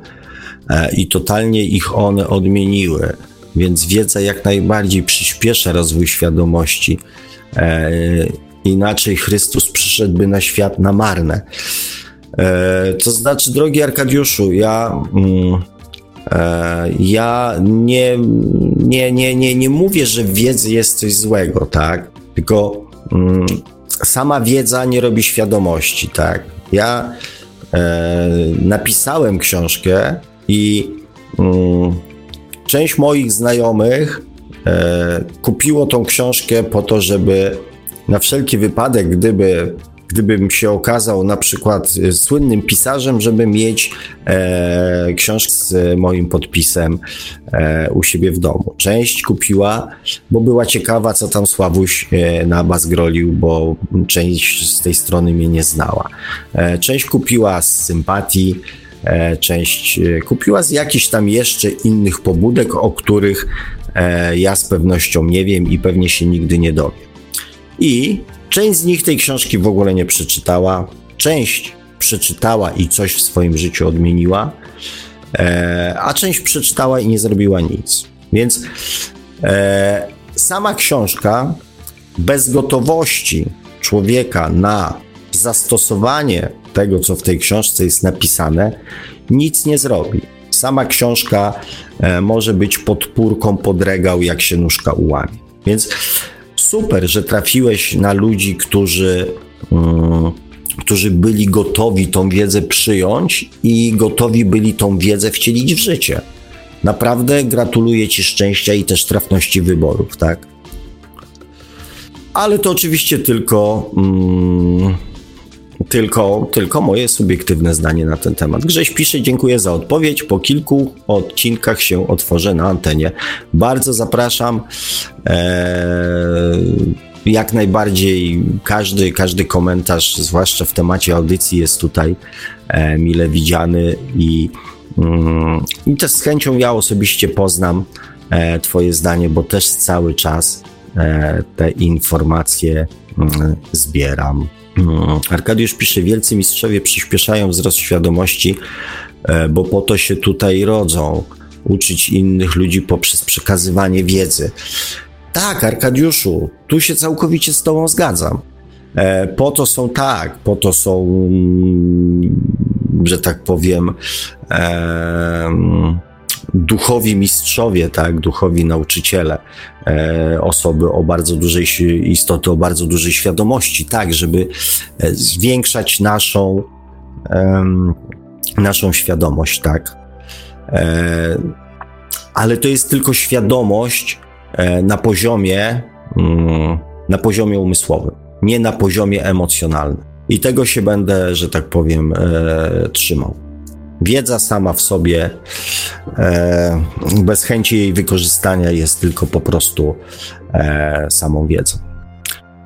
e, i totalnie ich one odmieniły więc wiedza jak najbardziej przyspiesza rozwój świadomości. E, inaczej Chrystus przyszedłby na świat na marne. E, to znaczy, drogi Arkadiuszu, ja. Mm, e, ja nie, nie, nie, nie, nie mówię, że w wiedzy jest coś złego, tak? Tylko mm, sama wiedza nie robi świadomości, tak? Ja e, napisałem książkę i mm, część moich znajomych e, kupiło tą książkę po to, żeby na wszelki wypadek, gdyby gdybym się okazał na przykład e, słynnym pisarzem, żeby mieć e, książkę z moim podpisem e, u siebie w domu. Część kupiła, bo była ciekawa, co tam Sławuś e, na bas grolił, bo część z tej strony mnie nie znała. E, część kupiła z sympatii, E, część e, kupiła z jakichś tam jeszcze innych pobudek, o których ja z pewnością nie wiem i pewnie się nigdy nie dowiem. I część z nich tej książki w ogóle nie przeczytała, część przeczytała i coś w swoim życiu odmieniła, a część przeczytała i nie zrobiła nic. Więc sama książka bez gotowości człowieka na zastosowanie tego, co w tej książce jest napisane, nic nie zrobi. Sama książka e, może być podpórką pod regał, jak się nóżka ułamie. Więc super, że trafiłeś na ludzi, którzy, mm, którzy byli gotowi tą wiedzę przyjąć i gotowi byli tą wiedzę wcielić w życie. Naprawdę gratuluję Ci szczęścia i też trafności wyborów, tak? Ale to oczywiście tylko. Mm, tylko, tylko moje subiektywne zdanie na ten temat. Grześ pisze, dziękuję za odpowiedź. Po kilku odcinkach się otworzę na antenie. Bardzo zapraszam. Eee, jak najbardziej każdy, każdy komentarz, zwłaszcza w temacie audycji, jest tutaj e, mile widziany i, mm, i też z chęcią ja osobiście poznam e, Twoje zdanie, bo też cały czas e, te informacje mm, zbieram. Mm, Arkadiusz pisze, wielcy mistrzowie przyspieszają wzrost świadomości, e, bo po to się tutaj rodzą, uczyć innych ludzi poprzez przekazywanie wiedzy. Tak, Arkadiuszu, tu się całkowicie z Tobą zgadzam. E, po to są tak, po to są, mm, że tak powiem, duchowi mistrzowie, tak, duchowi nauczyciele, e, osoby o bardzo dużej istoty, o bardzo dużej świadomości, tak, żeby e, zwiększać naszą, e, naszą świadomość, tak. E, ale to jest tylko świadomość e, na poziomie mm, na poziomie umysłowym, nie na poziomie emocjonalnym. I tego się będę, że tak powiem, e, trzymał. Wiedza sama w sobie, e, bez chęci jej wykorzystania, jest tylko po prostu e, samą wiedzą.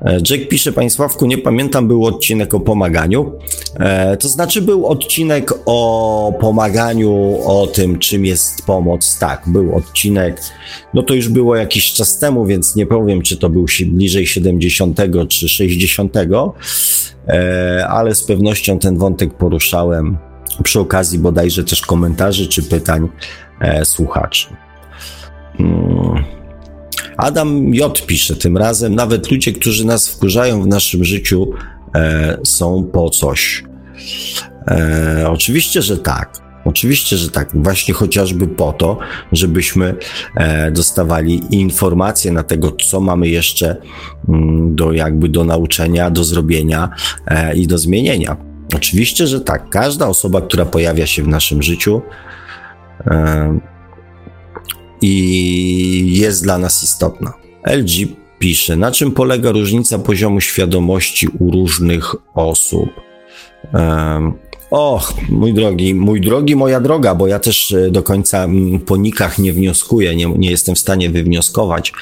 E, Jack pisze, Panie Sławku, nie pamiętam, był odcinek o pomaganiu. E, to znaczy, był odcinek o pomaganiu, o tym, czym jest pomoc. Tak, był odcinek. No to już było jakiś czas temu, więc nie powiem, czy to był bliżej 70 czy 60, e, ale z pewnością ten wątek poruszałem przy okazji bodajże też komentarzy czy pytań e, słuchaczy. Hmm. Adam J. pisze tym razem, nawet ludzie, którzy nas wkurzają w naszym życiu, e, są po coś. E, oczywiście, że tak. Oczywiście, że tak. Właśnie chociażby po to, żebyśmy e, dostawali informacje na tego, co mamy jeszcze mm, do jakby do nauczenia, do zrobienia e, i do zmienienia. Oczywiście, że tak. Każda osoba, która pojawia się w naszym życiu, i jest dla nas istotna. LG pisze, na czym polega różnica poziomu świadomości u różnych osób. Och, mój drogi, mój drogi, moja droga, bo ja też e, do końca po nikach nie wnioskuję, nie, nie jestem w stanie wywnioskować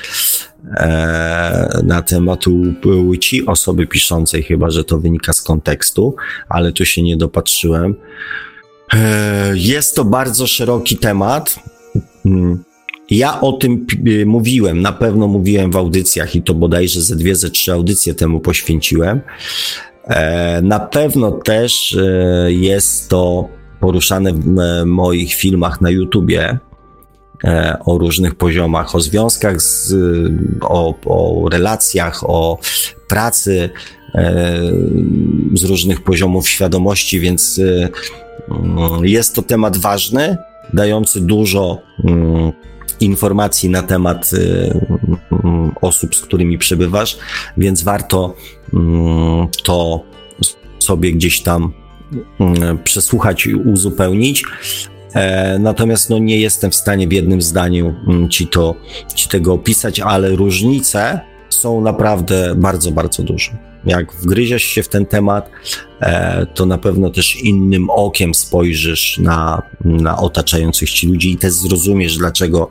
e, na temat płci osoby piszącej, chyba że to wynika z kontekstu, ale tu się nie dopatrzyłem. E, jest to bardzo szeroki temat. Mm. Ja o tym y, mówiłem, na pewno mówiłem w audycjach i to bodajże ze dwie, ze trzy audycje temu poświęciłem. E, na pewno też e, jest to poruszane w moich filmach na YouTubie e, o różnych poziomach, o związkach, z, o, o relacjach, o pracy z różnych poziomów świadomości, więc mm, jest to temat ważny, dający dużo mm, informacji na temat y, mm, osób, z którymi przebywasz, więc warto mm, to sobie gdzieś tam mm, przesłuchać i uzupełnić. E, natomiast no, nie jestem w stanie w jednym zdaniu ci, to, ci tego opisać, ale różnice są naprawdę bardzo, bardzo duże. Jak wgryziesz się w ten temat, e, to na pewno też innym okiem spojrzysz na, na otaczających ci ludzi i też zrozumiesz, dlaczego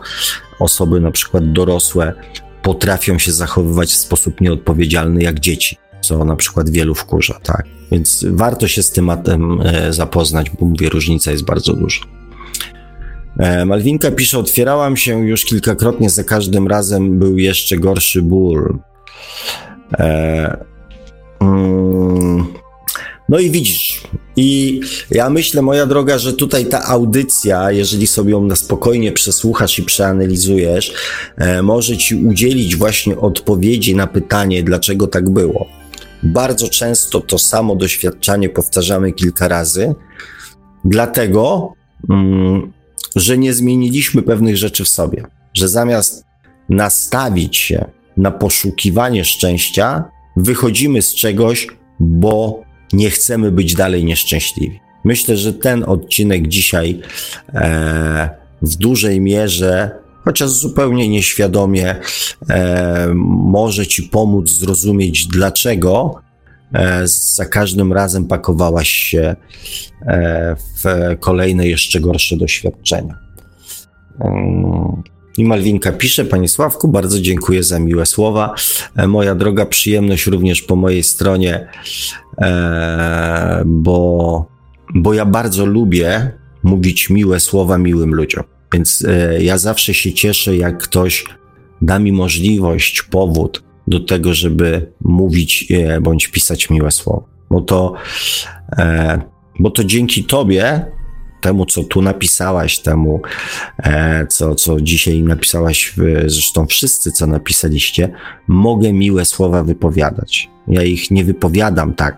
osoby na przykład dorosłe potrafią się zachowywać w sposób nieodpowiedzialny jak dzieci, co na przykład wielu wkurza, tak? Więc warto się z tematem e, zapoznać, bo mówię, różnica jest bardzo duża. E, Malwinka pisze, otwierałam się już kilkakrotnie, za każdym razem był jeszcze gorszy ból. E, mm, no i widzisz, i ja myślę, moja droga, że tutaj ta audycja, jeżeli sobie ją na spokojnie przesłuchasz i przeanalizujesz, e, może ci udzielić właśnie odpowiedzi na pytanie, dlaczego tak było. Bardzo często to samo doświadczenie powtarzamy kilka razy, dlatego, mm, że nie zmieniliśmy pewnych rzeczy w sobie, że zamiast nastawić się na poszukiwanie szczęścia, wychodzimy z czegoś, bo nie chcemy być dalej nieszczęśliwi. Myślę, że ten odcinek dzisiaj e, w dużej mierze, chociaż zupełnie nieświadomie, e, może Ci pomóc zrozumieć, dlaczego za każdym razem pakowałaś się e, w kolejne jeszcze gorsze doświadczenia. Mm. I Malwinka pisze, Panie Sławku, bardzo dziękuję za miłe słowa. E, moja droga przyjemność również po mojej stronie, e, bo, bo ja bardzo lubię mówić miłe słowa miłym ludziom. Więc e, ja zawsze się cieszę, jak ktoś da mi możliwość, powód do tego, żeby mówić bądź pisać miłe słowa. Bo to, bo to dzięki Tobie temu, co tu napisałaś, temu, e, co, co dzisiaj napisałaś, zresztą wszyscy, co napisaliście, mogę miłe słowa wypowiadać. Ja ich nie wypowiadam tak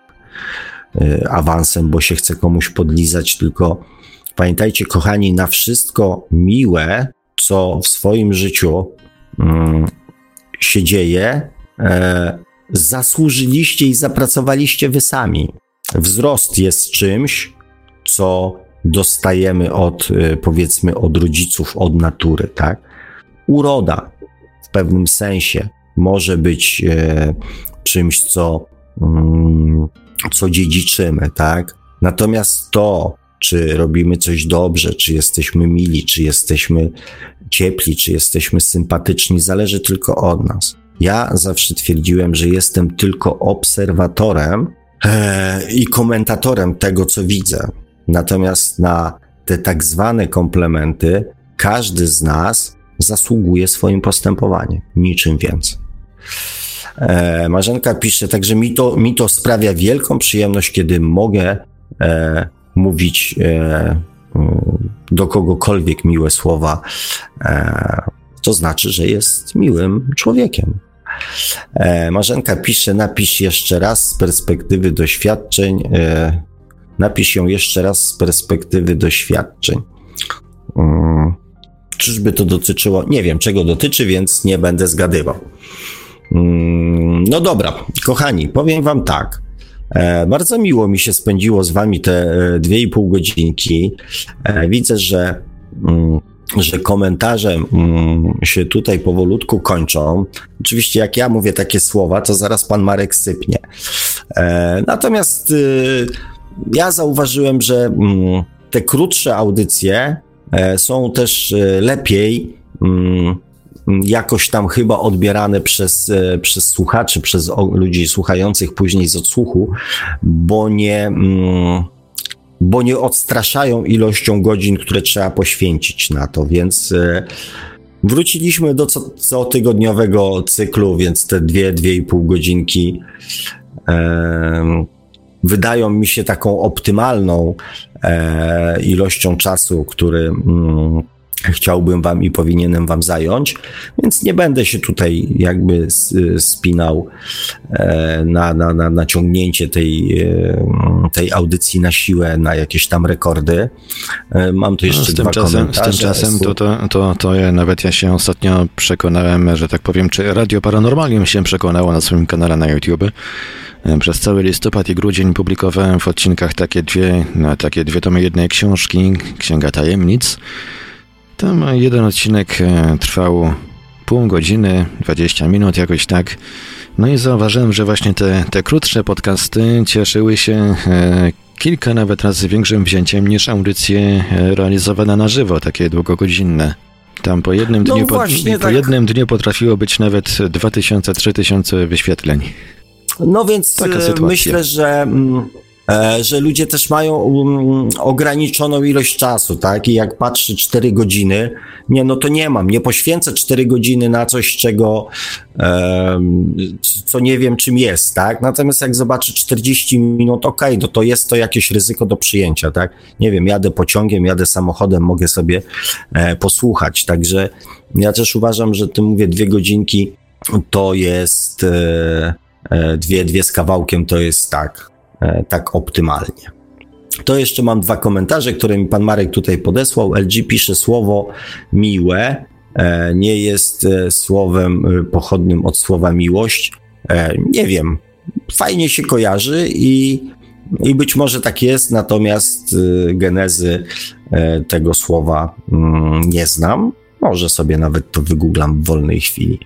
e, awansem, bo się chcę komuś podlizać, tylko pamiętajcie, kochani, na wszystko miłe, co w swoim życiu mm, się dzieje, e, zasłużyliście i zapracowaliście wy sami. Wzrost jest czymś, co dostajemy od, y, powiedzmy, od rodziców, od natury, tak? Uroda w pewnym sensie może być e, czymś, co, mm, co dziedziczymy, tak? Natomiast to, czy robimy coś dobrze, czy jesteśmy mili, czy jesteśmy ciepli, czy jesteśmy sympatyczni, zależy tylko od nas. Ja zawsze twierdziłem, że jestem tylko obserwatorem e, i komentatorem tego, co widzę. Natomiast na te tak zwane komplementy każdy z nas zasługuje swoim postępowaniem, niczym więcej. E, Marzenka pisze, także mi to, mi to sprawia wielką przyjemność, kiedy mogę e, mówić e, do kogokolwiek miłe słowa. E, to znaczy, że jest miłym człowiekiem. E, Marzenka pisze, napisz jeszcze raz z perspektywy doświadczeń. E, napisz ją jeszcze raz z perspektywy doświadczeń. Mm, czyżby to dotyczyło? Nie wiem, czego dotyczy, więc nie będę zgadywał. Mm, no dobra, kochani, powiem wam tak. E, bardzo miło mi się spędziło z wami te e, dwie i pół godzinki. E, widzę, że, mm, że komentarze mm, się tutaj powolutku kończą. Oczywiście, jak ja mówię takie słowa, to zaraz pan Marek sypnie. Natomiast y, ja zauważyłem, że mm, te krótsze audycje są też lepiej jakoś tam chyba odbierane przez, e, przez słuchaczy, przez ludzi słuchających później z odsłuchu, bo nie, mm, bo nie odstraszają ilością godzin, które trzeba poświęcić na to, więc e, wróciliśmy do co, cotygodniowego cyklu, więc te dwie, dwie i pół godzinki e, wydają mi się taką optymalną e, ilością czasu, który, mm, chciałbym wam i powinienem wam zająć, więc nie będę się tutaj jakby spinał e, na, na, na, na ciągnięcie tej, e, tej audycji na siłę, na jakieś tam rekordy. E, mam tu jeszcze no, z dwa czasem, komentarze. Z tym czasem to, to, to, to ja nawet ja się ostatnio przekonałem, że tak powiem, czy Radio Paranormalium się przekonało na swoim kanale na YouTube. Przez cały listopad i grudzień publikowałem w odcinkach takie dwie, no, takie dwie tomy jednej książki, Księga Tajemnic, tam jeden odcinek e, trwał pół godziny, 20 minut, jakoś tak. No i zauważyłem, że właśnie te, te krótsze podcasty cieszyły się e, kilka nawet razy większym wzięciem niż audycje e, realizowane na żywo, takie długogodzinne. Tam po jednym, no dniu, po, po tak. jednym dniu potrafiło być nawet 2000-3000 wyświetleń. No więc myślę, że mm, że ludzie też mają um, ograniczoną ilość czasu, tak? I jak patrzy 4 godziny, nie, no to nie mam, nie poświęcę 4 godziny na coś, czego, um, co nie wiem czym jest, tak? Natomiast jak zobaczę 40 minut, okej, no to jest to jakieś ryzyko do przyjęcia, tak? Nie wiem, jadę pociągiem, jadę samochodem, mogę sobie e, posłuchać, także ja też uważam, że ty mówię dwie godzinki, to jest e, e dwie, dwie z kawałkiem, to jest tak, E, tak optymalnie. To jeszcze mam dwa komentarze, które mi pan Marek tutaj podesłał. LG pisze słowo miłe, e, nie jest e, słowem pochodnym od słowa miłość. Nie wiem, fajnie się kojarzy i, i być może tak jest, natomiast genezy tego słowa mm, nie znam. Może sobie nawet to wygooglam w wolnej chwili.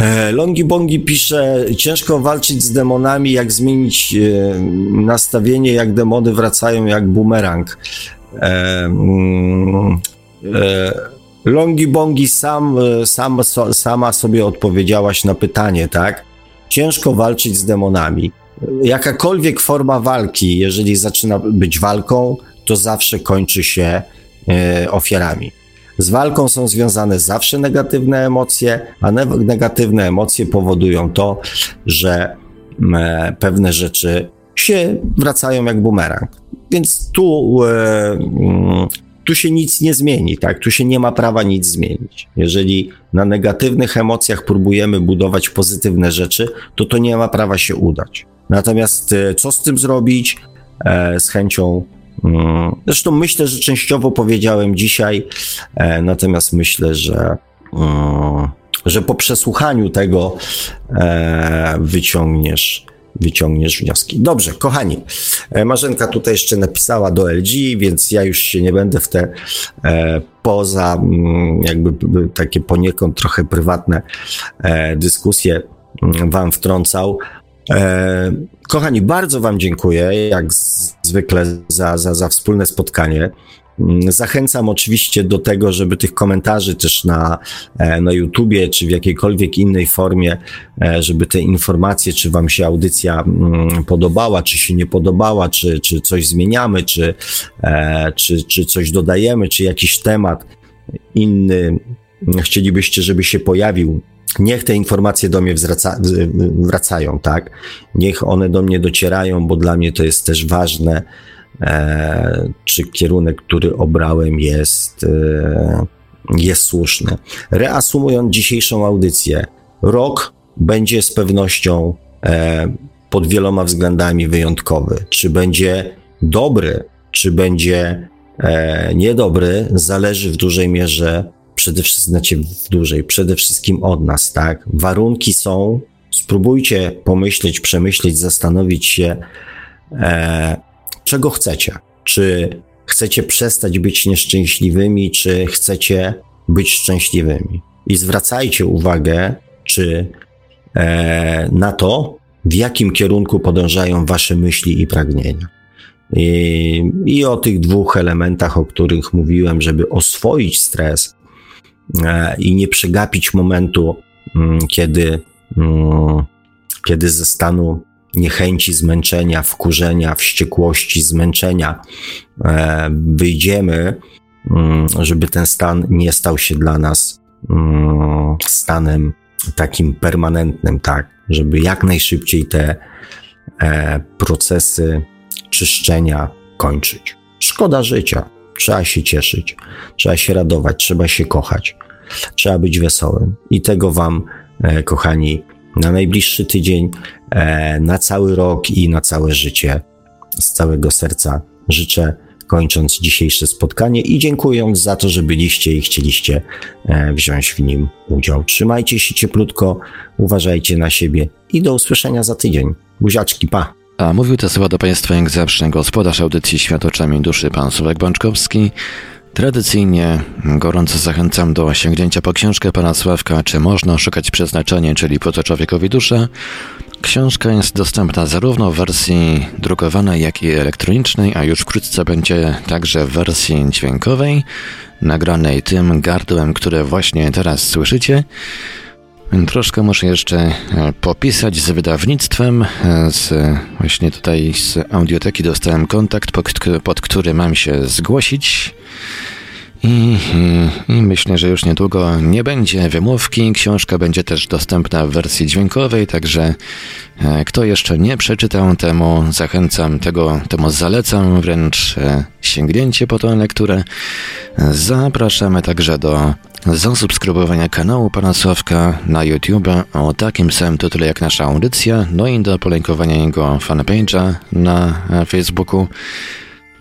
E, Longi Bongi pisze, ciężko walczyć z demonami, jak zmienić e, nastawienie, jak demony wracają jak bumerang. E, mm, Longi Bongi sam, sam, sama sobie odpowiedziałaś na pytanie, tak? Ciężko walczyć z demonami. Jakakolwiek forma walki, jeżeli zaczyna być walką, to zawsze kończy się ofiarami. Z walką są związane zawsze negatywne emocje, a ne negatywne emocje powodują to, że e, pewne rzeczy się wracają jak bumerang. Więc tu, e, mm, tu się nic nie zmieni, tak? Tu się nie ma prawa nic zmienić. Jeżeli na negatywnych emocjach próbujemy budować pozytywne rzeczy, to to nie ma prawa się udać. Natomiast e, co z tym zrobić? Z chęcią Mm, zresztą myślę, że częściowo powiedziałem dzisiaj, e, natomiast myślę, że, mm, że po przesłuchaniu tego e, wyciągniesz wyciągniesz wnioski. Dobrze, kochani, e, Marzenka tutaj jeszcze napisała do LG, więc ja już się nie będę w te poza mm, jakby takie poniekąd trochę prywatne dyskusje mm, wam wtrącał. E, kochani, bardzo wam dziękuję, jak zwykle, za, za, za wspólne spotkanie. Mm, zachęcam oczywiście do tego, żeby tych komentarzy też na, e, na YouTubie, czy w jakiejkolwiek innej formie, e, żeby te informacje, czy Wam się audycja mm, podobała, czy się nie podobała, czy, czy coś zmieniamy, czy, czy, czy coś dodajemy, czy jakiś temat inny chcielibyście, żeby się pojawił. Niech te informacje do mnie wraca, wracają, tak? Niech one do mnie docierają, bo dla mnie to jest też ważne E, czy kierunek, który obrałem jest, e, jest słuszny. Reasumując dzisiejszą audycję, rok będzie z pewnością e, pod wieloma względami wyjątkowy. Czy będzie dobry, czy będzie niedobry, zależy w dużej mierze przede wszystkim, w dużej, przede wszystkim od nas, tak? Warunki są, spróbujcie pomyśleć, przemyśleć, zastanowić się, czego chcecie. Czy chcecie przestać być nieszczęśliwymi, czy chcecie być szczęśliwymi. I zwracajcie uwagę, czy e, na to, w jakim kierunku podążają wasze myśli i pragnienia. I, I, o tych dwóch elementach, o których mówiłem, żeby oswoić stres e, i nie przegapić momentu, mm, kiedy, mm, kiedy ze stanu niechęci, zmęczenia, wkurzenia, wściekłości, zmęczenia e, wyjdziemy, mm, żeby ten stan nie stał się dla nas stanem takim permanentnym, tak, żeby jak najszybciej te e, procesy czyszczenia kończyć. Szkoda życia. Trzeba się cieszyć, trzeba się radować, trzeba się kochać, trzeba być wesołym. I tego Wam, e, kochani, na najbliższy tydzień, e, na cały rok i na całe życie. Z całego serca życzę, kończąc dzisiejsze spotkanie i dziękując za to, że byliście i chcieliście e, wziąć w nim udział. Trzymajcie się cieplutko, uważajcie na siebie i do usłyszenia za tydzień. Buziaczki, pa! A mówił te słowa do Państwa jak zawsze gospodarz audycji Świat oczami duszy, pan Sławek Bączkowski. Tradycyjnie gorąco zachęcam do sięgnięcia po książkę pana Sławka Czy można szukać przeznaczenia, czyli po co człowiekowi dusza. Książka jest dostępna zarówno w wersji drukowanej, jak i elektronicznej, a już wkrótce będzie także w wersji dźwiękowej, nagranej tym gardłem, które właśnie teraz słyszycie. Troszkę muszę jeszcze e, popisać z wydawnictwem. E, z, właśnie tutaj z audioteki dostałem kontakt, pod, pod który mam się zgłosić. I, i, I, myślę, że już niedługo nie będzie wymówki. Książka będzie też dostępna w wersji dźwiękowej, także e, kto jeszcze nie przeczytał, temu zachęcam, tego, temu zalecam wręcz e, sięgnięcie po tę lekturę. Zapraszamy także do zasubskrybowania kanału Pana Sławka na YouTube o takim samym tytule jak nasza audycja, no i do polękowania jego fanpage'a na Facebooku.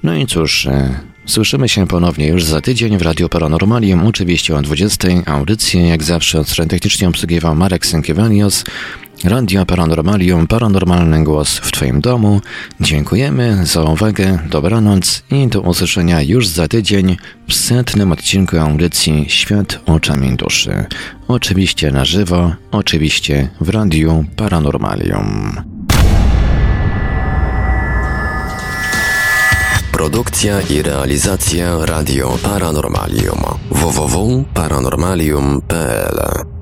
No i cóż, e, Słyszymy się ponownie już za tydzień w Radio Paranormalium, oczywiście o 20. Audycję jak zawsze od strony technicznie obsługiwał Marek Sękiewanios. Radio Paranormalium, paranormalny głos w Twoim domu. Dziękujemy za uwagę, dobranoc i do usłyszenia już za tydzień w setnym odcinku audycji Świat oczami duszy. Oczywiście na żywo, oczywiście w Radiu Paranormalium. Produkcja i realizacja Radio Paranormalium www.paranormalium.pl